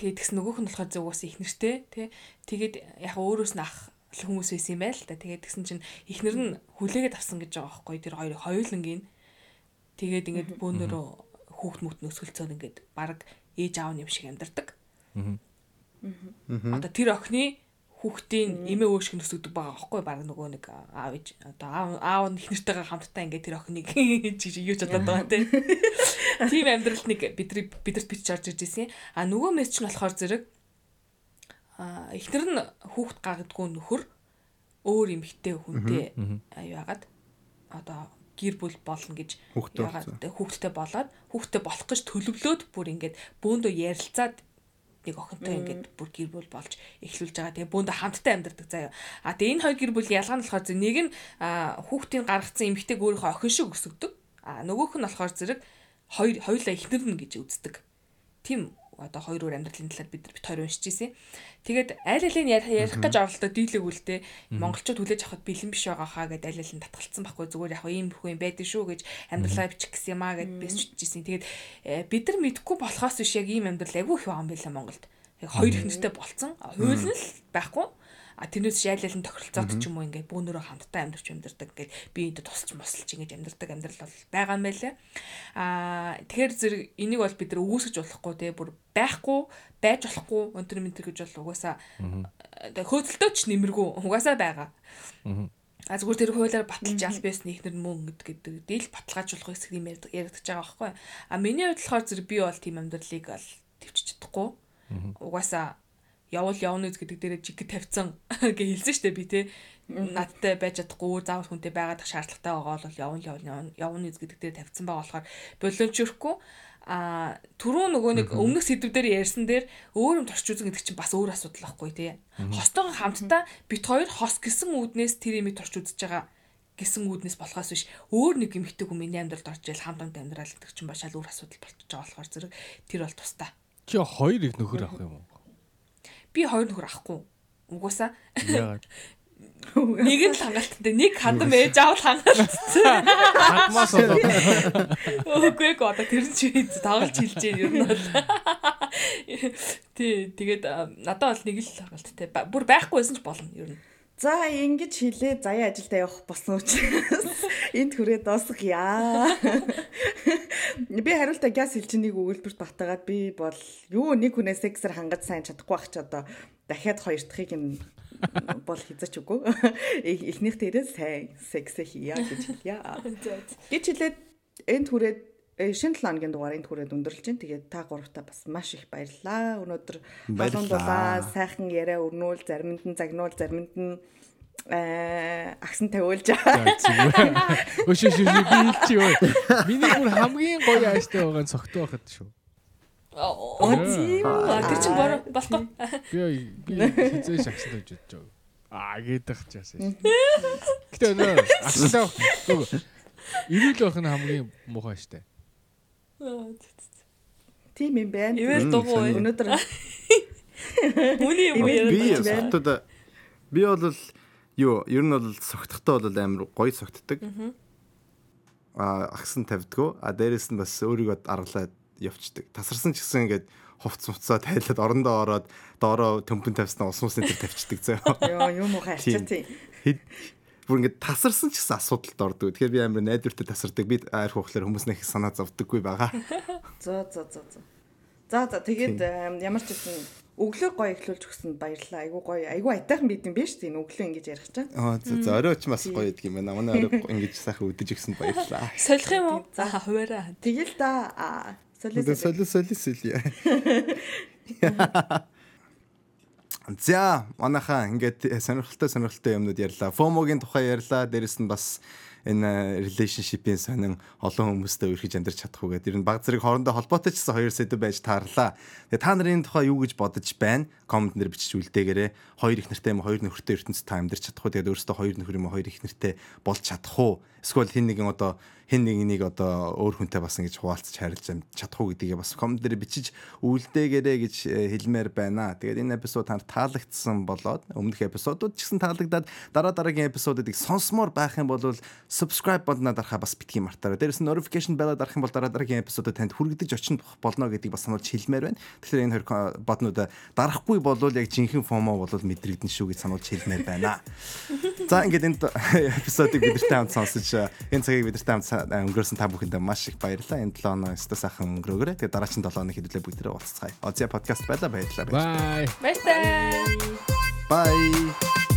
Тэгээд тэгс нөгөөх нь болохоор зөв ус их нэртэй тий. Тэгээд яг өөрөөс нь ах хүмүүс байсан юм байл та. Тэгээд тэгсэн чинь ихнэр нь хүлээгээд авсан гэж байгаа байхгүй юу? Тэр хоёр хоёулангийн Тэгээд ингээд бөөнөрөө хүүхд мүт нөсгөлцөөр ингээд баг ээж аав юм шиг амьдардаг. Одоо тэр охины хүүхдийн эмээ өөшг нөсгдөг байгаа байхгүй баг нөгөө нэг аав ээж одоо аав нь их нэртэйгээ хамтдаа ингээд тэр охиныг чиг юу ч бодоод байгаа тийм. Тийм амьдрал нэг бидний бидэрт бич чарж ирж ирсэн. А нөгөө мессеж нь болохоор зэрэг а ихнэр нь хүүхд гагдгүй нөхөр өөр эмэгтэй хүнтэй аюу ягаад одоо гэр бүл болно гэж ягаад хүүхдтэй болоод хүүхдтэй болох гэж төлөвлөөд бүр ингээд бөөндөө ярилцаад нэг охинтой ингээд бүр гэр бүл болж эхлүүлж байгаа. Тэгээ бөөндөө хамттай амьдардаг заяа. А тэгээ энэ хоёр гэр бүлийн ялгаа нь болохоор зэрэг нэг нь хүүхдийн гаргацсан эмэгтэйг өөрийнхөө охин шиг өсгдөг. А нөгөөх нь болохоор зэрэг хоёр хоёулаа ихнэр нь гэж үздэг. Тим одоо хоёр өөр амьдралын талаар бид нар бит хоёр уншиж ирсэн. Тэгээд аль алийн ярих ярих гэж оролдоод дийлэг үлдээ монголчууд хүлээж авахд бэлэн биш байгаа хаа гэд аль алин татгалцсан байхгүй зүгээр яг ийм хүү юм байдаг шүү гэж амьдралаа бичих гэсэн юм аа гэд бисчж ирсэн. Тэгээд э, бид нар мэдхгүй болохоос биш яг ийм амьдрал айгүй их байгаа юм байна Монголд. Яг хоёр их нэртэй болцсон. Хууль нь л байхгүй. А тэрнээс шайлал нь тохиролцоод ч юм уу ингээд бөөнөрөө хамтдаа амьдарч амьдардаг ингээд биеиндээ тусч мосолж ингэж амьдардаг амьдрал бол байгаа юм байлаа. А тэгэхээр зэрэг энийг бол бид нар үүсгэж болохгүй те бүр байхгүй байж болохгүй өнтер ментер гэж бол угаасаа хөөцөлтөөч нэмэргүй угаасаа байгаа. А зүгээр тэр хуулиар баталж албаас нэгнэр мөн гэдэг дээл баталгаажуулах хэсэг юм яригдаж байгаа байхгүй. А миний хувьд болохоор зэрэг би бол тийм амьдралыг бол төвчж чадахгүй. Угаасаа явал явна үз гэдэг дээрээ жиг тавьсан гэж хэлсэн штэ би те надтай байж чадахгүй заавал хүнтэй байгаад шаардлагатай байгаа бол явна явна явна үз гэдэг дээрээ тавьсан байгаа болохоор боломжгүй а түрүү нөгөө нэг өмнөх сэдв дээр ярьсан дээр өөр юм торч үзэн гэдэг чинь бас өөр асуудал байхгүй тий. Хостойгоо хамтдаа бит хоёр хос гисэн үүднээс тэр имийг торч үзэж байгаа гисэн үүднээс болохоос биш өөр нэг эмхтэй хүн миний амьдралд орж ил хамт хамт амьдрал гэдэг чинь башаал өөр асуудал болчихж байгаа болохоор зэрэг тэр бол тустай. Чи хоёр их нөхөр авах юм уу? Би хоёр нөхөр авахгүй. Угуусаа Яагаад? нэг нь л хангалттай нэг хадам ээж аавал хангалттай. Хадмаас болоо. Үгүй ээ одоо тэр чи тоглож хэлж юм бол. Тий тэгээд надад бол нэг л хангалттай. Бүр байхгүй байсан ч болно ер нь. За ингэж хэлээ заяа ажилдаа явах болсон учраас энд хүрээ дуусгая. Би хариултаа газ хэлчнийг өгүүлбэрт батагаад би бол юу нэг хүнээ сексээр хангаж сайн чадахгүй байх ч одоо дахиад хоёр дахьыг нь бол хязгаарч үгүй. Эхнийх дээрээ сайн секс хийя гэж хэлье. Гэж хэлээд энд хүрээд э, шинэ 7 хоногийн дугаар энд хүрээд өндөрлж чинь тэгээд та гуравтаа бас маш их баярлалаа. Өнөөдөр балуун дулаа сайхан яриа өрнүүл заримд нь загнуул заримд нь э аксан тавиулж Өшөө шөө би хэлчих юу. Миний бүр хамгийн гоё ааштай байгаа нь цогтой байхад шүү. Оо тийм үү. Тэр чинь болохгүй. Би би хизээ шагсан гэж бодож байгаа. Аа гэдэг чаас. Гэтэ нөө аслаа. Ирүүл байх нь хамгийн муухай штэ. тийм юм байна. Ивэл дугуй. Өнөөдөр Үний юм Би- согтод би бол юу ер нь бол согтохтой бол амар гоё согтдаг. Аа агсан тавьдгөө. А дээрэс нь бас өөрийгөө аргалаад явцдаг. Тасарсан ч гэсэн ингээд хувц муцаа тайлаад орондоо ороод доороо төмпөн тавьснаа ус мус энэ төр тавьчихдаг заяа. ёо юм уу харчаа тийм. Бүр ингээд тасарсан ч гэсэн асуудалд ордог. Тэгэхээр би амар найдвартай тасардаг. Би арх ухлаар хүмүүс нэг санаа зовдөггүй байгаа. За за за за. За за тэгээд ямар ч гэсэн өглөө гоё эхлүүлж өгсөнд баярлалаа. Айгу гоё. Айгу айтайхан бид юм биш тийм өглөө ингэж ярих чаа. Аа за оройч бас гоё гэдэг юм байна. Манай орой ингэж сайхан үдэж өгсөнд баярлалаа. солих юм уу? За хуваараа. Тэгэл да аа, солио Одоо солио. соли соли соли. За манайхаа ингээд сонирхолтой сонирхолтой юмнууд ярьлаа. FOMO-гийн тухай ярьлаа. Дээрэс нь бас энэ relationship-ийн сонин олон хүмүүстэй үргэлж амьдарч чадах гэдэг. Тэр нь баг зэрэг хоорондоо холбоотой ч гэсэн хоёр сэдв байж таарлаа. Тэгээ та нарын тухай юу гэж бодож байна? Коммент дээр бичиж үлдээгээрэй. Хоёр их нартай юм хоёр нөхөртэй ертөнцид та амьдарч чадах уу? Тэгээд өөрөөсөө хоёр нөхөр юм хоёр их нартай болж чадах уу? Эсвэл хин нэгэн одоо хин нэгнийг одоо өөр хүнтэй бас ингэж хуваалцаж харилж чадах уу гэдгийг бас коммент дээр бичиж үлдээгээрэй гэж э, хэлмээр байна. Тэгээд энэ эпизод танд таалагдсан болоод өмнөх эпизодууд ч гэсэн таалагдаад дараа дараагийн эпизодуудыг сонсомоор байх юм бол subscribe бодноо дарахаа бас битгий мартаарай. Дээрээс нь notification bell дарах юм бол дараа дараагийн эпизодод танд хүргэж очих болно гэдгийг бас сануулж хэлмээр байна. Тэгэхээр энэ хоёр боднуудаа дарахгүй бол яг жинхэнэ FOMO бол мэдрэгдэн шүү гэж сануулж хэлмээр байна. За ингээд энэ эпизодыг бидэртэй хамт сонсож э, энэ цагийг бидэртэй хамт өнгөрөөсөн та бүхэндээ маш их баярлалаа. Энэ 7 оноо өстө сайхан өнгөрөөгөө. Тэгээд дараагийн 7 оны хэдүүлээ бүгдээрээ уулзцгаая. Озя подкаст байла баярлалаа. Бай. Баярлалаа. Bye.